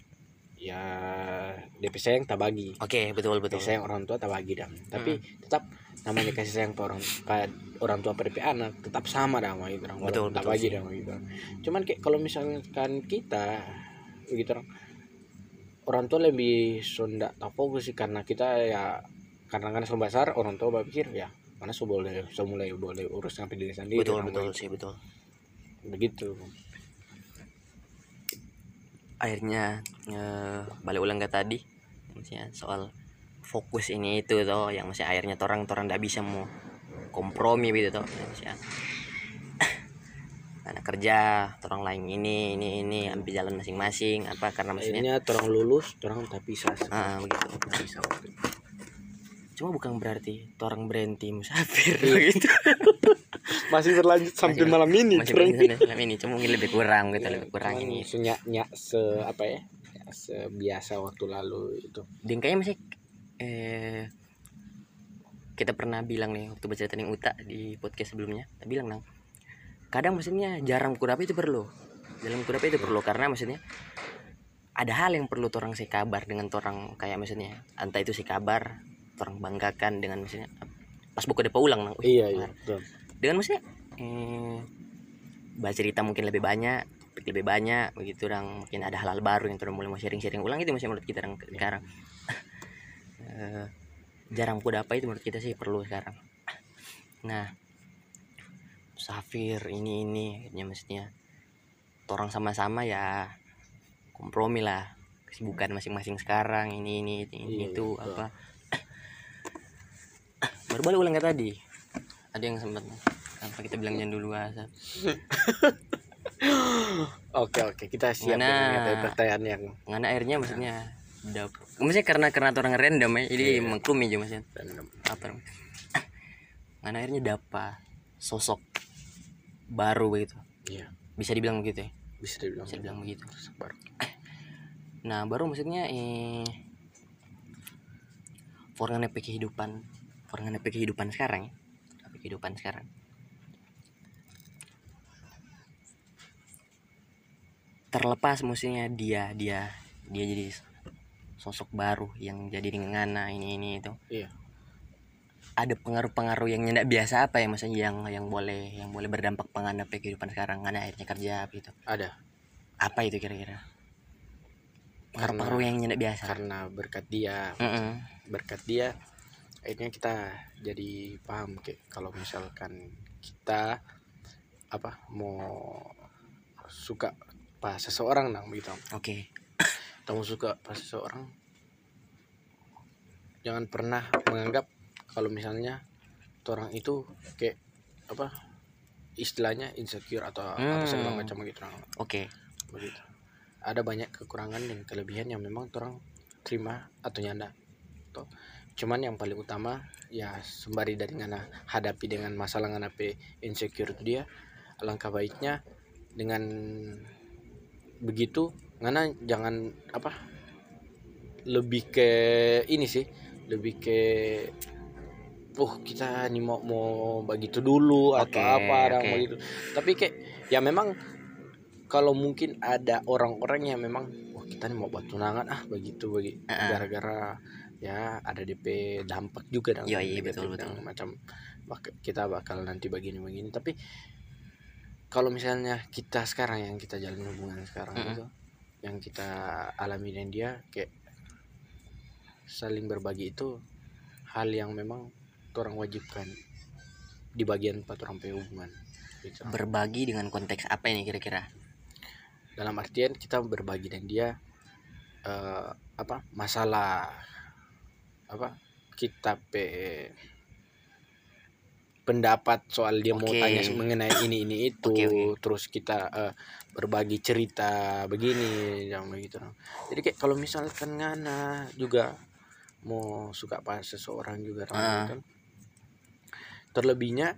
ya DP sayang tak bagi. Oke betul betul. Kasih sayang orang tua tak bagi dong tapi tetap namanya kasih sayang ke orang pada orang tua pada anak tetap sama dong gitu. Dong Betul, tak betul bagi sih. dong gitu. Cuman kayak kalau misalkan kita begitu dong orang tua lebih sunda tak fokus sih karena kita ya karena kan besar orang tua berpikir ya mana so boleh so mulai boleh urus sampai diri sendiri betul betul sih betul. Begitu akhirnya eh, balik ulang ke tadi. Maksudnya soal fokus ini itu toh yang masih akhirnya orang orang tidak bisa mau kompromi gitu toh. Maksudnya (coughs) anak kerja orang lain ini ini ini ambil jalan masing-masing apa karena maksudnya akhirnya orang lulus orang tak bisa ah, begitu. Tak. Cuma bukan berarti orang berhenti musafir Iya. (laughs) gitu. Masih berlanjut sampai Masih- malam ini masih berhenti malam ini. Cuma mungkin lebih kurang gitu lebih kurang ini. senyak nyak se apa ya? Ya, sebiasa waktu lalu itu. Dan kayaknya masih eh kita pernah bilang nih waktu baca tentang Uta di podcast sebelumnya. Kita bilang nang kadang maksudnya jarang kudapa itu perlu. Dalam kudapa itu perlu karena maksudnya ada hal yang perlu orang saya kabar dengan orang kayak maksudnya. Entah itu si kabar orang banggakan dengan maksudnya pas buku depa ulang nang "Wih, iya iya kemarin." betul. dengan maksudnya eh, baca cerita mungkin lebih banyak topik lebih banyak begitu orang mungkin ada hal-hal baru yang orang mulai mau sharing-sharing ulang itu masih menurut kita orang sekarang. Eh, jarang kuda apa itu menurut kita sih perlu sekarang. Nah Safir ini ini akhirnya maksudnya orang sama-sama ya kompromi lah kesibukan masing-masing sekarang ini ini, ini Iya, itu iya, apa baru balik ulang kayak tadi. Ada yang sempat apa kita bilang jangan dulu asap (laughs) oke oke. Kita siap dengan pertanyaan yang ngana airnya maksudnya? Dap maksudnya karena karena orang random ya jadi Iya. maklum aja maksudnya. Random. apa namanya? (coughs) Ngana airnya dapa? Sosok baru begitu. Iya. Bisa dibilang begitu ya? Bisa dibilang bisa dibilang begitu. Baru. (coughs) Nah baru maksudnya eh forngan kehidupan forngan kehidupan sekarang ya. Kehidupan sekarang. Terlepas maksudnya dia dia dia jadi sosok baru yang jadi dengan ngana ini ini itu. Iya. Ada pengaruh-pengaruh yang tidak biasa apa ya maksudnya yang yang boleh yang boleh berdampak penganap kehidupan sekarang ngana akhirnya kerja gitu ada. Apa itu kira-kira? Karena- pengaruh-pengaruh yang tidak biasa. karena berkat dia. Mm-mm. berkat dia akhirnya kita jadi paham kayak kalau misalkan kita apa mau suka pas seseorang nang begitu oke kamu suka pas seseorang jangan pernah menganggap kalau misalnya orang itu kayak apa istilahnya insecure atau apa Hmm. segala macam gitu Nang. oke begitu ada banyak kekurangan dan kelebihan yang memang orang terima atau nyanda Tuh. Cuman yang paling utama ya sembari dari ngana hadapi dengan masalah ngana pe insecure itu dia alangkah baiknya dengan begitu ngana jangan apa lebih ke ini sih lebih ke oh kita nih mau mau begitu dulu atau Oke, apa ada oke. begitu tapi kayak ya memang kalau mungkin ada orang-orang yang memang wah kita nih mau buat tunangan ah begitu Uh-uh. gara-gara ya ada DP dampak juga dan Iya, iya, betul, betul. macam kita bakal nanti begini begini tapi kalau misalnya kita sekarang yang kita jalin hubungan sekarang Mm-mm. itu yang kita alami dan dia kayak saling berbagi itu hal yang memang orang wajibkan di bagian empat orang hubungan gitu. berbagi dengan konteks apa ini kira-kira dalam artian kita berbagi dan dia eh, apa masalah apa kita pe pendapat soal dia mau Oke. tanya mengenai ini ini itu Oke, oke. terus kita eh, berbagi cerita begini yang begitu jadi kayak kalau misalkan ngana juga mau suka pas seseorang juga gitu. terlebihnya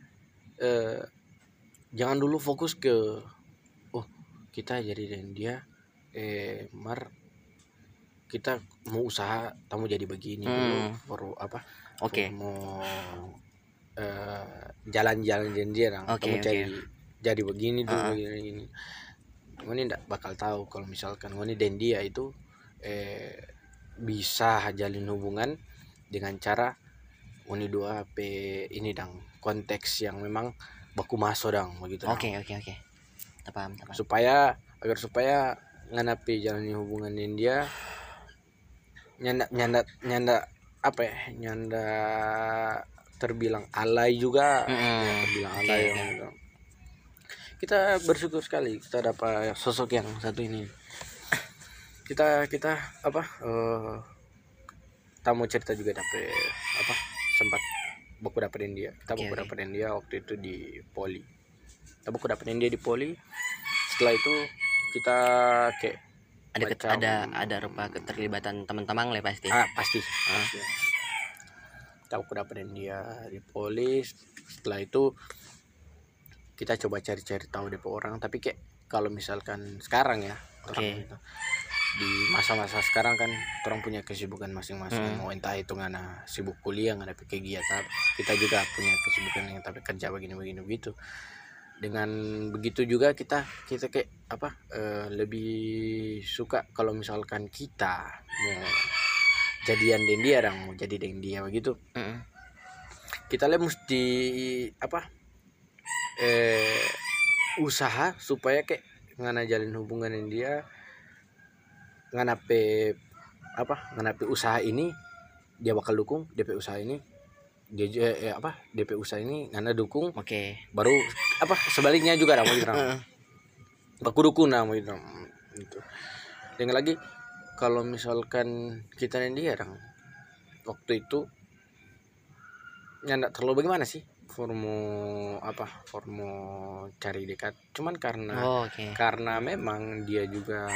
eh, jangan dulu fokus ke oh kita jadi dan dia eh mar kita mau usaha kamu jadi begini dulu Hmm. baru apa oke mau eh, jalan-jalan Rang. Oke, kamu oke. jadi jadi begini dulu Ah. begini, begini. Ngoni ndak bakal tahu kalau misalkan Ngoni dan dia itu eh bisa jalin hubungan dengan cara Ngoni dua pe ini dang konteks yang memang baku masuk dang begitu oke oke oke tak paham supaya agar supaya nganapi jalani hubungan dengan dia nyanda nyanda nyanda apa ya nyanda terbilang alay juga Mm-mm. ya, terbilang alay oke. gitu. kita bersyukur sekali kita dapat sosok yang satu ini kita kita apa eh tamu cerita juga dapat apa sempat buku dapetin dia kita buku oke. dapetin dia waktu itu di poli kita buku dapetin dia di poli setelah itu kita kayak ada ket- macam- ada ada rupa keterlibatan teman-teman lah pasti. Ah pasti, pasti. tahu kedapetan dia di polis. Setelah itu kita coba cari-cari tahu DP orang. Tapi kayak kalau misalkan sekarang ya gitu, di masa-masa sekarang kan orang punya kesibukan masing-masing. Hmm. mau entah itu ngana sibuk kuliah ngana kegiatan kita juga punya kesibukan yang tapi kerja begini-begini begitu dengan begitu juga kita kita kayak apa eh, lebih suka kalau misalkan kita mau jadian dengan dia dong mau jadi dengan dia begitu Mm-mm. kita lihat mesti apa eh usaha supaya kayak ngana jalin hubungan dengan dia ngana pe apa ngana usaha ini dia bakal dukung DP usaha ini dia ju- eh, apa DP usaha ini ngana dukung Oke. baru apa sebaliknya juga dah mau (laughs) baku dukung nah mau gitu itu dengan lagi kalau misalkan kita dan dia dong waktu itu ya nggak terlalu bagaimana sih formu apa formu cari dekat cuman karena Oh, Oke. karena memang dia juga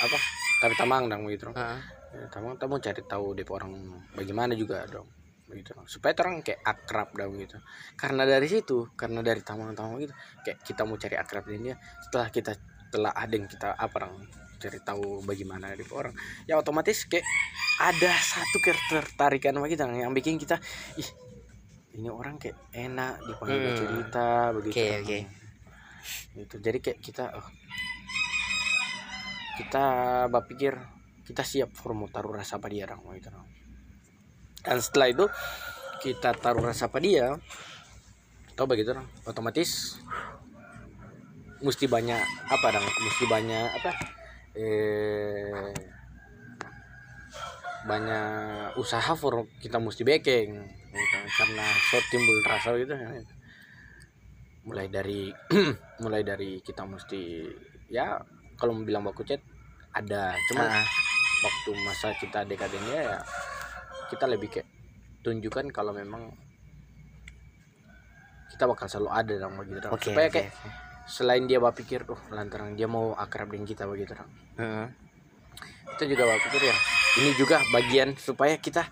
apa tapi tamang dong gitu Heeh. ya, tamang tamu cari tahu DP orang bagaimana juga dong begitu supaya orang kayak akrab dong gitu. Karena dari situ karena dari tamang-tamang gitu kayak kita mau cari akrab dia setelah kita telah ada yang kita apa orang cari tahu bagaimana dari orang ya otomatis kayak ada satu ketertarikan sama kita yang bikin kita ih ini orang kayak enak dipanggil Hmm. cerita begitu. Oke, oke. gitu. Jadi kayak kita oh, kita berpikir kita siap formu taruh rasa pada dia orang gitu dan setelah itu kita taruh rasa pada dia. Tau begitu orang? Otomatis mesti banyak apa dong mesti banyak apa? Eh banyak usaha for kita mesti backing gitu. karena so timbul rasa gitu. Mulai dari (clears throat) mulai dari kita mesti ya kalau mau bilang baku chat ada. Cuma Ah, waktu masa kita dekadennya ya kita lebih kayak tunjukkan kalau memang kita bakal selalu ada dong begitu dong. Oke. supaya oke, kayak oke. selain dia berpikir oh lantaran dia mau akrab dengan kita begitu dong Heeh. itu juga berpikir ya ini juga bagian supaya kita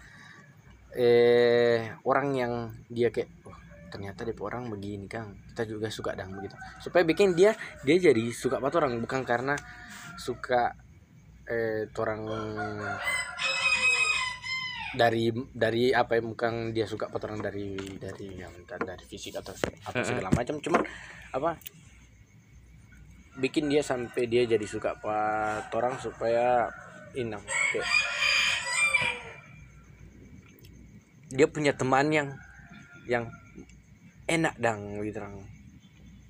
eh orang yang dia kayak oh, ternyata dia orang begini kang kita juga suka dong begitu supaya bikin dia dia jadi suka apa orang bukan karena suka eh orang dari dari apa ya bukan dia suka orang dari dari yang dari fisik atau apa segala macam. Cuman apa bikin dia sampai dia jadi suka pak orang supaya inang kayak dia punya teman yang yang enak dang gitu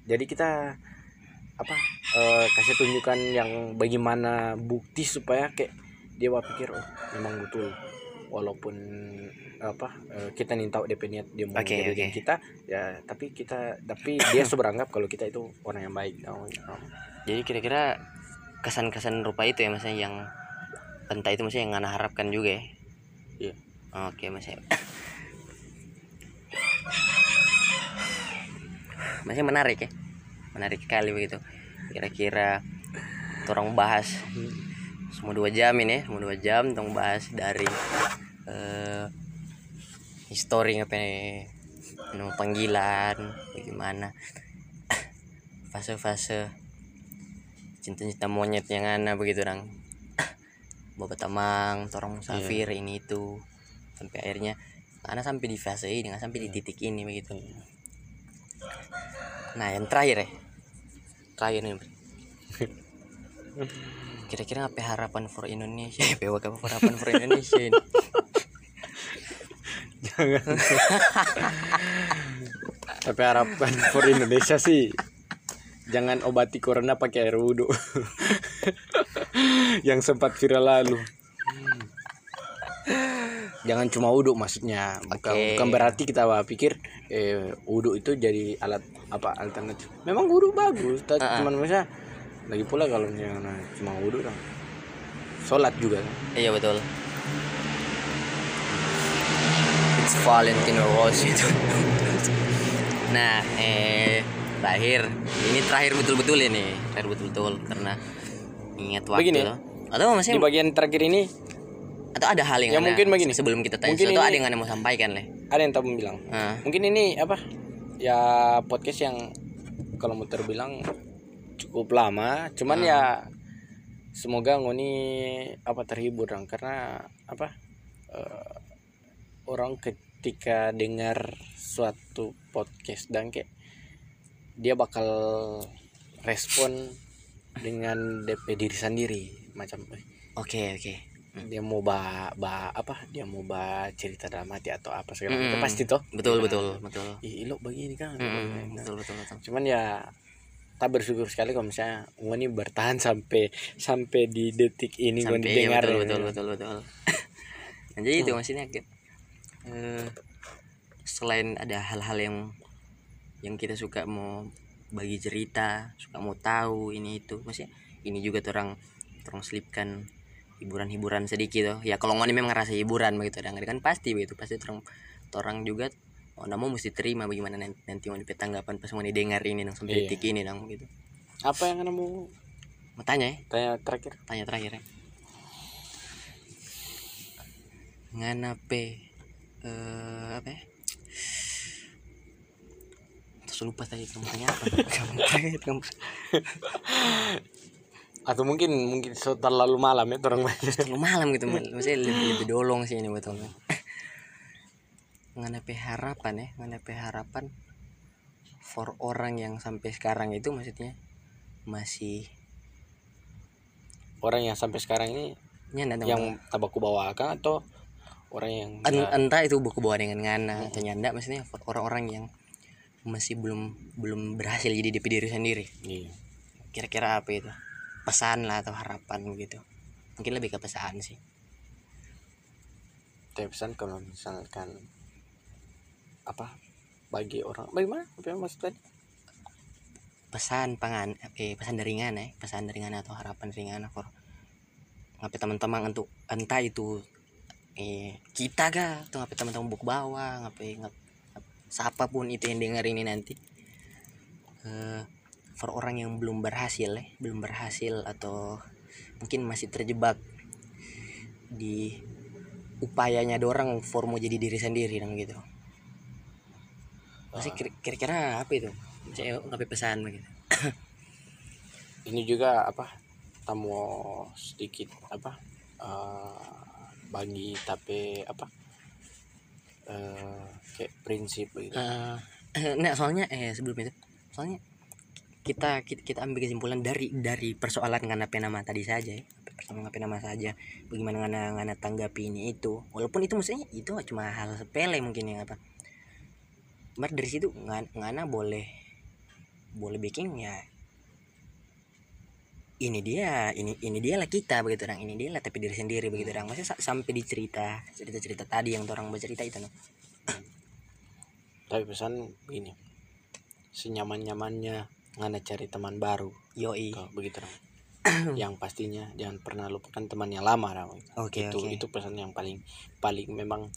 jadi kita apa eh, kasih tunjukkan yang bagaimana bukti supaya kayak dia berpikir oh memang betul walaupun apa eh, kita nih tahu DP niat dia mau oke. dengan kita ya tapi kita tapi dia (coughs) seberanggap kalau kita itu orang yang baik tau, gitu. Jadi kira-kira kesan-kesan rupa itu ya maksudnya yang entah itu maksudnya yang Ngana harapkan juga ya. Iya. Oke, maksudnya. (coughs) Masih menarik ya. Menarik sekali begitu. Kira-kira orang bahas semua dua jam ini, semua dua jam tong bahas dari eh histori apa nih anu, panggilan bagaimana (coughs) fase-fase cinta-cinta monyet yang ana begitu orang (coughs) bawa tamang torong musafir ini itu. Sampai akhirnya ana sampai di fase ini nggak sampai di titik ini begitu. Nah yang terakhir ya. Terakhir nih (laughs) kira-kira apa harapan for Indonesia? Apa (laughs) apa harapan for Indonesia ini? (laughs) Tapi (laughs) harapan for Indonesia sih? Jangan obati corona pakai air wudhu. Yang sempat viral lalu. Jangan cuma wudhu maksudnya. Bukan, Oke. bukan berarti kita pikir eh, wudhu itu jadi alat apa alternatif. Memang wudhu bagus tapi Ah, ah. cuman misalnya lagi pula kalau misalnya cuma wudhu kan sholat juga kan. Iya betul. It's Valentino Rossi itu (laughs) nah eh terakhir. Ini terakhir betul-betul ini terakhir betul-betul karena ingat waktu. Begini. loh atau masih di bagian terakhir ini atau ada hal yang Ya, Anda- mungkin begini. sebelum kita tanya Mungkin sesuatu ini- ada yang anda mau sampaikan leh ada yang tahu bilang. Ah, mungkin ini apa? Ya podcast yang kalau mau terbilang cukup lama. Cuman Hmm. ya semoga ngoni apa terhibur dong. Karena apa eh, orang ketika dengar suatu podcast dan kayak dia bakal respon dengan DP diri sendiri macam eh, oke oke. Dia mau ba, ba apa dia mau ba cerita dalam hati atau apa segala Mm-mm. macam pasti toh. Betul Nah, betul betul. Ih ilok begini kan? Mm-mm, betul betul betul. Cuman ya tak bersyukur sekali kalau misalnya Ngoni bertahan sampai sampai di detik ini sampai iya, dengar betul ya. betul betul betul. (laughs) Nah, jadi itu maksudnya kayak, eh, selain ada hal-hal yang yang kita suka mau bagi cerita suka mau tahu ini itu maksudnya ini juga orang orang selipkan hiburan-hiburan sedikit tuh ya kalau ngoni memang ngerasa hiburan begitu dan kan pasti begitu pasti orang orang juga oh namo mesti terima bagaimana nanti, nanti mau tanggapan pas mau didengar ini dong sampai Iya. detik ini dong gitu. Apa yang kamu mau tanya ya? Tanya terakhir. Tanya terakhir ya. Nganape eh apa ya? Terus lupa tadi kamu tanya apa. (laughs) Kamu tanya kamu atau mungkin mungkin so terlalu malam ya orang terlalu malam gitu maksudnya lebih lebih dolong sih ini betul nganape harapan ya nganape harapan for orang yang sampai sekarang itu maksudnya masih orang yang sampai sekarang ini dong, yang tabaku bawakan atau orang yang En- entah itu buku bawa dengan ngana atau nyanda maksudnya for orang-orang yang masih belum belum berhasil jadi DP diri sendiri. Iya. kira-kira apa itu? Pesan lah atau harapan gitu. Mungkin lebih ke pesan sih. Tapi pesan kalau misalkan apa bagi orang. Bagaimana? Apa yang maksud tadi? Pesan pangan eh pesan dari ngana ya pesan dari ngana atau harapan dari ngana for ngapain teman-teman untuk entah itu eh kita ga atau ngapain teman-teman buku bawah ngapain ngap, siapa pun itu yang dengar ini nanti. Eh for orang yang belum berhasil ya belum berhasil atau mungkin masih terjebak di upayanya dorang for mau jadi diri sendiri dan gitu masih kira- kira-kira apa itu? Saya ngapain pesan begitu? (coughs) Ini juga apa tamu sedikit apa eh, bagi tapi apa eh kayak prinsip gitu Eh, (coughs) nah soalnya eh sebelum itu soalnya kita kita, kita ambil kesimpulan dari dari persoalan ngana nama tadi saja ya. Persoalan ngana nama saja. Bagaimana ngana ngana tanggapi ini itu. Walaupun itu maksudnya itu cuma hal sepele mungkin yang apa Mar dari situ ngana, ngana boleh boleh bikin ya ini dia ini ini dia lah kita begitu orang ini dia lah tapi diri sendiri begitu orang sa- sampai di cerita cerita cerita tadi yang orang bercerita itu no. tapi pesan begini senyaman nyamannya ngana cari teman baru yoi Tuh, begitu Ram. (clears throat) yang pastinya jangan pernah lupakan teman yang lama Ram. Oke, itu oke. itu pesan yang paling paling memang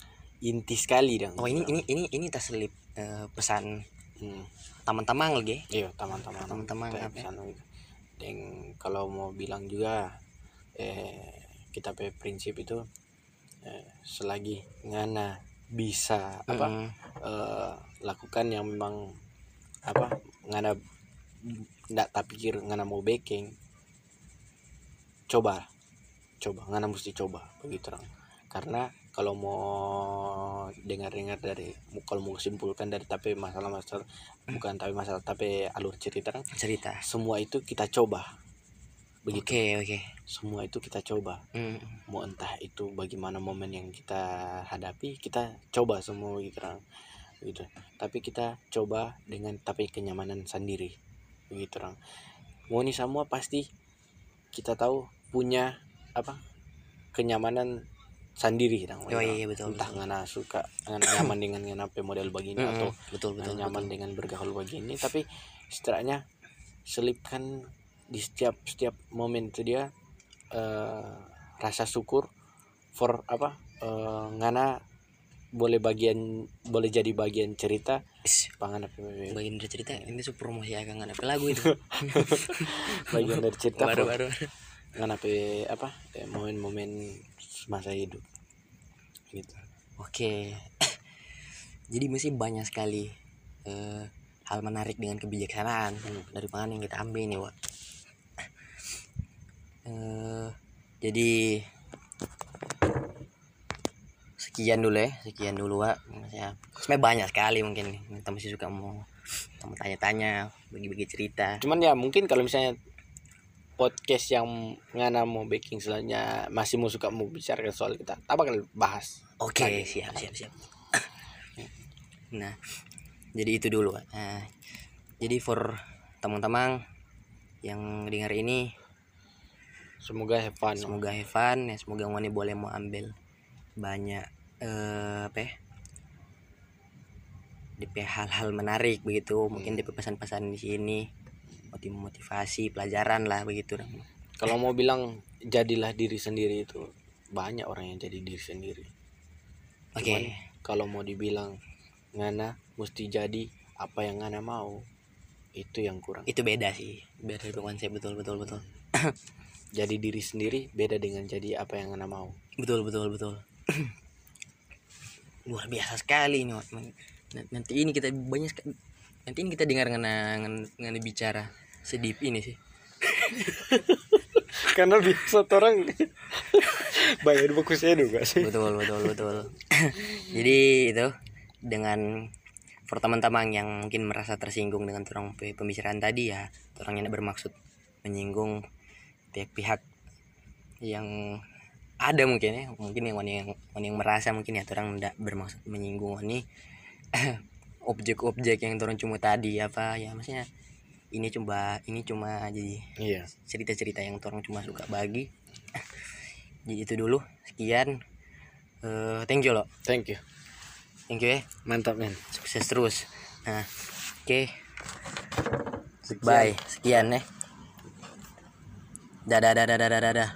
inti sekali dong Oh ini ini ini ini terselip eh, pesan hmm. teman-teman lagi. iya teman-teman Teman-teman, apa ya? pesan gitu. dan kalau mau bilang juga eh kita pe prinsip itu eh, selagi ngana bisa apa Mm, eh, lakukan yang memang apa ngana ndak tak pikir ngana mau backing coba coba ngana mesti coba begitu orang karena kalau mau dengar-dengar dari kalau mau simpulkan dari tapi masalah-masalah bukan tapi masalah tapi alur cerita kan? Cerita. semua itu kita coba. Begitu. Oke oke. semua itu kita coba. Mm, mau entah itu bagaimana momen yang kita hadapi kita coba semua gitu kan. Gitu. Tapi kita coba dengan tapi kenyamanan sendiri. Begitu orang mau ini semua pasti kita tahu punya apa? Kenyamanan sendiri dong Oh, iya, betul, entah betul. ngana suka ngana nyaman dengan ngana model begini mm, atau betul betul. nyaman betul. dengan bergaul begini tapi setidaknya selipkan di setiap setiap momen itu dia eh, rasa syukur for apa eh, ngana boleh bagian boleh jadi bagian cerita pangan apa Bagian dari cerita ini tuh promosi agak nggak ada lagu itu. (laughs) bagian dari cerita baru baru. ngana apa eh, momen-momen masa hidup gitu Oke. (coughs) Jadi mesti banyak sekali eh, hal menarik dengan kebijaksanaan dari pangan yang kita ambil nih, Wak. (coughs) Eh, jadi sekian dulu ya, sekian dulu, Wak. Maksudnya, sebenarnya banyak sekali mungkin kita masih suka mau mau tanya-tanya, bagi-bagi cerita. cuman ya mungkin kalau misalnya podcast yang ngana mau baking selanjutnya masih mau suka mau bicara soal kita apa bakal bahas Oke, siap, siap, siap. (coughs) Nah, jadi itu dulu. Nah, jadi for teman-teman yang dengar ini, semoga have fun semoga have fun, ya semoga Wani boleh mau ambil banyak eh, apa ya? DP hal-hal menarik begitu, mungkin DP pesan-pesan di sini motivasi pelajaran lah begitu. Kalau mau bilang jadilah diri sendiri itu banyak orang yang jadi diri sendiri. Oke. Cuman kalau mau dibilang ngana mesti jadi apa yang ngana mau itu yang kurang. Itu beda sih beda itu konsep betul betul betul. (coughs) Jadi diri sendiri beda dengan jadi apa yang ngana mau. Betul betul betul. (coughs) Luar biasa sekali ini Wak. N- nanti ini kita banyak nanti ini kita dengar ngana ngana, ngana bicara sedip ini sih. (laughs) Karena biasa orang bayar buku saya juga sih. Betul betul betul. Jadi itu dengan for teman-teman yang mungkin merasa tersinggung dengan orang pe- pembicaraan tadi ya orang yang bermaksud menyinggung pihak-pihak yang ada mungkin ya mungkin yang wani yang wani yang merasa mungkin ya orang tidak bermaksud menyinggung ini (coughs) objek-objek yang orang cuma tadi apa ya maksudnya ini cuma ini cuma jadi iya. Cerita-cerita yang orang cuma suka bagi. (laughs) Jadi itu dulu. Sekian. Eh, thank you lo. Thank you. Thank you ya mantap men. Sukses terus. Nah oke. Bye. Sekian ya dadah dadah dadah dadah